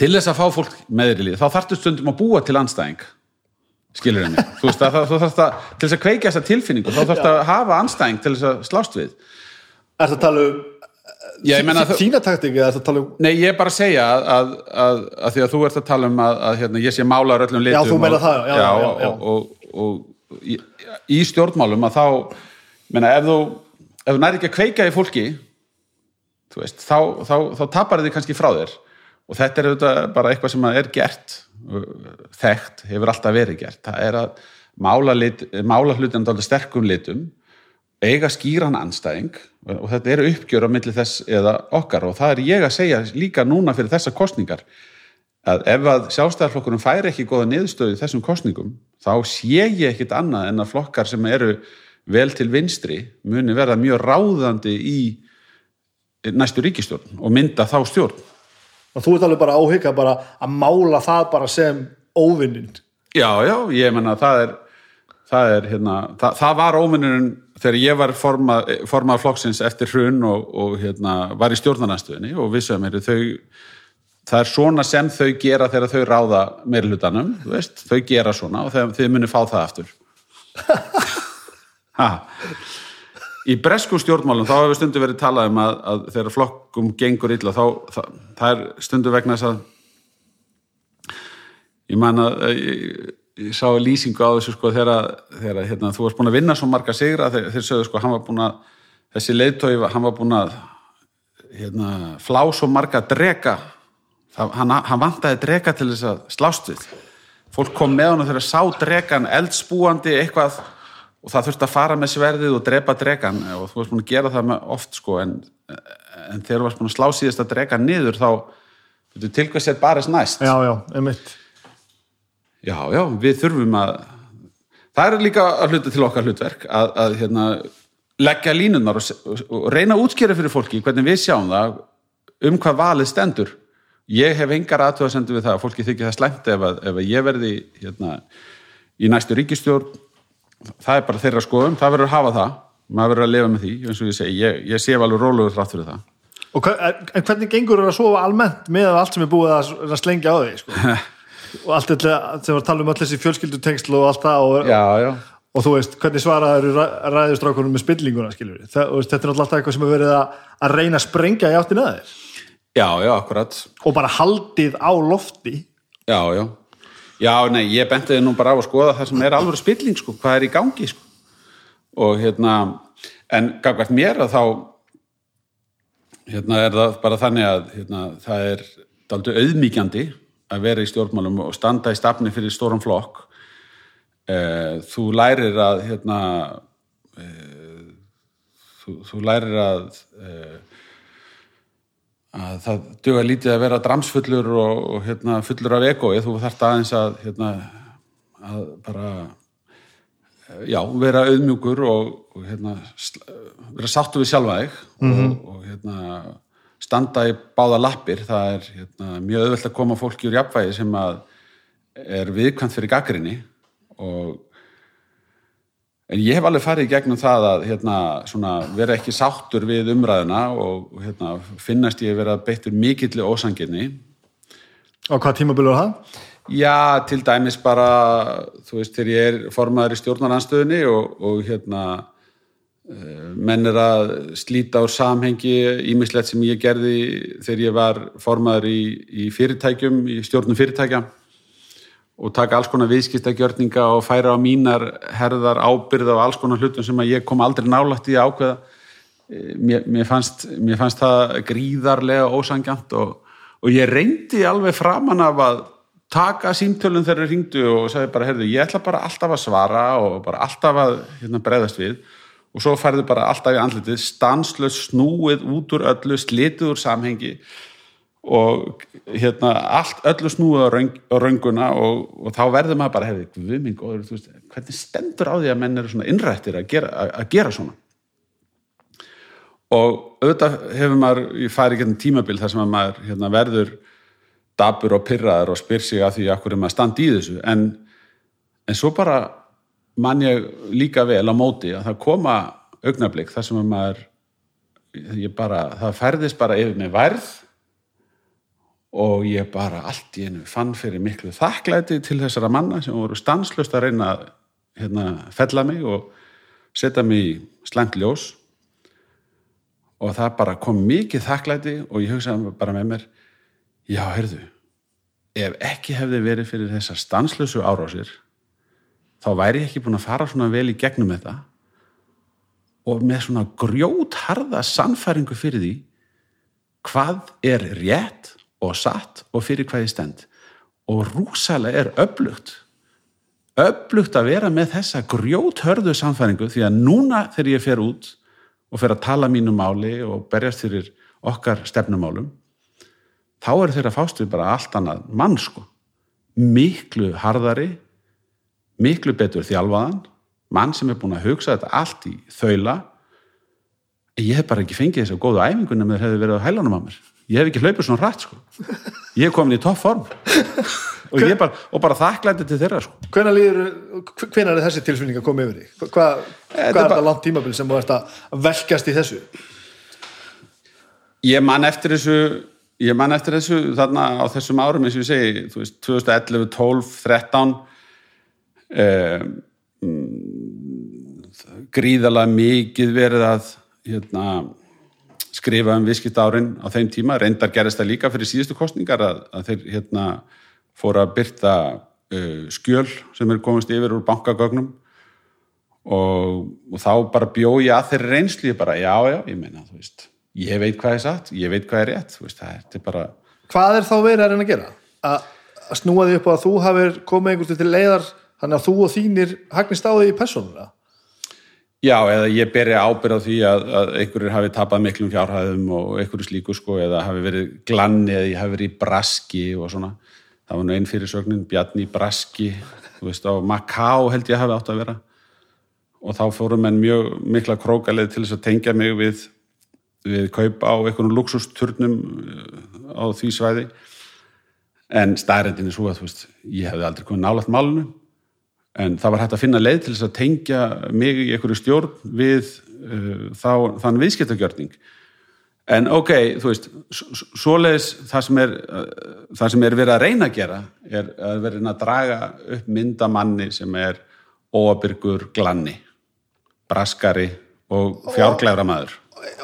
til þess að fá fólk meðri líð, þá þarftu stundum að búa til anstæðing skilur henni, þú veist þú þarft að til þess að kveikja þessa tilfinningu, þá þarftu að hafa anstæðing til þess að slást við. Er það að tala um Já, meina, taktik eða er það að tala um Nei, ég er bara að segja að, að, að, því að þú ert að tala um að, að hérna, ég sé málar öllum litum þú meinar og, það, já, já, já, já. Og, og, og í, í stjórnmálum að þá meina, ef þú, ef þú næri ekki að kveika í fólki þú veist, þá, þá, þá tapar þið kannski frá þér. Og þetta er auðvitað bara eitthvað sem er gert þekkt, hefur alltaf verið gert. Það er að mála, lit, mála hlutin dálítið sterkum litum eiga skýran anstæðing og þetta eru uppgjör á milli þess eða okkar. Og það er ég að segja líka núna fyrir þessar kostningar að ef að sjálfstæðarflokkurum færi ekki góða niðurstöðu þessum kostningum þá sé ég ekkit annað en að flokkar sem eru vel til vinstri muni verða mjög ráðandi í næstu ríkistjórn og mynda þá stjórn. Og þú ert alveg bara áhygga bara að mála það bara sem óvinnin. Já, já, ég menna það er það er hérna, það, það var óvinnurinn þegar ég var formað, formað flokksins eftir hrun og, og hérna var í stjórnarnastuðinni og vissum er þau það er svona sem þau gera þegar þau ráða meirlutanum, þú veist, þau gera svona og þau, þau muni fá það aftur. Ha. Í bresku stjórnmálum þá hefur stundu verið talað um að, að þegar flokkum gengur illa þá það, það er stundu vegna þess að ég man að eh, ég sá lýsingu á þessu sko þegar, þegar hérna, þú varst búin að vinna svo marga sigra þeir, þeir sögðu sko hann var búin að þessi leiðtói, hann var búin að hérna, flá svo marga drega Það, hann, hann vantaði drega til þess að slást við. Fólk kom með hann þegar sá dregan eldspúandi eitthvað og það þurfti að fara með sverðið og drepa dregan og þú varst búin að gera það oft sko en, en þegar þú varst búin að slá síðast að drega niður þá til hvers er bara næst? Já, já, einmitt. Já, já, við þurfum að það er líka að hluta til okkar hlutverk að, að hérna, leggja línunar og, og reyna að útskýra fyrir fólki hvernig við sjáum það um hvað valið stendur ég hef engar aðtöðasendu við það að fólki þykir það slæmt ef, að, ef að ég verði hérna, í næstu ríkistjórn það er bara þeirra skoðum, það verður að hafa það. Maður verður að lifa með því, eins og ég segi. Ég, ég sé alveg róluður þrátt fyrir það. Og en hvernig gengur það að sofa almennt með allt sem er búið að, slengja á því sko? og allt þetta sem var að tala um allir þessi fjölskyldutengsl og allt það og, já, já. og þú veist, hvernig svaraður ræðustrákunum með spillinguna, skiljur þetta er alltaf eitthvað sem er verið að, að reyna að sprengja í áttin að þér Já, já, akkurat. Og bara haldið á lofti. Já, já, já, nei, ég bentiði nú bara á að skoða það sem er alveg spilling, sko, hvað er í gangi, sko. Og hérna, en gangvært mér að þá hérna er það bara þannig að hérna, það er aldrei auðmíkjandi að vera í stjórnmálum og standa í stafni fyrir stóran flokk. Eh, þú lærir að hérna eh, þú, þú lærir að eh, að það duga lítið að vera dramsfullur og, og hérna, fullur af egoi þú þarft aðeins að hérna, að bara já, vera auðmjúkur og, og hérna, vera sáttu við sjálfa þig mm -hmm. og, og hérna standa í báða lappir, það er hérna, mjög auðvelt að koma fólki úr jafnvægi sem að er viðkvæmt fyrir gaggrinni og en ég hef alveg farið í gegnum það að hérna, svona, vera ekki sáttur við umræðina og hérna, finnast ég vera beittur mikilli ósanginni Og hvað tímabölu er það? Já, til dæmis bara þú veist, þegar ég er formaður í stjórnaranstöðinni og, og hérna menn er að slíta á samhengi ímislegt sem ég gerði þegar ég var formaður í, í fyrirtækjum, í stjórnum fyrirtækja og taka alls konar viðskiptagjörninga og færa á mínar herðar ábyrða og alls konar hlutum sem að ég kom aldrei nálægt í ákveða. Mér, mér, fannst, mér fannst það gríðarlega ósangjant og, og ég reyndi alveg framann af að taka símtölun þegar ég ringdu og sagði bara, herðu, ég ætla bara alltaf að svara og bara alltaf að hérna, breyðast við. Og svo færðu bara alltaf í andlitið stanslöst snúið út úr öllu slitið úr samhengi og hérna allt öllu snúið á, röng, á rönguna og, og þá verður maður bara hefði, við minn góður, þú veist, hvernig stendur á því að menn eru svona innrættir að gera, að, að gera svona? Og auðvitað hefur maður í færi getnum tímabil þar sem maður hérna, verður dabur og pyrraður og spyr sig að því að hverju maður standi í þessu. En, en svo bara man ég líka vel á móti að það koma augnablík þar sem maður bara, það ferðist bara yfir með værð og ég bara allt í einu fann fyrir miklu þakklæti til þessara manna sem voru stanslust að reyna að hérna, fella mig og setja mig í slæmt ljós. Og það bara kom mikið þakklæti og ég hugsaði bara með mér já, heyrðu ef ekki hefði verið fyrir þessar stanslösu árásir þá væri ég ekki búin að fara svona vel í gegnum þetta. Og með svona grjótharða sannfæringu fyrir því hvað er rétt og satt og fyrir hvað ég stend. Og rúsalega er öflugt öflugt að vera með þessa grjóthörðu sannfæringu því að núna þegar ég fer út og fer að tala mínu máli og berjast fyrir okkar stefnumálum þá eru þeirra fást við bara allt annað mann sko. Miklu harðari miklu betur þjálfaðan mann sem er búin að hugsa þetta allt í þaula. Ég hef bara ekki fengið þess að góða æfingunum með það hefði verið á hælanum á mér ég hef ekki hlaupið svona rætt sko ég hef komin í topp form og, bara, og bara þakklætti til þeirra sko Hvenær, líður, hvenær er þessi tilsvinning að koma yfir því? Hvað, hvað er þetta bara... langt tímabil sem þú ert að velkast í þessu? Ég man eftir þessu ég man eftir þessu þarna á þessum árum eins og ég segi, þú veist, 2011, 12, 13 eh, gríðalega mikið verið að hérna, skrifa um viðskipt árin á þeim tíma, reyndar gerist það líka fyrir síðustu kostningar að, að þeir hérna, fóra að byrta uh, skjöl sem er komist yfir úr bankagögnum. Og, og þá bara bjó ég að þeirri reynslu. Ég bara, já, já, ég meina, þú veist ég veit hvað er satt, ég veit hvað er rétt veist, það er bara Hvað er þá verið að reyna að gera? Að, að snúa því upp á að þú hafir komið einhvers til leiðar þannig að þú og þínir hagnist á því í persónulega Já, eða ég beri ábyrð á því að, að einhverjir hafi tapað miklum fjárhæðum og einhverju slíku sko, eða hafi verið glanni eða ég hafi verið í braski og svona. Það var nú einn fyrir sögnin, Bjarni braski, þú veist, á Macau held ég hafi átt að vera. Og þá fórum enn mjög mikla krókalið til þess að tengja mig við, við kaupa á einhvern luxusturnum uh, á því svæði. En stærendin er svo að, þú veist, ég hefði aldrei komið nálægt málunum en það var hægt að finna leið til þess að tengja mig í einhverju stjórn við uh, þá, þann viðskiptagjörning en ok, þú veist svoleiðis það sem er uh, það sem er verið að reyna að gera er að verið að draga upp myndamanni sem er óabyrgur glanni braskari og fjárglæra maður.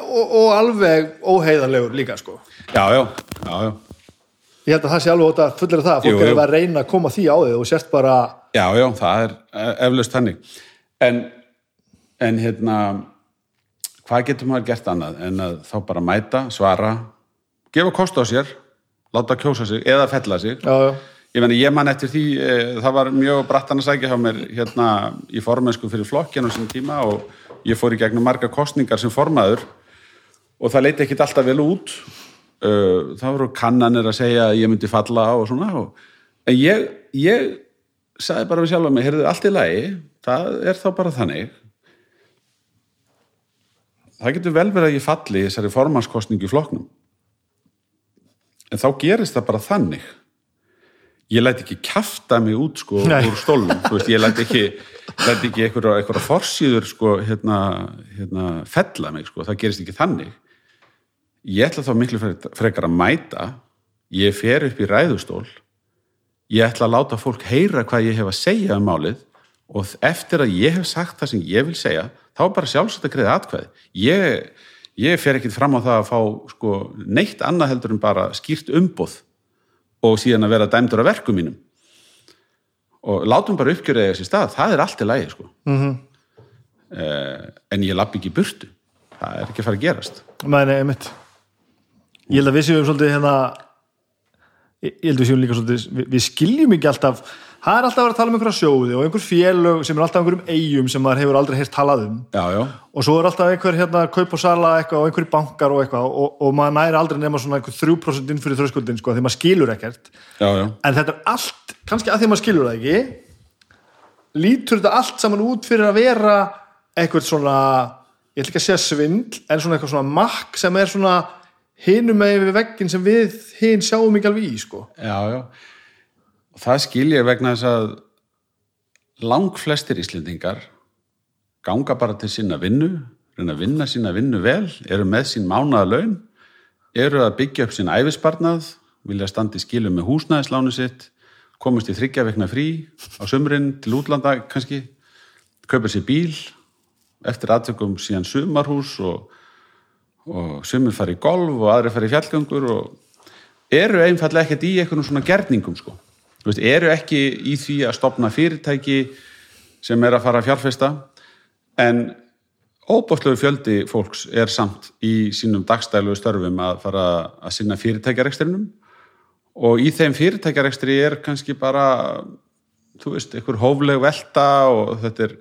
Og, og alveg óheiðarlegur líka sko. Já, já, já, já. Ég held að það sé alveg ótaf fullir af það, fólk Jú, er jú. að reyna að koma því á þig. Og sérst bara Já, já, það er eh, eflaust þannig. En, en hérna, hvað getur maður gert annað en að þá bara mæta, svara, gefa kost á sér, láta kjósa sig eða fella sig. já, já. Ég meni, ég man eftir því, e, það var mjög brattan að sækja hjá mér hérna í formensku fyrir flokkinu á sinni tíma og ég fór í gegnum marga kostningar sem formaður og það leiti ekkit alltaf vel út. Uh, það voru kannanir að segja að ég myndi falla og svona. Og, en ég, ég sagði bara við sjálfa mig, heyrðu allt í lagi, það er þá bara þannig. Það getur vel verið að ég falli þessari formannskostningu í flokknum. En þá gerist það bara þannig ég læt ekki kjafta mig út sko Nei. úr stólum, veist, ég læt ekki læt ekki einhverja forsýður sko, hérna, hérna fella mig sko, það gerist ekki þannig ég ætla þá miklu frekar- frekar að mæta ég fer upp í ræðustól ég ætla að láta fólk heyra hvað ég hef að segja um málið og eftir að ég hef sagt það sem ég vil segja þá er bara sjálfsagt að greiða atkvæði. Ég, ég fer ekkit fram á það að fá sko, neitt annað heldur en bara skýrt umboð og síðan að vera dæmdur af verkum mínum. Og látum bara uppgjöra þessi stað, það er allt í lagi sko. mm -hmm. en ég lapp ekki burtu. Það er ekki að fara að gerast. Mæni, einmitt. Ég held að við séum svolítið hérna ég held að við séum líka svolítið við, skiljum ekki alltaf það er alltaf að vera að tala um einhverja sjóði og einhver félög sem er alltaf einhverjum eigum sem maður hefur aldrei heyrt talað um. Já, já, og svo er alltaf einhver hérna kaup og sala eitthvað og einhverjir bankar og eitthvað og, og maður næri aldrei nema svona einhver 3% inn fyrir þröskuldin sko því maður skilur ekkert. Já, en þetta er allt, kannski að því maður skilur það ekki lítur þetta allt saman út fyrir að vera eitthvað svona, ég ætla hinum með við veggin sem við hinn sjáum ekki alveg í sko já, já. Og það skil ég vegna þess að langflestir Íslendingar ganga bara til sinna vinnu reyna að vinna sína vinnu vel eru með sín mánaða laun eru að byggja upp sín æfisparnað vilja standa í skilum með húsnæðislánu sitt komast í þryggja vekna frí á sömurinn til útlanda kannski kaupa sér bíl eftir aðtökum síðan sumarhús og, og sömur fara í golf og aðri fara í fjallgöngur og eru einfallega ekkert í einhvern svona gerningum sko. Veist, eru ekki í því að stopna fyrirtæki sem er að fara að fjárfesta en óbústlegu fjöldi fólks er samt í sínum dagstælu störfum að fara að sinna fyrirtækjarekstrinum og í þeim fyrirtækjarekstri er kannski bara þú veist, einhver hófleg velta og þetta er,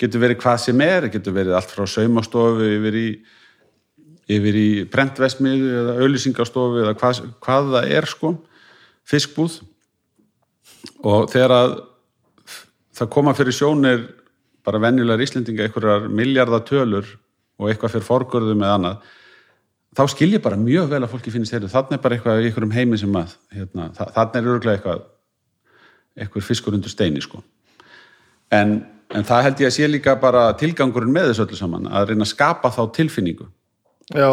getur verið hvað sem er getur verið allt frá saumastofu yfir í yfir í prentvesmið eða auðlýsingastofu eða hvað, hvað það er sko, fiskbúð. Og þegar að það koma fyrir sjónir bara venjulegar Íslendinga einhverjar miljardatölur og eitthvað fyrir forgörðum eða annað þá skil ég bara mjög vel að fólki finnst þeirri þannig er bara eitthvað í einhverjum heimi sem að hérna, þannig er örgulega eitthvað eitthvað fiskur undir steini sko. En, en það held ég að sé líka bara tilgangurinn með þessu öllu saman að reyna að skapa þá tilfinningu já,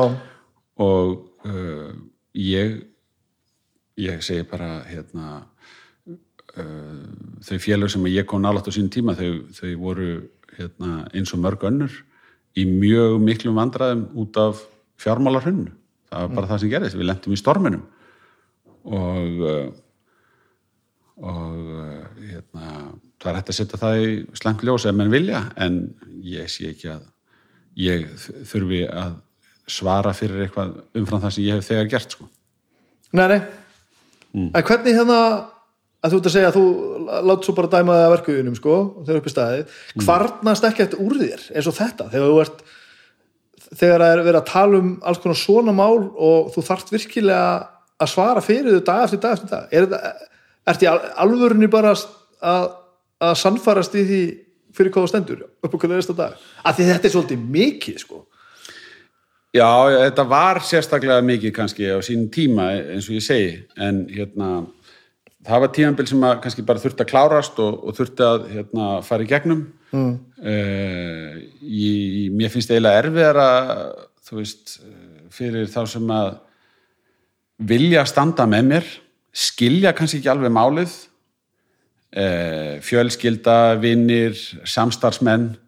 og uh, ég ég segi bara hérna uh, þau félög sem ég kom nálægt á sín tíma þau, þau voru hérna, eins og mörg önnur í mjög miklum vandræðum út af fjármálarhunnu það var bara það sem gerðist, við lentum í storminum. Og uh, og uh, hérna, það er hægt að setja það í slæmt ljós ef menn vilja en ég sé ekki að ég þurfi að svara fyrir eitthvað umfram það sem ég hef þegar gert sko. Nei, nei. En hvernig hérna, að þú ert að segja að þú látt svo bara dæma það að verkuðunum, sko, þegar upp í staðið, hvarnast ekkert úr þér eins og þetta, þegar þú ert, þegar það er verið að tala um alls konar svona mál og þú þarft virkilega að svara fyrir þau dag eftir dag eftir dag. Er þetta, ert í al- alvörunni bara að, að sannfarast í því fyrir hvað þú stendur upp á hvernig næsta dag? Af því þetta er svolítið mikið, sko. Já, þetta var sérstaklega mikið kannski á sínum tíma eins og ég segi. En hérna það var tímanbil sem að kannski bara þurfti að klárast og, og þurfti að hérna, fara í gegnum. Mm. ég, mér finnst eiginlega erfiðar að þú veist fyrir þá sem að vilja standa með mér skilja kannski ekki alveg málið. Eh, fjölskylda, vinnir samstarfsmenn. uh,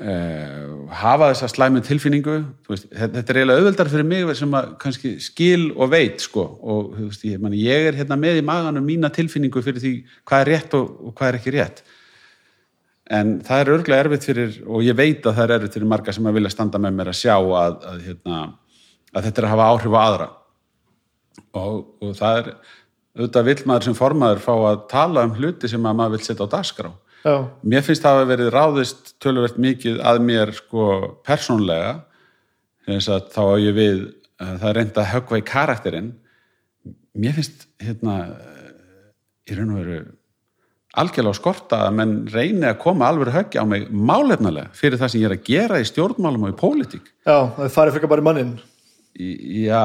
hafa þessa slæmu tilfinningu veist, þetta er eiginlega auðveldar fyrir mig sem að kannski skil og veit sko. og veist, ég, mani, ég er hérna með í maganum mína tilfinningu fyrir því hvað er rétt og, og hvað er ekki rétt en það er örglega erfitt fyrir og ég veit að það er erfitt fyrir marga sem að vilja standa með mér að sjá að, að, hérna, að þetta er að hafa áhrif á aðra og, og það er auðvitað vill maður sem formaður fá að tala um hluti sem að maður vill setja á dagskrá Já, Mér finnst það að verið ráðist töluvert mikið að mér sko persónlega að þá á ég við að það er reynd að höggva í karakterinn. Mér finnst hérna í raun og veru algjörlega skorta að menn reyni að koma alveg höggja á mig málefnalega fyrir það sem ég er að gera í stjórnmálum og í pólitík. Já, það farið frekar bara í mannin. Í- Já,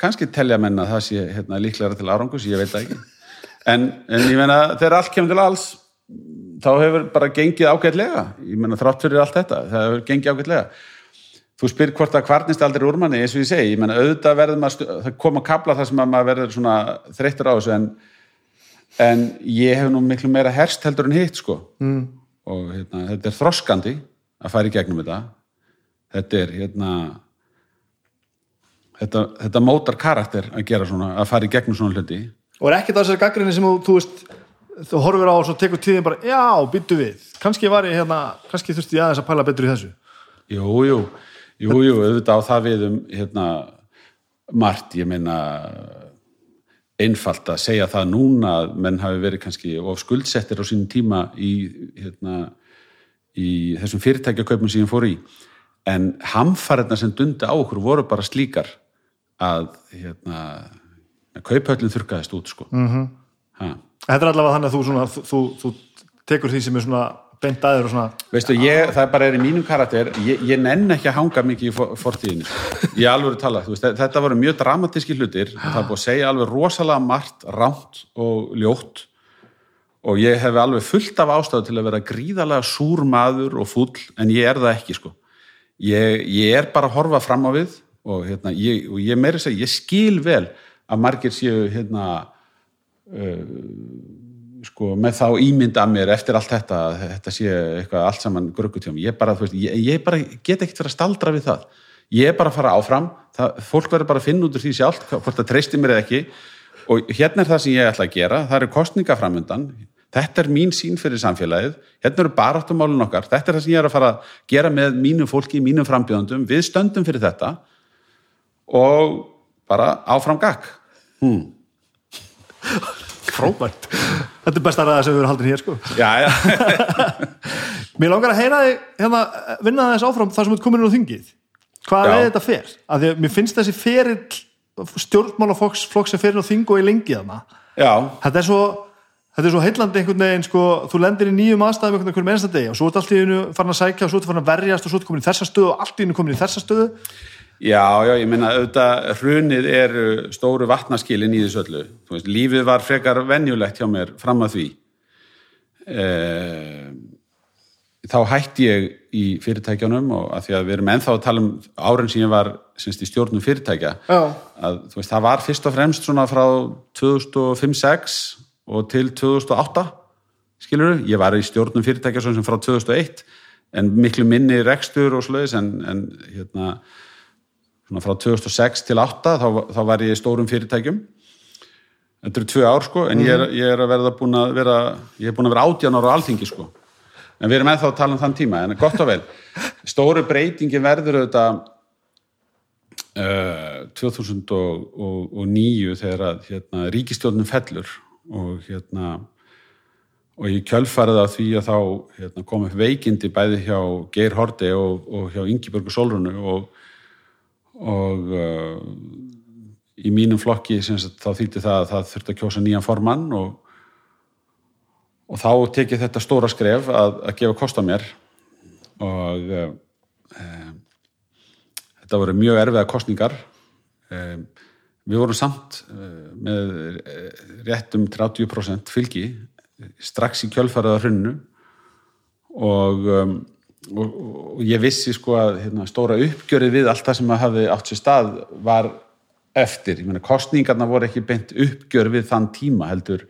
kannski telja menn að það sé hérna, líklega til árangus, ég veit það ekki. En, en ég meina þegar allt kemur til alls þá hefur bara gengið ágætlega. Ég meina þrátt fyrir allt þetta það hefur gengið ágætlega. Þú spyr hvort það kvarnist aldrei úr manni eins og ég segi, ég meina auðvitað verður maður það koma kapla þar sem að maður verður svona þreyttur á þessu en, en ég hef nú miklu meira herst heldur en hitt sko. Mm. og hérna, þetta er þroskandi að fara í gegnum þetta. Þetta er hérna þetta, þetta mótar karakter að gera svona, að fara í gegnum svona hluti. Og er ekkert á þessari gaggrinni sem þú veist, þú horfir á og svo tekur tíðin bara, já, byttu við. Kannski var ég hérna, kannski þurfti ég aðeins að pæla betur í þessu. Jú, jú, jú, jú, auðvitað á það við um hérna, margt, ég meina einfalt að segja það núna að menn hafi verið kannski of skuldsettir á sínum tíma í, hérna, í þessum fyrirtækjakaupum sem ég fór í en hamfarirna sem dundi á okkur voru bara slíkar að hérna, kauphöllin þurrkaðist út sko. mm -hmm. Þetta er allavega þannig að þú, svona, þú, þú, þú tekur því sem er svona beint aður og svona, Veistu, ég, það bara er í mínum karakter ég, ég nenn ekki að hanga mikið í for- fortíðinni. Sko. ég alveg tala, þú veist, þetta voru mjög dramatíski hlutir, það er búið að segja alveg rosalega margt, rámt og ljótt. Og ég hef alveg fullt af ástæðu til að vera gríðarlega súr maður og fúll en ég er það ekki sko. Ég, ég er bara að horfa fram á við og, hérna, ég, og ég meiri segja, ég skil vel að margir séu hérna sko, með þá ímynd að mér eftir allt þetta, þetta sé eitthvað allt saman gruggutjóm, ég bara, þú veist, ég, ég bara get ekkert fyrir að staldra við það. Ég er bara að fara áfram, það, fólk verður bara að finna út úr því sjálf, hvort það treysti mér eða ekki. Og hérna er það sem ég ætla að gera. Það eru kostninga framundan þetta er mín sín fyrir samfélagið. Hérna eru baráttumálun okkar, þetta er það sem ég er að fara að gera með mínu fólki, mínum frambjöðundum við stöndum fyrir þetta. Og bara áfram gakk hmm. Frábært. Þetta er besta ræða sem við erum haldin hér, sko. já, já, Mér langar að heyra þig, hérna, vinna þess áfram þar sem þú ert komin inn á þingið. Hvað er þetta fer? Af því að mér finnst þessi ferill stjórnmálaflokks flokks sem fer inn á þing og í lengi þarna. Þetta er svo, þetta er svo heillandi einhvern veginn, sko, þú lendir í nýjum aðstæðum einhvern veginn einsta degi og svo ert allt í einu farin að sækja og svo ert farin að verjast og svo ert komin í þessa stöðu og allt í einu komin í þessa stöðu. Já, já, ég meina auðvitað hrunið er stóru vatnaskilin í þessu öllu. Þú Veist, lífið var frekar venjulegt hjá mér fram að því. Eh, þá hætti ég í fyrirtækjunum og að því að við erum ennþá að tala um árin sem ég var semst, í stjórnum fyrirtækja Já. að þú veist, það var fyrst og fremst svona frá 2005-06 og til 2008 skilur ég var í stjórnum fyrirtækja svona sem frá 2001 en miklu minni rekstur og slöðis en, en hérna svona frá 2006 til 2008 þá, þá var ég í stórum fyrirtækjum. Þetta eru tvö ár sko en ég, er, ég er að verða búin að vera ég er búin að vera átján ára á alþingi sko. En við erum ennþá að tala um þann tíma en gott og vel, stóru breytingi verður auðvitað uh, 2009 þegar að hérna, ríkistjórnum fellur og hérna og ég kjölfarið af því að þá hérna, kom upp veikindi bæði hjá Geir Horti og, og hjá Ingiborgu Solrunu og, og uh, í mínum flokki þá þýtti það að það þurfti að kjósa nýjan formann og, og þá tekið þetta stóra skref að, að gefa kost á mér. Og uh, um, þetta voru mjög erfiða kostningar um, við vorum samt uh, með réttum 30% fylgi strax í kjölfaraða hrunnu og, um, og, og ég vissi sko að hérna, stóra uppgjörið við allt það sem að hafi átt sér stað var eftir, ég meina kostningarna voru ekki beint uppgjör við þann tíma heldur.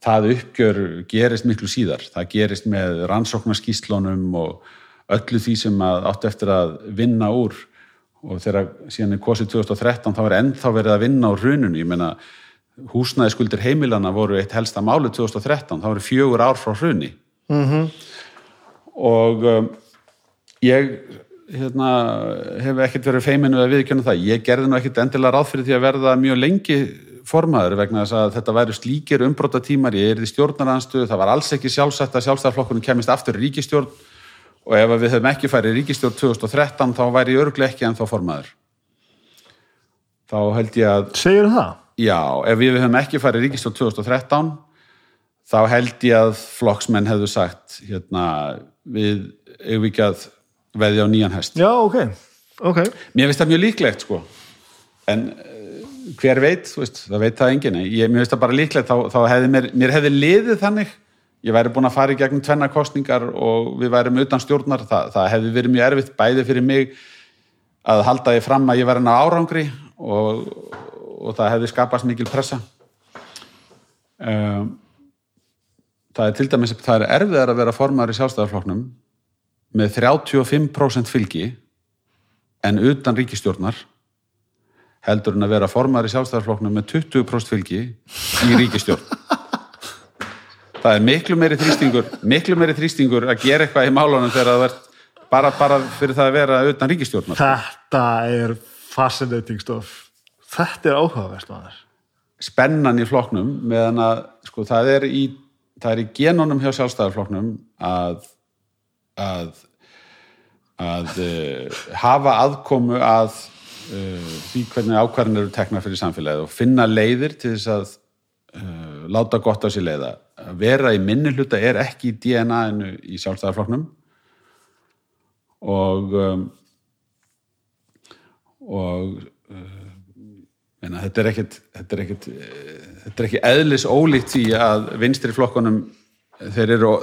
Það uppgjör gerist miklu síðar, það gerist með rannsóknarskíslunum og öllu því sem átt eftir að vinna úr. Og þegar síðan er kosið 2013 þá er ennþá verið að vinna úr hruninu, ég meina húsnæðiskuldir heimilana voru eitt helsta máli 2013, það voru fjögur ár frá hrunni mm -hmm. Og um, ég hérna, hef ekkert verið feiminu að viðkjöna það, ég gerði nú ekkert endilega ráð fyrir því að verða mjög lengi formaður vegna þess að þetta væri slíkir umbróta tímar, ég er í stjórnaranstöðu það var alls ekki sjálfsagt að sjálfstæðarflokkurinn kemist aftur í ríkistjórn og ef við höfum ekki farið í ríkistjórn 2013 þá væri ég örglega ekki ennþá formaður. Þá held ég að Segir það? Já, ef við höfum ekki farið ríkistjórn 2013 þá held ég að flokksmenn hefðu sagt hérna, við hefum ekki að veðja á nýjan hest. Já, ok, ok. Mér finnst það mjög líklegt sko, en uh, hver veit, veist, það veit það enginn. Ég, mér finnst það bara líklegt, þá, þá hefði mér, mér hefði liðið þannig, ég væri búin að fara í gegnum tvenna kostningar og við værim utan stjórnar, það, það hefði verið mjög erfitt bæði fyrir mig að halda ég fram að ég væri ná árangri og og það hefði skapast mikil pressa um, það er til dæmis það er erfiðar að vera formar í sjálfstæðarfloknum með 35% fylgi en utan ríkistjórnar heldur en að vera formar í sjálfstæðarfloknum með 20% fylgi í ríkistjórn það er miklu meiri þrýstingur miklu meiri þrýstingur að gera eitthvað í málunum þegar það verð bara, bara fyrir það að vera utan ríkistjórnar Þetta er fascinating stuff. Þetta er áhugavert maður. Spennan í floknum meðan að sko, það, er í, það er í genunum hjá sjálfstæðarfloknum að, að, að uh, hafa aðkomu að uh, því hvernig ákvarðin eru teknar fyrir samfélagið og finna leiðir til þess að uh, láta gott á sér leiða. Að vera í minni hluta er ekki í DNA-inu í sjálfstæðarfloknum og um, og en þetta er ekkit þetta er ekkit þetta er ekki eðlis ólíkt því að vinstri flokkunum þeir, eru,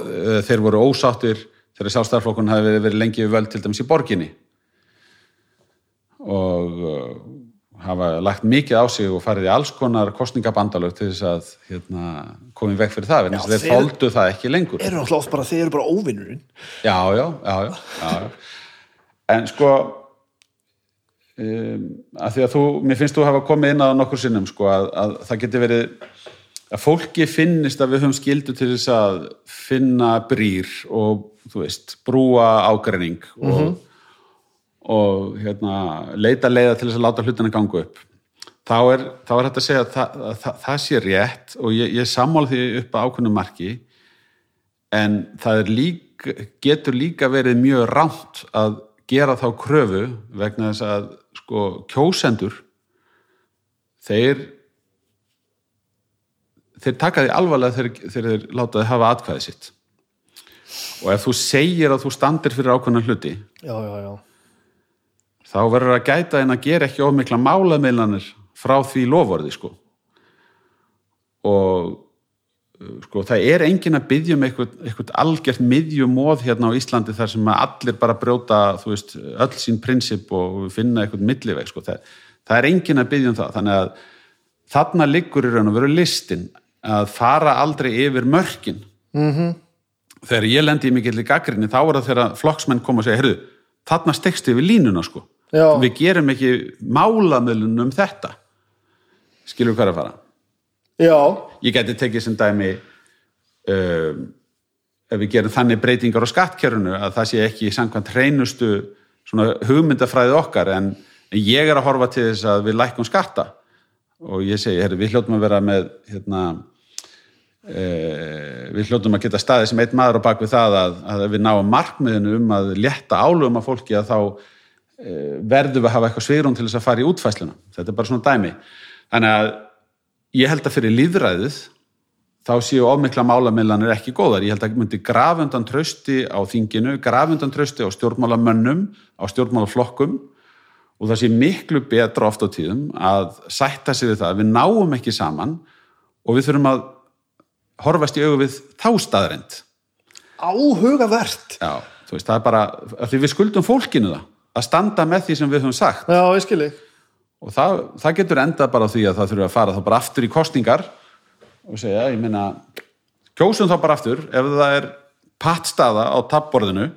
þeir voru ósáttir þegar sjálfstæðarflokkunum hafi verið, verið lengi við völd til dæmis í borginni. Og uh, hafa lagt mikið á sig og farið í alls konar kostningabandalög til þess að hérna, komið vekk fyrir það en þeir þóldu það ekki lengur. eru bara, þeir eru bara óvinnurinn já, já, já, já, já. En sko um, að því að þú, mér finnst þú að hafa komið inn á nokkur sinnum sko að, að það getur verið að fólki finnist að við höfum skildu til þess að finna brýr og þú veist, brúa ágræning og, mm -hmm. og hérna, leita leiða til þess að láta hlutina ganga upp þá er, þá er þetta að segja að það, að það, það sé rétt og ég, ég sammála því upp á ákveðnum marki en það líka, getur líka verið mjög ránt að gera þá kröfu vegna þess að sko kjósendur þeir þeir taka því alvarlega þegar þeir látaði hafa atkvæði sitt og ef þú segir að þú standir fyrir ákveðna hluti já, já, já. þá verður að gæta en að gera ekki ómikla málameillanir frá því lofvorði sko og sko, það er engin að byggja um eitthvað, algjört miðjumóð hérna á Íslandi þar sem allir bara brjóta veist, öll sín prinsip og finna eitthvað milliveg sko. það, það er engin að byggja um það þannig að þarna liggur í raun og veru listin að fara aldrei yfir mörkin mm -hmm. þegar ég lendi í mikill í gaggrinni þá er það þegar flokksmenn koma og segja herru, þarna stekst yfir línuna sko Já. við gerum ekki málamölun um þetta skilur hvað að fara já, ég geti tekið sem dæmi um, ef við gerum þannig breytingar á skattkerfinu að það sé ekki samkvæmt hreinustu hugmyndafræði okkar en ég er að horfa til þess að við lækkum skatta. Og ég segi, herri, við hljóttum að vera með hérna e, við hljóttum að geta staðið sem einn maður á bak við það að, að við náum markmiðinu um að létta álugum af fólki að þá e, verðum við að hafa eitthvað svigrún til þess að fara í útfæsluna þetta er bara svona dæmi. Þannig að ég held að fyrir líðræðið þá séu ofmikla málamillanir ekki góðar. Ég held að myndi grafundan trösti á þinginu, grafundan trösti á stjórnmálamönnum, á stjórnmálaflokkum. Og það sé miklu betra oft á tíðum að sætta sig við það. Að við náum ekki saman og við þurfum að horfast í augu við þá staðrend. áhugavert. Já, þú veist, það er bara, því við skuldum fólkinu það, að standa með því sem við höfum sagt. Já, ég skilji og það, það getur endað bara því að það þurfum að fara þá bara aftur í kostningar og segja, ég meina kjósum þá bara aftur, ef það er pattstaða á tappborðinu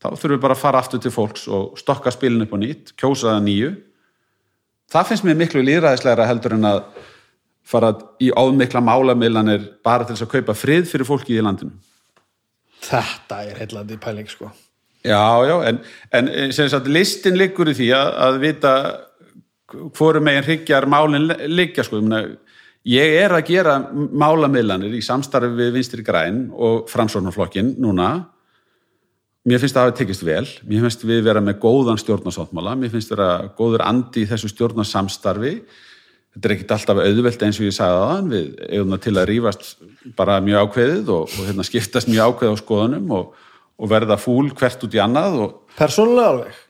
þá þurfum við bara að fara aftur til fólks og stokka spilin upp á nýtt, kjósa það nýju. Það finnst mér miklu líðræðislegra heldur en að fara í ómikla málamiðlanir bara til þess að kaupa frið fyrir fólki í landinu. Þetta er heillandi pæling sko. Já, já, en, en sagt, listin liggur í því að, að vita hvorum megin hryggjar málin liggja, sko, ég meina, ég er að gera málamiðlanir í samstarfi við Vinstri Græn og Framsóknarflokkin núna, mér finnst það að hafa tekist vel, mér finnst við vera með góðan stjórnarsáttmála, mér finnst vera góður andi í þessu stjórnarsamstarfi, þetta er ekkit alltaf auðvelt eins og ég sagði aðan, við eigum það til að rífast bara mjög ákveðið og, og hérna, skiptast mjög ákveðið á skoðunum og og verða fúl hvert út í annað og persónulega alveg?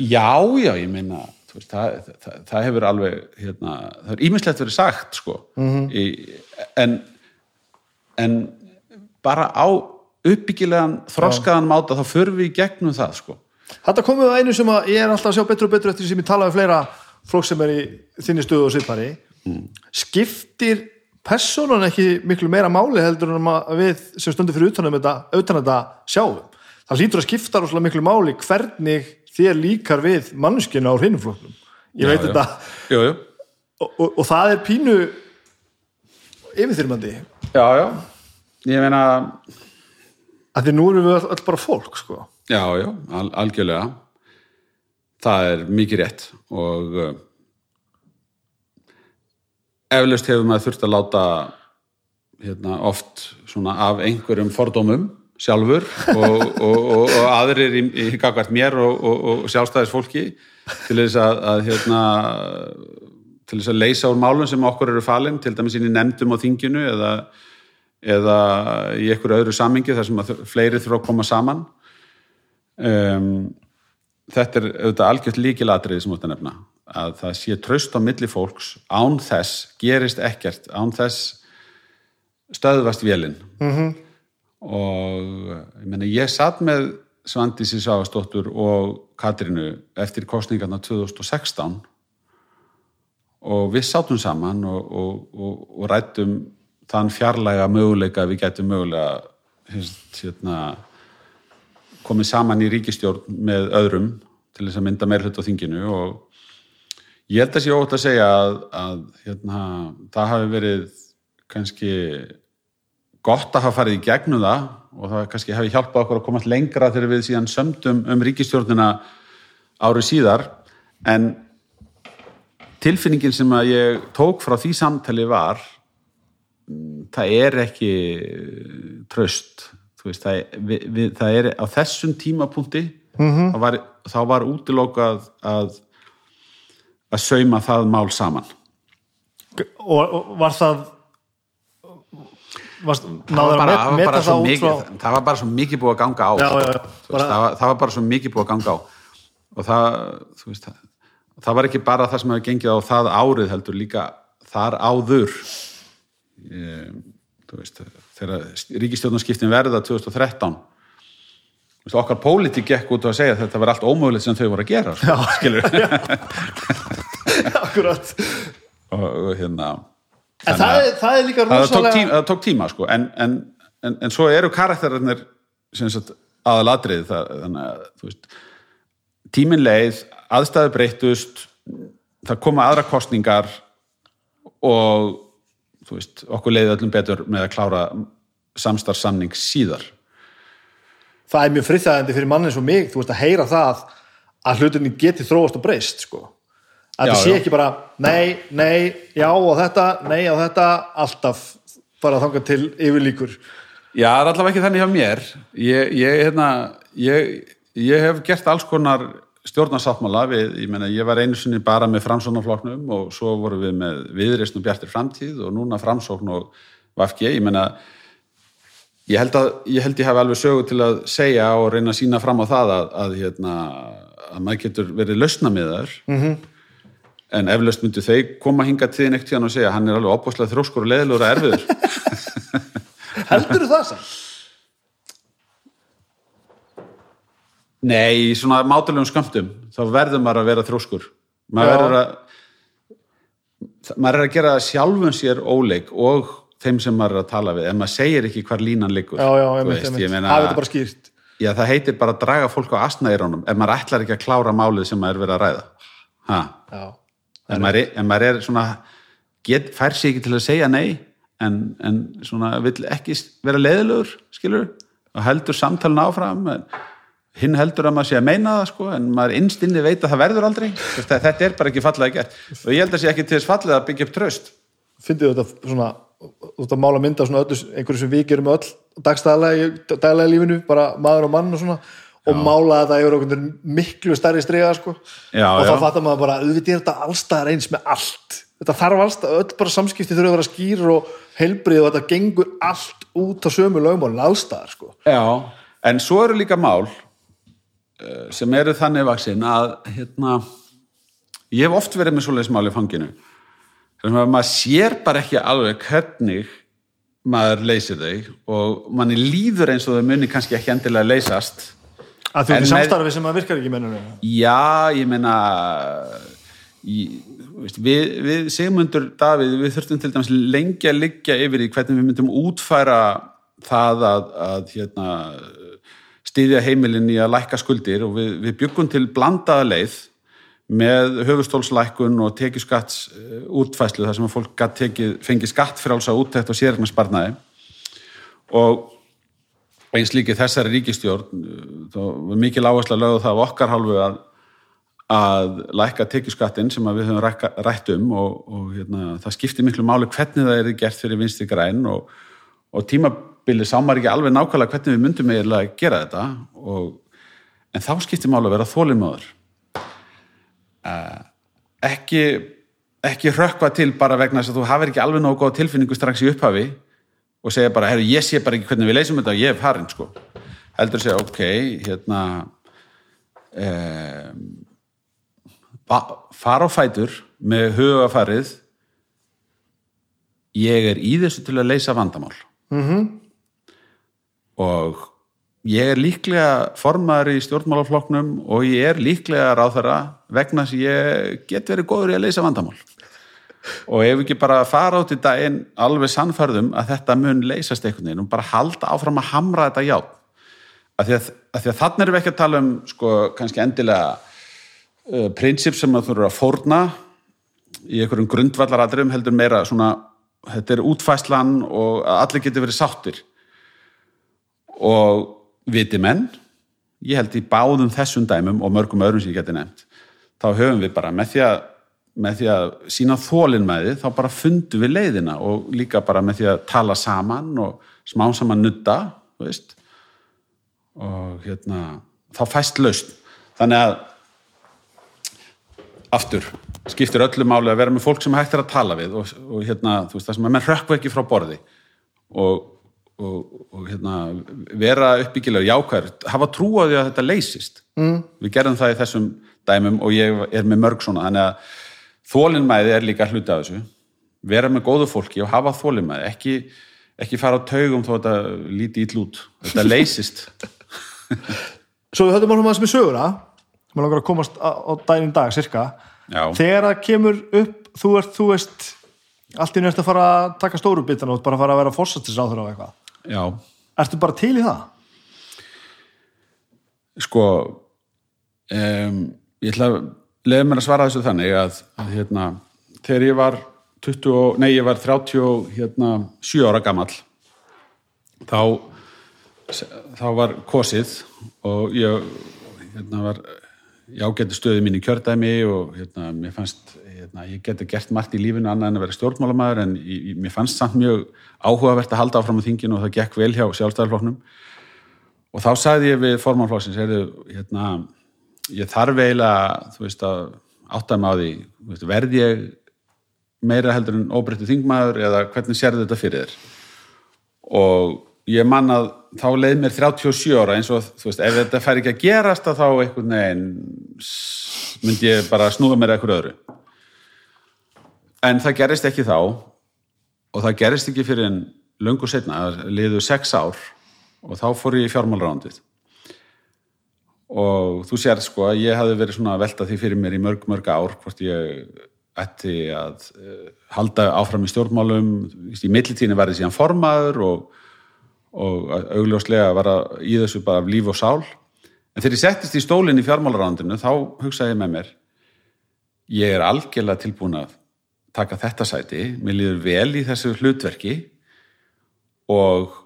Já, já, ég meina veist, það, það, það hefur alveg hérna, það er ímislegt verið sagt sko Mhm. í, en en bara á uppbyggilegan þroskaðan máta þá förum við í gegnum það sko Þetta komið að einu sem að ég er alltaf að sjá betur og betur eftir sem ég tala við fleira fólk sem er í þinni stöðu og sviðpari skiptir persónan ekki miklu meira máli heldur en að við sem stundir fyrir utan um þetta, utan þetta sjáum. Það hlýtur að skipta rosalega miklu máli hvernig þér líkar við mannskinu á hrinnufloknum. Ég veit Já, já. þetta jú, jú. og, og, og það er pínu yfirþyrmandi já, já, ég meina að því nú erum við öll bara fólk sko. já, já, al, algjörlega það er mikið rétt og uh, eflaust hefur maður þurft að láta hérna, oft svona af einhverjum fordómum sjálfur og, og, og, og aðrir í, í gagvart mér og, og, og sjálfstæðis fólki til þess að, að hérna, til þess að leysa úr málum sem okkur eru falin, til dæmis inn í nefndum á þinginu eða, eða í einhverju öðru samingi þar sem fleiri þurfa að koma saman um, þetta er auðvitað algjört líkilatriði sem ert að nefna að það sé traust á milli fólks án þess gerist ekkert án þess stöðvast vélinn -hmm. Og ég, meni, ég satt með Svandísi Svavastóttur og Katrínu eftir kostningarna 2016 og við sátum saman og, og, og, og rættum þann fjarlæga möguleika við gætum mögulega hérna, komið saman í ríkistjórn með öðrum til þess að mynda meir hlut á þinginu og ég held að sé ótt að segja að, að hérna, það hafi verið kannski gott að hafa farið í gegnum það og það kannski hafi hjálpað okkur að komast lengra þegar við síðan sömdum um ríkistjórnina árið síðar. En tilfinningin sem að ég tók frá því samtali var mm, það er ekki tröst veist, það, er, við, við, það er á þessum tímapunkti -hmm. var, þá var útilokað að að sauma það mál saman. Og, og var það var, það var, bara, met, það, var bara það út mikið, frá það var bara svo mikið búið að ganga á Já, sko. já, já. Þú veist, Bara- það, var, bara svo mikið búið að ganga á. Og það þú veist, það, var ekki bara það sem hefur gengið á það árið heldur líka þar áður. Ég, þú veist, þegar ríkistjórnarskiptin verða 2013 þú veist, okkar pólitík gekk út á að segja að þetta var allt ómögulegt sem þau voru að gera sko, skilur akkurat. Og, og hérna en það að- er, það er líka það rosalega tíma, það tók tíma sko. en, en, en, en svo eru aðalatrið það, þannig að tíminn leið, aðstæðu breyttust það koma aðra kostningar og veist, okkur leiði öllum betur með að klára samstarfsamning síðar það er mjög friðþægandi fyrir mann eins og mig þú veist að heyra það að hlutinni geti þróast og breyst sko. Að Já, það sé já. ekki bara nei, nei, já og þetta nei og þetta, alltaf bara þangað til yfirlíkur Já, það er allavega ekki þannig hjá mér. Ég, ég, hérna, ég, ég hef gert alls konar stjórnarsáttmála við, ég meina, ég var einu sinni bara með framsóknarflokknum og svo vorum við með viðreisn og bjartir framtíð og núna framsókn og vafki, ég meina, ég held að ég held ég hafi alveg sögu til að segja og reyna að sína fram á það að, að, hérna, að maður getur verið lausna með þar -hmm. En eflaust myndu þau koma hinga tíðin ekkert tíðan og segja hann er alveg opbúslega þróskur og leðilegur að erfiður heldur það samt? Nei, í svona mátulegum skömmtum þá verður maður að vera þróskur maður verður að maður er að gera sjálfum sér óleik og þeim sem maður er að tala við en maður segir ekki hvar línan liggur já, já, Þú veist, einmitt. ég meina, hafi þetta bara skýrt já, það heitir bara að draga fólk á asnaeirónum ef maður ætlar ekki að klára málið sem maður er verið að ræða ha. já, en, maður er, en maður er svona get, fær sig ekki til að segja nei en, en svona vill ekki vera leiðilegur skilur og heldur samtalin áfram hinn heldur að maður sé að meina það sko, en maður innst inni veit að það verður aldrei. Þú að þetta er bara ekki fallega gert. Og ég held að sé ekki til þess fallið að byggja upp tröst fyndið þetta svona út að mála mynda svona öllu, einhverju sem við gerum öll dagstæðlega í lífinu bara maður og mann og svona og mála þetta yfir okkur miklu stærri striga sko. Já, og þá já. fattar maður bara auðvitað er þetta allstaðar eins með allt þetta þarf allstað, öll bara samskipti þurfa að vera skýr og heilbrið og þetta gengur allt út á sömu lögmálin allstaðar sko. Já, en svo eru líka mál eh, sem eru þannig vaksin að hérna, ég hef oft verið með svoleiðis mál í fanginu sem að maður sér bara ekki alveg hvernig maður leysir þau og manni líður eins og þau muni kannski ekki endilega leysast að þú með- samstarfi sem að virkar ekki mennur Já, ég veist, við, við Sigmundur Davíð, við þurftum til dæmis lengi að liggja yfir í hvernig við myndum útfæra það að, að hérna, stýðja heimilin í að lækka skuldir og við, við byggum til blandaða leið með höfustólslækkun og tekjuskatts eh, útfæslu þar sem að fólk tekið, fengið skattfrálsa úttekt og sérna sparnaði og eins líki þessari ríkistjórn þá var mikil áhersla lögðu það af okkar hálfu að, að lækka tekjuskattin sem að við höfum rætt um og, og hérna, það skiptir miklu máli hvernig það er gert fyrir vinstri græn og, og tímabili sá maður ekki alveg nákvæmlega hvernig við myndum eiginlega að gera þetta og, en þá skiptir máli að vera þólimöður ekki ekki rökkva til bara vegna þess að þú hafir ekki alveg nógu góð tilfinningu strax í upphafi og segja bara, herru, ég sé bara ekki hvernig við leysum þetta og ég hef farin, sko. Heldur segja, ok, hérna um, fara á fætur með hugafarið ég er í þessu til að leysa vandamál. Mm -hmm. og ég er líklega formaður í stjórnmálaflokknum og ég er líklega ráðherra vegna þess að ég get verið góður í að leysa vandamál og ef ekki bara fara út í daginn alveg sannfærðum að þetta mun leysast einhvern veginn og bara halda áfram að hamra þetta já af því að, að, að þannig erum við ekki að tala um sko kannski endilega uh, prinsip sem að þurfa að fórna í einhverjum grundvallaradrum heldur meira svona þetta er útfæslan og að allir geti verið sáttir. Og viti menn ég held í báðum þessum dæmum og mörgum öðrum sem ég geti nefnt þá höfum við bara með því að með því að sína þólinn með því þá bara fundum við leiðina og líka bara með því að tala saman og smá saman nutta og hérna þá fæst laust þannig að aftur skiptir öllu máli að vera með fólk sem hægt er að tala við og, og hérna þú veist það sem að menn rökkva ekki frá borði. Og, og, og hérna vera uppbyggilega jákvæður hafa trú á því að þetta leysist. Mm. við gerðum það í þessum dæmum og ég er með mörg svona þannig að þólinnmæði er líka hluti af þessu. Vera með góðu fólki og hafa þólinnmæði ekki, ekki fara á taugum þó þetta líti ítl út. Þetta leysist. Svo við höfum alveg maður sem er söguna. Maður langar að komast á, á daginn dag cirka Já. þegar það kemur upp þú ert, þú veist allt í næst að fara að taka stóru bitan og bara að fara að vera fórsættisráður á eitthvað. Já, Ertu bara til í það? sko um, ég ætla að leiða mér að svara þessu þannig að, að hérna, þegar ég var 20, og- nei, ég var 37 hérna, ára gamall þá þá var kosið og ég hérna, var ég ágæti stöði mín í kjördæmi og hérna, mér fannst hérna, ég geti gert margt í lífinu annað en að vera stjórnmálamæður en ég, mér fannst samt mjög áhugavert að halda áfram á þinginu og það gekk vel hjá sjálfstæðarflokknum og þá sagði ég við formannflokksins heyrðu, hérna, ég þarf eiginlega þú veist að átta mig á því veist, verð ég meira heldur en óbreyttu þingmaður eða hvernig sérðu þetta fyrir þér? Og ég man að þá leið mér 37 ára eins og þú veist, ef þetta fær ekki að gerast að þá einhvern veginn myndi ég bara snúða mér eitthvað öðru. En það gerist ekki þá og það gerist ekki fyrir en löngu setna, það liðu sex ár og þá fór ég í fjármálrándið og þú sér sko að ég hafði verið svona að velta því fyrir mér í mörg mörg ár hvort ég ætti að uh, halda áfram í stjórnmálum. Í millitíðinu verði síðan formaður og, og augljóslega var að í þessu bara líf og sál. En þegar ég settist í stólinn í fjármálarándinu þá hugsaði ég með mér ég er algjörlega tilbúin að taka þetta sæti, mér líður vel í þessu hlutverki og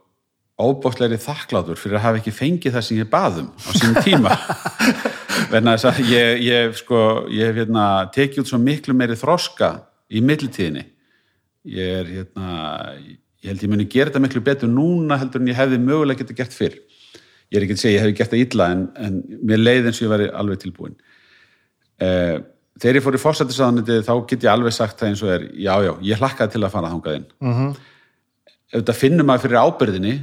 óbóttlegri þakklátur fyrir að hafa ekki fengið það sem ég baðum á sínum tíma. Verna þess að ég, ég sko, ég hef hérna tekið út svo miklu meiri þroska í millitíðinni. Ég er hérna ég held ég muni gera þetta miklu betur núna heldur en ég hefði mögulega getið gert fyrr. Ég er ekki að segja ég hefði gert það illa en, en mér leið eins og ég væri alveg tilbúin eh, þegar ég fór í fórsættisáðanandi þá get ég alveg sagt það eins og er já já, ég hlakkaði til að fara þangað inn. Mm -hmm. ef þetta finnum maður fyrir ábyrðinni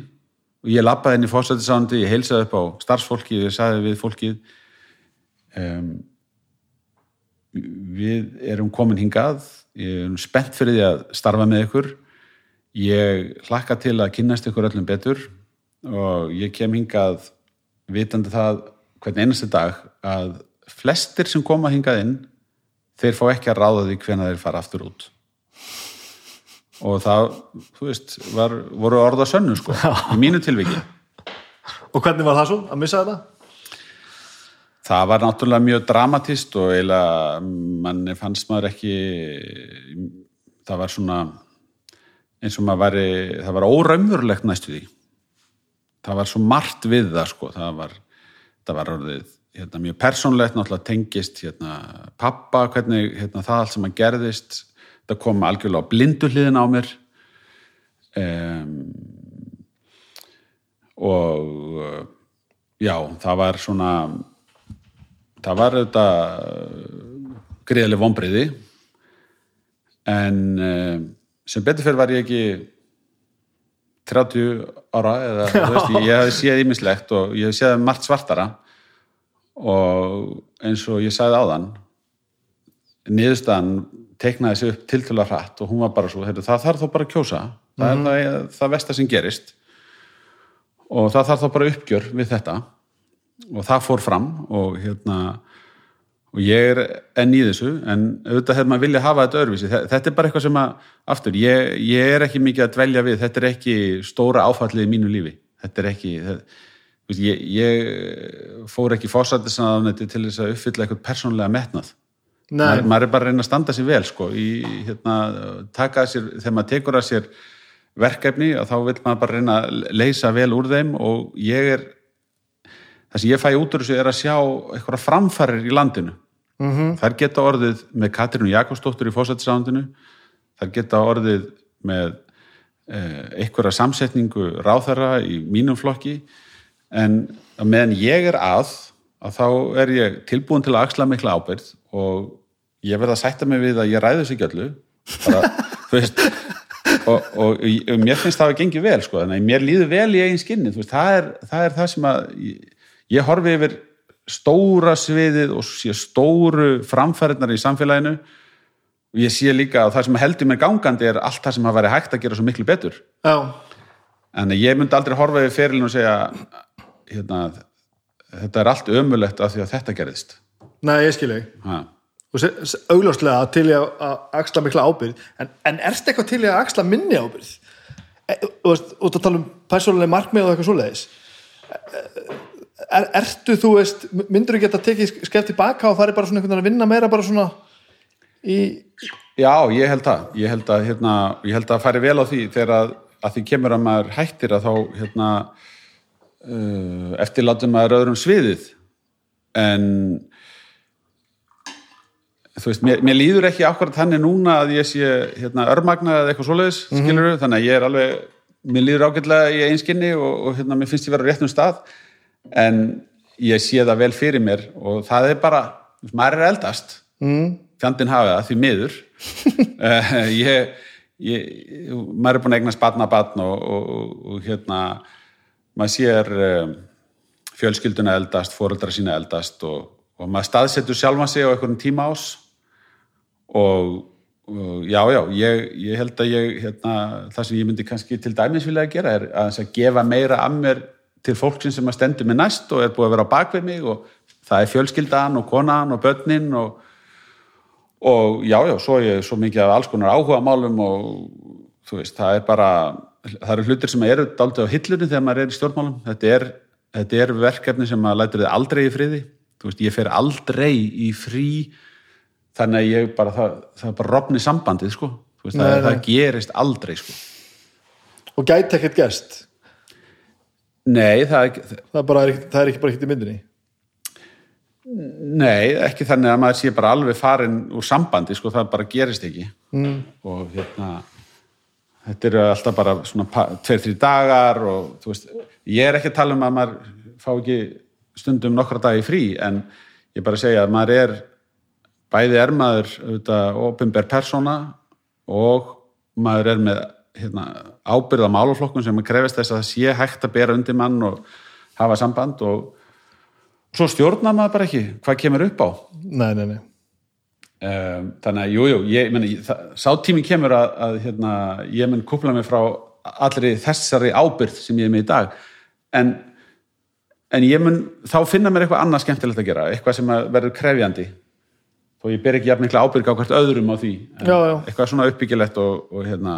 og ég lappaði inn í fórsættisáðanandi ég heilsaði upp á starfsfólki ég sagði við fólkið um, við erum komin hingað ég erum spennt fyrir því að starfa með ykkur. Ég hlakka til að kynnast ykkur öllum betur og ég kem hingað vitandi það hvern einasti dag að flestir sem koma hingað inn þeir fá ekki að ráða því hvena þeir fara aftur út og það, þú veist, var, voru orða sönnu sko, í mínu tilviki. Og hvernig var það svo að missa þetta? Það var náttúrulega mjög dramatist og eiginlega manni fannst maður ekki það var svona eins og maður væri það var óraumurlegt næstu því. Það var svo margt við það sko það var, það var orðið hérna, mjög persónlegt, náttúrulega tengist hérna, pappa, hvernig hérna, það allt sem að gerðist það kom algjörlega á blindu hliðin á mér. Um, og já, það var svona það var þetta greiðlega vonbriði en uh, sem betur fyrir var ég ekki 30 ára eða veist, ég, hef séð ímislegt og ég hef séð margt svartara. Og eins og ég sagði áðan niðurstaðan teiknaði sig upp tiltöla hratt og hún var bara svo, heyrðu, það þarf þá bara að kjósa. Það er það, það versta sem gerist. Og það þarf þá bara uppgjör við þetta. Og það fór fram og hérna og ég er enn í þessu en auðvitað hefði maður vilja hafa þetta öðruvísi. Þe- þetta er bara eitthvað sem að, aftur ég, ég er ekki mikið að dvelja við, þetta er ekki stóra áfallið í mínu lífi. Þetta er ekki veist, ég, ég fór ekki fórsættisanætti til þess að uppfylla eitthvað persónlega metnað maður, maður er bara að reyna að standa sér vel sko, í, hérna, sér, þegar maður tekur að sér verkefni og þá vil maður bara reyna að leysa vel úr þeim og ég er það sem ég fæ út úr þessu er að sjá eitthvað framfærir í landinu -hmm. þær geta orðið með Katrínu Jakobsdóttur í fósættisándinu þær geta orðið með eh, einhverja samsetningu ráðherra í mínum flokki en meðan ég er að að þá er ég tilbúin til að axla mikla ábyrgð og ég verð að sætta mig við að ég ræði þessu ekki öllu. Bara, þú veist og, og, og mér finnst það að gengi vel sko, þannig að mér líður vel í eigin skinni veist, það, er, það er það sem að ég, ég horfi yfir stóra sviðið og sé stóru framfæriðnar í samfélaginu. Og ég sé líka að það sem heldur mér gangandi er allt það sem hafa verið hægt að gera svo miklu betur. Já, en ég myndi aldrei horfa yfir ferilin og segja hérna, þetta er allt ömulegt af því að þetta gerðist. Nei, ég skil ég ha. og augljóslega til ég að axla mikla ábyrgð. En, en erst eitthvað til ég að axla minni ábyrgð? E, og veist, út að tala um persónuleg markmið og eitthvað svoleiðis. Er, ertu þú veist myndur þú geta tekið skeft tilbaka og farið bara svona einhvern veginn að vinna meira bara svona í, Já, ég held það. Ég held að, hérna, ég held að færi vel á því þegar að, að því kemur að maður hættir að þá hérna, eftirlátum maður öðrum sviðið. En þú veist, mér, mér líður ekki akkurat þannig núna að ég sé hérna, örmagna eða eitthvað svoleiðis, skilur þannig að ég er alveg, mér líður ágætlega í einskinni og, og hérna, mér finnst ég vera á réttum stað. En ég sé það vel fyrir mér og það er bara, maður er eldast. Mm. fjandinn hafi það því miður. Eh, ég, ég, maður er búin að eignast batna batn og, og, og, og hérna maður sér um, fjölskylduna eldast, fóreldra sína eldast og, og maður staðsetur sjálfan sig á einhverjum tíma ás og, og já, já, ég, ég held að ég, hérna, það sem ég myndi kannski til dæmis vilja að gera er að, að gefa meira að mér til fólksinn sem að stendur mig næst og er búið að vera á bakvið mig og það er fjölskyldan og konan og börnin og, og já, já, svo er ég svo mikið af alls konar áhuga málum og þú veist, það er bara það eru hlutir sem eru daldið á hillunni þegar maður er í stjórnmálum. Þetta er, þetta er verkefni sem maður lætur þið aldrei í friði. Þú veist, ég fer aldrei í frí þannig að ég bara, það, það er bara rofni sambandið, sko. Veist, Nei, það, nei. það gerist aldrei, sko. Og gæti ekkert gerst? Nei, það er það er, bara, það er ekki bara ekkert í myndinni? Nei, ekki þannig að maður sé bara alveg farin úr sambandi, sko, það bara gerist ekki. Mm. og hérna þetta eru alltaf bara svona pa- tveir, þrjú dagar og veist, ég er ekki að tala um að maður fá ekki stundum nokkra dagi frí en ég bara segja að maður er bæði er maður auðvitað opinber persóna og maður er með hérna, ábyrða málaflokkun sem krefist þess að það sé hægt að bera undir mann og hafa samband og svo stjórnar maður bara ekki hvað kemur upp á. Nei, nei, nei um, þannig að jú, jú, ég, meni, það, sá tími kemur að, að hérna, ég mun kúpla mig frá allri þessari ábyrð sem ég er með í dag. En, en ég mun þá finna mér eitthvað annað skemmtilegt að gera eitthvað sem verður krefjandi. Þó ég ber ekki jafn mikla ábyrg á hvert öðrum á því en Já, já. eitthvað svona uppbyggilegt og, og hérna,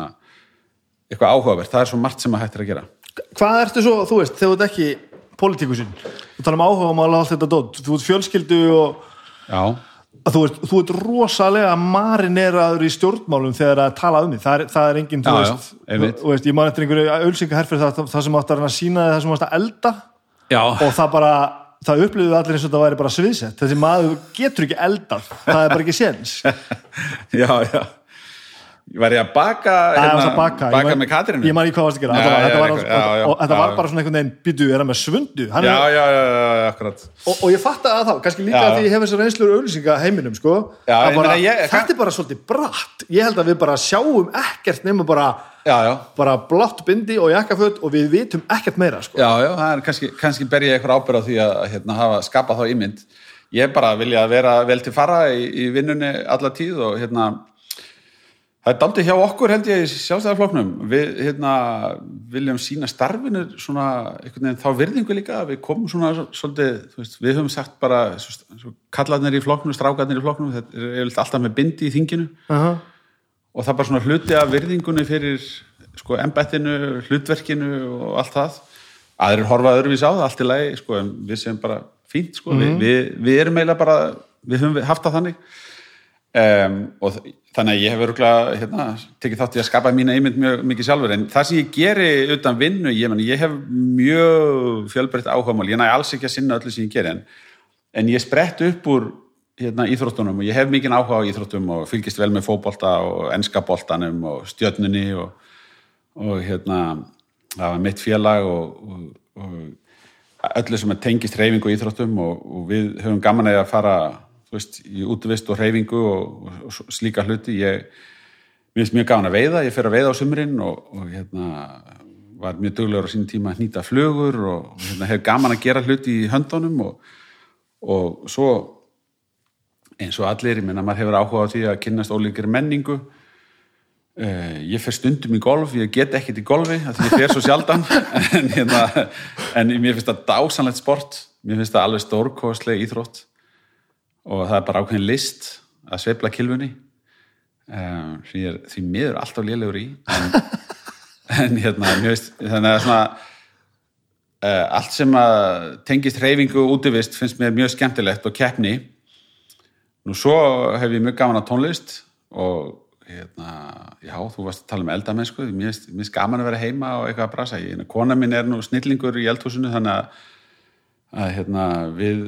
eitthvað áhugavert, það er svo margt sem að hættir að gera. Hvað ertu svo, þú veist, þegar þú ert ekki pólitíkusinn, þú tala um áhuga og allt þetta dót, þú ert fjölskyldu og Já, þú ert, þú ert rosalega marineraður í stjórnmálum þegar að tala um því það er, það er engin, þú Já, já, veist, einmitt. þú veist ég man eftir einhverju ölsinga herfyrir það, það, það sem átt að sína það sem átt að elda. Já, og það bara, það upplifðu allir eins og það væri bara sviðsett, þessi maður getur ekki eldað, það er bara ekki séns. Já, já Var ég að baka, Það hérna, var að baka, baka man- með Katrínu? ég man ekki hvað varst að gera. Já, þetta var, já, var, já, já, og þetta var bara svona einhvern veginn býtu, er hann með svundu? Já, já, já, akkurat. Og, og ég fatta að þá, kannski líka að því ég hef þessar reynslur auðlýsinga heiminum sko, bara, ég- þetta er bara svolítið bratt. Ég held að við bara sjáum ekkert nema bara, bara blátt bindi og jakkaföld og við vitum ekkert meira sko. já, já, það er kannski, kannski ber ég eitthvað ábyrð á því að hérna, hafa skapað þá ímynd. Ég bara vilja vera vel til fara í, í vinnunni alla tíð og hérna, það er daldið hjá okkur held ég sjálfstæðarfloknum. Við hérna, viljum sína starfinu svona, einhvern veginn, þá virðingu líka, við komum svona svolítið, veist, við höfum sagt bara, kallarnir í flokknum, strákarnir í flokknum, þetta er yfirleitt alltaf með bindi í þinginu. uh -huh. og það er bara svona hluti af virðingunni fyrir sko embettinu, hlutverkinu og allt það aðrir horfa öðruvís á það, allt í lagi sko, en við séum bara fínt sko. við, við, við erum eiginlega bara, við höfum haft það þannig um, og þannig að ég hef örgulega hérna, tekið þátt í að skapa mína einmynd mjög mikið sjálfur. En það sem ég geri utan vinnu ég, meni, ég hef mjög fjölbreytt áhugamál, ég næ alls ekki að sinna öllu sem ég geri en, en ég sprett upp úr hérna, íþróttunum og ég hef mikið áhuga á íþróttum og fylgist vel með fótbolta og enska boltanum og stjörnunni og, og hérna það var mitt félag og, og, og öllu sem tengist reyfingu og íþróttum og, við höfum gaman að fara veist, í útvist og reyfingu og, og, og slíka hluti. Ég, finnst mjög gaman að veiða, ég fer að veiða á sumrin og, og hérna var mjög duglegur á sín tíma að hnýta flugur og, hérna, hef gaman að gera hluti í höndunum og, svo eins og allir, ég meina maður hefur áhuga á því að kynnast ólíkir menningu. Uh, ég fer stundum í golf ég get ekkert í golfi, því ég fer svo sjaldan. En, hérna, en mér finnst það dásanlegt sport. Mér finnst það alveg stórkostleg íþrótt og það er bara ákveðin list að sveifla kilfunni um, sem ég er því miður alltaf lélegur í en, en hérna finnst, þannig að svona uh, allt sem að tengist hreyfingu og útivist finnst mér mjög skemmtilegt og keppni. Nú svo hef ég mjög gaman að tónlist og hérna, já, þú varst að tala um eldamennsku mér finnst- mér finnst gaman að vera heima og eitthvað að brasa. Ég, kona mín er nú snillingur í eldhúsinu þannig að, að hérna, við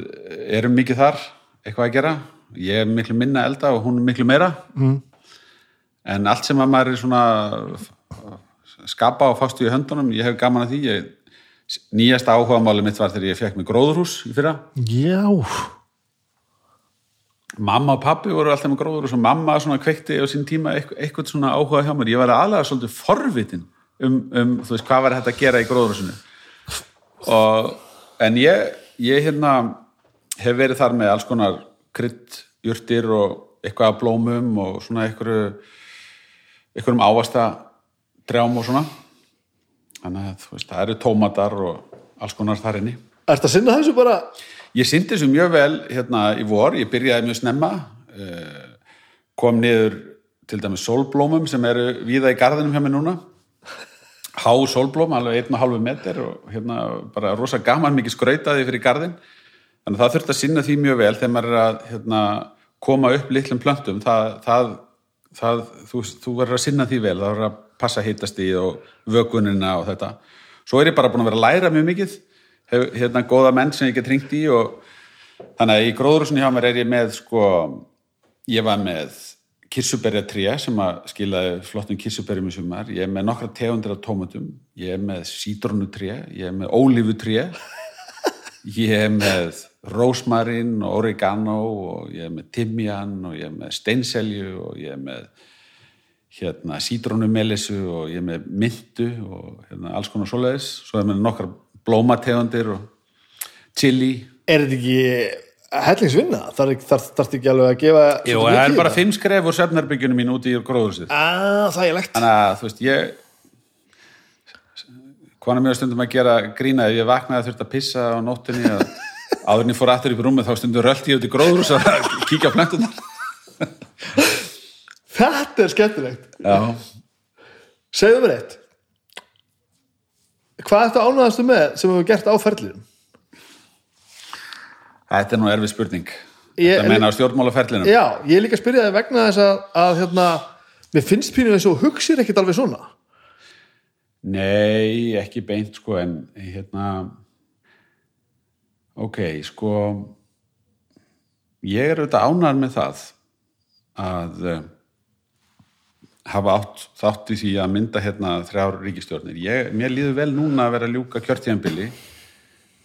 erum mikið þar eitthvað að gera. Ég er miklu minna elda og hún er miklu meira. Mm. en allt sem að maður er svona skapa og fástu í höndunum ég hef gaman að því. Ég, nýjasta áhugamáli mitt var þegar ég fekk mig gróðurhús í fyrra. Já, mamma og pappi voru alltaf með gróður og mamma svona kveikti á sín tíma eitthvað, svona áhuga hjá mér, ég var aðlega svolítið forvitin um, um þú veist, hvað var þetta að gera í gróðurhúsinu. Og en ég, ég hérna hef verið þar með alls konar krydd, jurtir og eitthvað af blómum og svona einhverju einhverjum ávasta trjám og svona. Þannig að þú veist, það eru tómatar og alls konar þar inni. Ertu að sinna þessu bara? Ég syndi þessu mjög vel hérna í vor, ég byrjaði mjög snemma, eh, kom niður til dæmis sólblómum sem eru víða í garðinum hjá mér núna, há sólblóm, alveg einn og halvu meter og hérna bara rosa gaman mikið skrautaði fyrir garðin, þannig að það þurfti að sinna því mjög vel þegar maður er að hérna, koma upp litlum plöntum, það, það, það, þú, þú verður að sinna því vel, það verður að passa hittast í og vökunina og þetta. Svo er ég bara búin að vera að læra mjög mikið, hef hérna góða menn sem ég get ringt í og þannig að í gróðrúsinu hjá mér er ég með sko, ég var með kirsuberjatré sem að skilaði flottum kirsuberjum í sumar, ég er með nokkra tegundir af tómatum, ég er með sítrónutré, ég er með ólífutré. Ég er með rósmarin og oregano og ég er með timjan og ég er með steinselju og ég er með hérna sítrónumelissu og ég er með myndu og hérna alls konar svoleiðis, svo er með nokkra blómategundir og chili. Er þetta ekki hellingsvinna? Þar þarf ekki alveg að gefa Jú, það er bara fimm skref úr svefnarbyggjunum mín úti í gróðursið Ah, það er legt þannig að þú veist ég kona mér stundum að gera grína ef ég vaknaði að þurft að pissa á nóttinni að áður en ég fór aftur í rúmið þá stundum röldi ég út í gróðurhús að kíkja á plöntunar Þetta er skemmtilegt. Já, Segðu mér eitt. Hvað ertu ánæðastu með sem hefur gert á ferlinum? þetta er nú erfið spurning. Ég- Þetta meina á stjórnmálaferlinum. Já, ég er líka að spyrja þig vegna þess að, að hérna, mér finnst pínu eins og hugsir ekkit alveg svona. Nei, ekki beint sko en hérna ok, sko ég er auðvitað ánægð með það að uh, hafa átt þátt í því að mynda hérna þrjár ríkistjórnir. Ég, mér líður vel núna að vera að ljúka kjörtíðanbili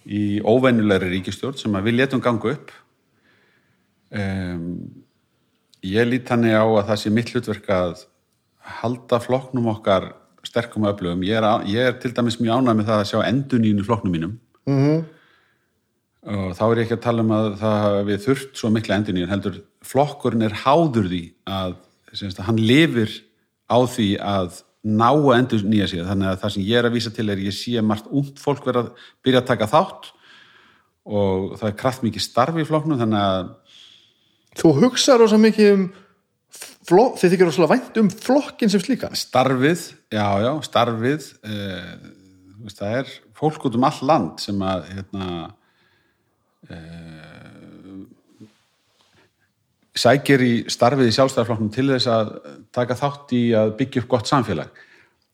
í óvenjulegri ríkistjórn sem við letum ganga upp. Um, ég lít þannig á að það sé mitt hlutverk að halda flokknum okkar sterkum öflugum. Ég er, ég er til dæmis mjög ánægð með það að sjá endunínu í flokknum mínum. Og þá er ég ekki að tala um að það hafi við þurft svo mikla enduníun heldur flokkurinn er háður því að, semst, að hann lifir á því að ná að endur nýja sig. Þannig að það sem ég er að vísa til er ég sé margt ungt fólk vera að byrja að taka þátt og það er kraft mikið starfi í flokknum þannig að Þú hugsa rosa mikið um flokk, þið þykir rosalega vænt um flokkin sem slíkan. Starfið, já, já, starfið eh, það er fólk út um all land sem að hérna sækir í starfið í sjálfstæðarflokknum til þess að taka þátt í að byggja upp gott samfélag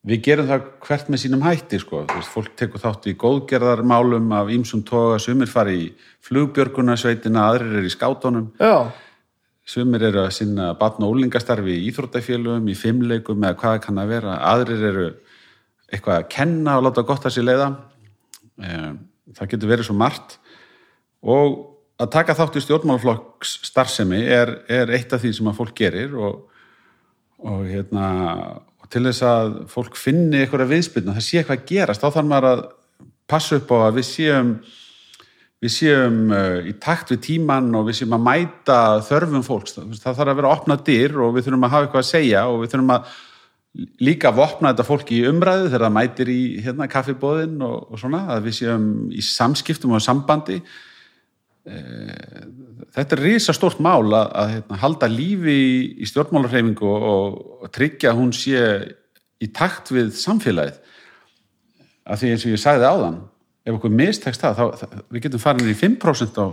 við gerum það hvert með sínum hætti sko. Fólk tekur þátt í góðgerðarmálum af ýmsum toga, sumir fari í flugbjörgunarsveitina, aðrir er í skátunum Já, Sumir eru að sinna batn og úlingastarfi í íþróttafélugum, í fimmleikum eða hvað kann að vera. Aðrir eru eitthvað að kenna og láta gott að sér leiða. Eh, Það getur verið svo margt. Og að taka þátt í stjórnmálaflokks starfsemi er, er eitt af því sem að fólk gerir og, og, hérna, og til þess að fólk finni eitthvað viðspilna, það sé eitthvað að gerast, þá þarf maður að passa upp á að við séum við séum uh, í takt við tíman og við séum að mæta þörfum fólks. Það, þarf að vera opna dyr og við þurfum að hafa eitthvað að segja og við þurfum að líka vopna þetta fólki í umræðu þegar það mætir í hérna, kaffibóðin og, og svona, að við séum í samskiptum og sambandi. Þetta er risa stórt mál að, að hérna, halda lífi í, í stjórnmálarhreifingu og, og tryggja að hún sé í takt við samfélagið. Af því eins og ég sagði áðan, ef okkur mistekst það, þá, það við getum farin í 5% á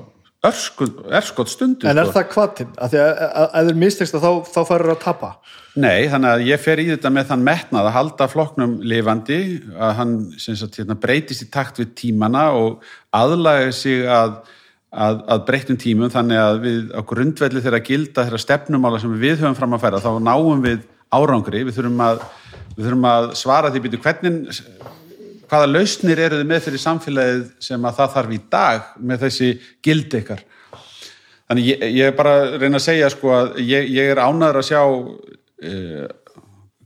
örskot stundu En er sko. það hvatinn? Af því að ef þeir mistekst þá, þá færur að tapa Nei, þannig að ég fer í þetta með þann metnað að halda flokknum lifandi, að hann sagt, hérna, breytist í takt við tímana og aðlaga sig að, að, að breyttum tímum þannig að við á grundvelli þeirra gilda þeirra stefnumála sem við höfum fram að færa þá náum við árangri, við þurfum að, við þurfum að svara því býtu hvernig hvaða lausnir eru þið með fyrir samfélagið sem að það þarf í dag með þessi gildi ykkar? Þannig ég, ég er bara að reyna að segja sko að ég, ég er ánæður að sjá uh,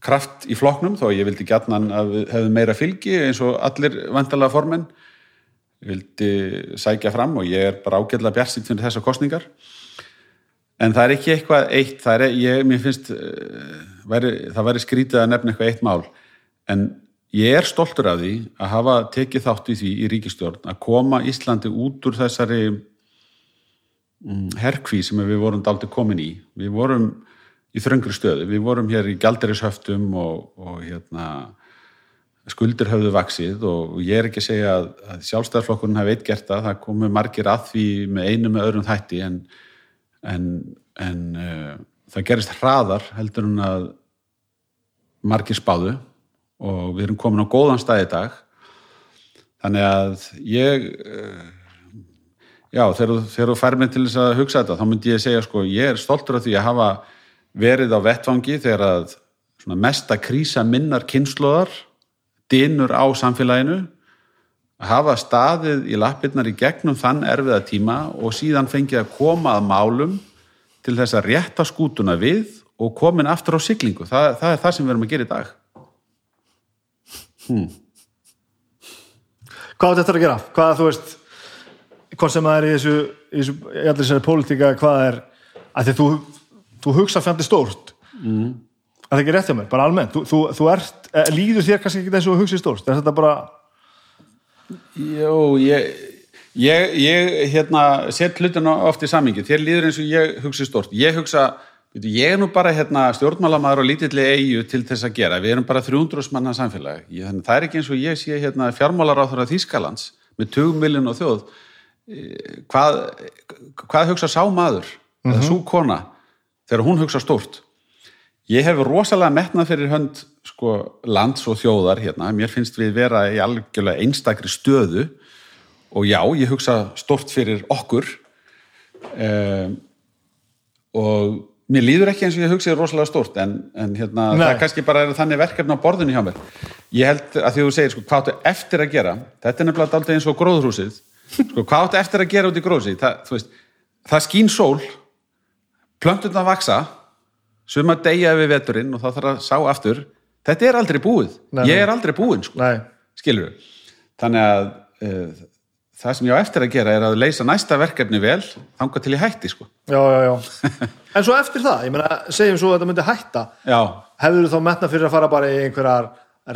kraft í flokknum þó ég vildi gætnan að við hefðum meira fylgi eins og allir vandalega formenn vildi sækja fram og ég er bara ágætlega bjarsitt fyrir þessar kostningar en það er ekki eitthvað eitt það er, ég, mér finnst uh, væri, það væri skrítið að nefna eitthvað eitt mál en ég er stoltur af því að hafa tekið þátt í því í ríkistjórn að koma Íslandi út úr þessari herkví sem við vorum daldi komin í. Við vorum í þröngri stöðu. Við vorum hér í gjalderishöftum og, og hérna, skuldir höfðu vaksið og ég er ekki að segja að, að sjálfstæðarflokkurinn hafi eitt gert það. Það komu margir að því með einu með öðrum þætti en, en, en uh, það gerist hraðar heldur en að margir spáðu og við erum komin á góðan stað í dag. Þannig að ég uh, Já, þegar, þú- fær mig til þess að hugsa þetta, þá myndi ég segja sko, ég er stoltur af því að hafa verið á vettfangi þegar að mesta krísa minnar kynnslóðar dynur á samfélaginu hafa staðið í lappirnar í gegnum þann erfiða tíma og síðan fengið að koma að málum til þess að rétta skútuna við og komin aftur á siglingu. Það, það er það sem við erum að gera í dag. Hvað átt þetta að gera? Hvað þú veist hvað sem það er í þessu, í þessu í allir þessari pólitíka, hvað er að því þú, þú hugsa fjandi stórt mm. Að það ekki rétt hjá mér, bara almennt þú, þú, þú ert, eh, líður þér kannski ekki þessu að hugsa stórt, er þetta bara Jó, ég, ég, ég hérna, set hlutina oft í samingi. Þér líður eins og ég hugsi stort. Ég hugsa, ég er nú bara hérna, stjórnmálamaður og lítilli eigu til þess að gera. Við erum bara 300 manna samfélag. Ég, þannig, það er ekki eins og ég sé hérna, fjármálaráþur af Þýskalands með 20 miljón og þjóð. Eh, Hvað, hvað hugsa sá maður, eða sú kona, þegar hún hugsa stórt? Ég hef rosalega metnað fyrir hönd sko, lands og þjóðar hérna. Mér finnst við vera í algjörlega einstakri stöðu. Og já, ég hugsa stort fyrir okkur. Um, og mér líður ekki eins og ég hugsa rosalega stort en, en hérna, það kannski bara er þannig verkefni á borðinu hjá mér. Ég held að því þú segir sko, hvað áttu eftir að gera, þetta er nefnilega daldið eins og gróðrúsið, sko, hvað áttu eftir að gera út í gróðrúsið, það, þú veist, það skín sól, plönturna vaksa, suma deyja við veturinn og það þarf að sá aftur. Þetta er aldrei búið, Nei, ég er aldrei búinn sko. Skilur við þannig að uh, það sem ég á eftir að gera er að leysa næsta verkefni vel þangað til ég hætti sko. já, já, já. En svo eftir það, ég meina, segjum svo að þetta myndi hætta. Já, hefur þú þá metna fyrir að fara bara í einhverjar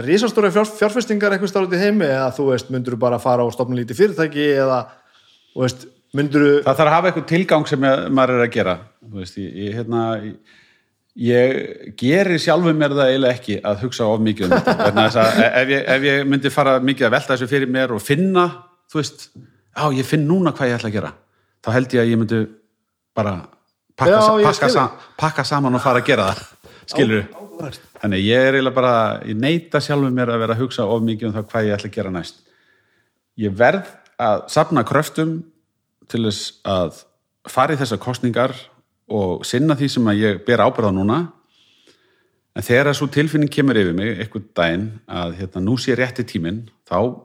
risastóra fjár, fjárfestingar einhvers stáð út í heimi eða þú veist, myndur þú bara fara og stopna lítið fyrirtæki eða, þú veist, myndur þú það þarf að hafa eitthvað tilgang sem maður er að gera. Þú veist, ég, hérna, ég, ég gerir sjálfum mér það eiginlega ekki að hugsa of mikið um þetta. Vegna þess að ef ég, ef ég myndi fara mikið að velta þessu fyrir mér og finna þú veist, já ég finn núna hvað ég ætla að gera þá held ég að ég myndi bara pakka, Já, ég pakka, skil sa, pakka saman og fara að gera það. Skilur þannig ég er eiginlega bara ég neita sjálfum mér að vera að hugsa of mikið um það hvað ég ætla að gera næst. Ég verð að safna kröftum til þess að fara í þessar kostningar og sinna því sem að ég ber ábyrða núna. En þegar að svo tilfinning kemur yfir mig einhvern daginn að hérna, nú sé rétti tíminn þá,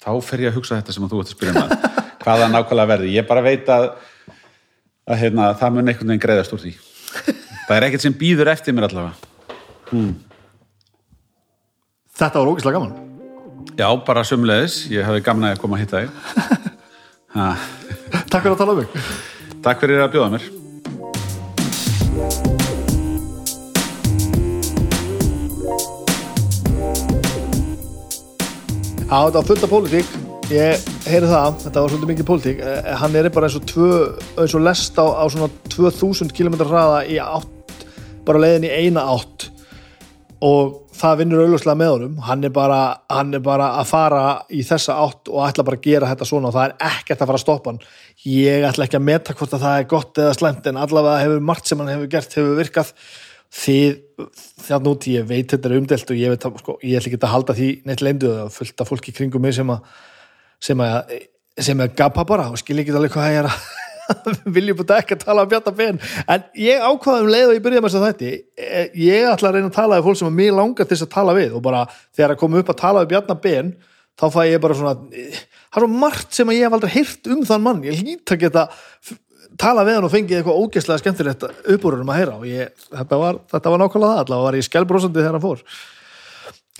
þá fer ég að hugsa þetta sem að þú ert að spyrja maður hvaða nákvæmlega verði, ég bara veit að, að hérna, það mun einhvern veginn greiðast úr því. Það er ekkert sem býður eftir mér allavega. Þetta var ógislega gaman. Já, bara sömulegis, ég hefði gaman að koma að hitta þig. Ha, takk fyrir að tala um mig. Takk fyrir að bjóða mér Já, þetta var fullt af pólitík. Ég heyri það, þetta var svolítið mikið pólitík. Eh, hann er bara eins og, tvö, eins og lest á, á svona 2000 km hraða í átt bara leiðin í eina átt. Og það vinnur auðvitað með honum. Hann er, bara, hann er bara að fara í þessa átt og ætla bara að gera þetta svona og það er ekkert að fara að stoppa hann. Ég ætla ekki að meta hvort að það er gott eða slæmt en allavega hefur margt sem hann hefur gert hefur virkað þjátt núti, ég veit þetta er umdelt og ég, veit, sko, ég ætla ekki að halda því neitt leindu og fullt af fólki kringum mig sem að sem að, sem að gapa bara og skilja ekki alveg hvað ég er að viljum búin ekki að tala um Bjarnar Ben. En ég ákvaði um leið og ég byrjaði með þess að þetta ég ætla að reyna að tala við fólk sem er mjög langar til þess að tala við og bara þegar að koma upp að tala við Bjarnar Ben þá fæ ég bara svona það er svo margt sem ég hef aldrei heyrt um þann mann. Ég lít að geta tala við hann og fengið eitthvað ógeðslega skemmtilegt uppbúrurum að heyra. Og ég, þetta, var, þetta var nákvæmlega það allavega var ég skjálbrósandi þegar hann fór.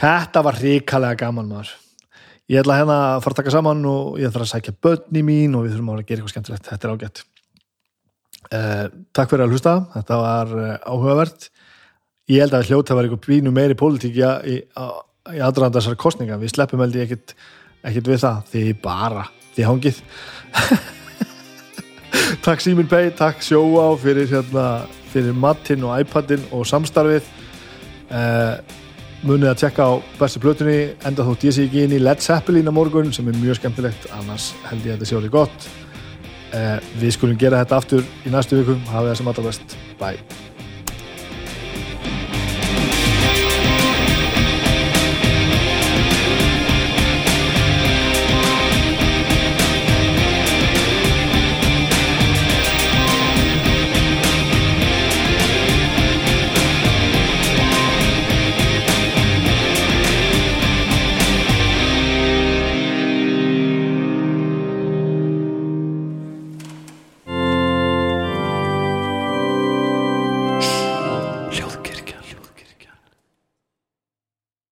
Þetta var ríkalega gaman maður. Ég ætla hérna að fara að taka saman og ég þarf að sækja börni mín og við þurfum að gera eitthvað skemmtilegt, þetta er ágætt. Uh, Takk fyrir að hlusta. Þetta var uh, áhugavert. Ég held að hljóta var eitthvað bínu meiri pólitíkja í, í aðdraðan þessar kostninga, við sleppum held ég ekkit, ekkit við það, því bara því hangið Takk Símin Pei, takk Sjóá fyrir, hérna, fyrir matinn og iPadinn og samstarfið. Uh, munið að tjekka á bestu plötunni enda þótt ég sé ekki inn í Led Zeppelin á morgun sem er mjög skemmtilegt annars held ég að þetta sé orðið gott. Eh, við skulum gera þetta aftur í næstu vikum. Hafið það sem alltaf best, bye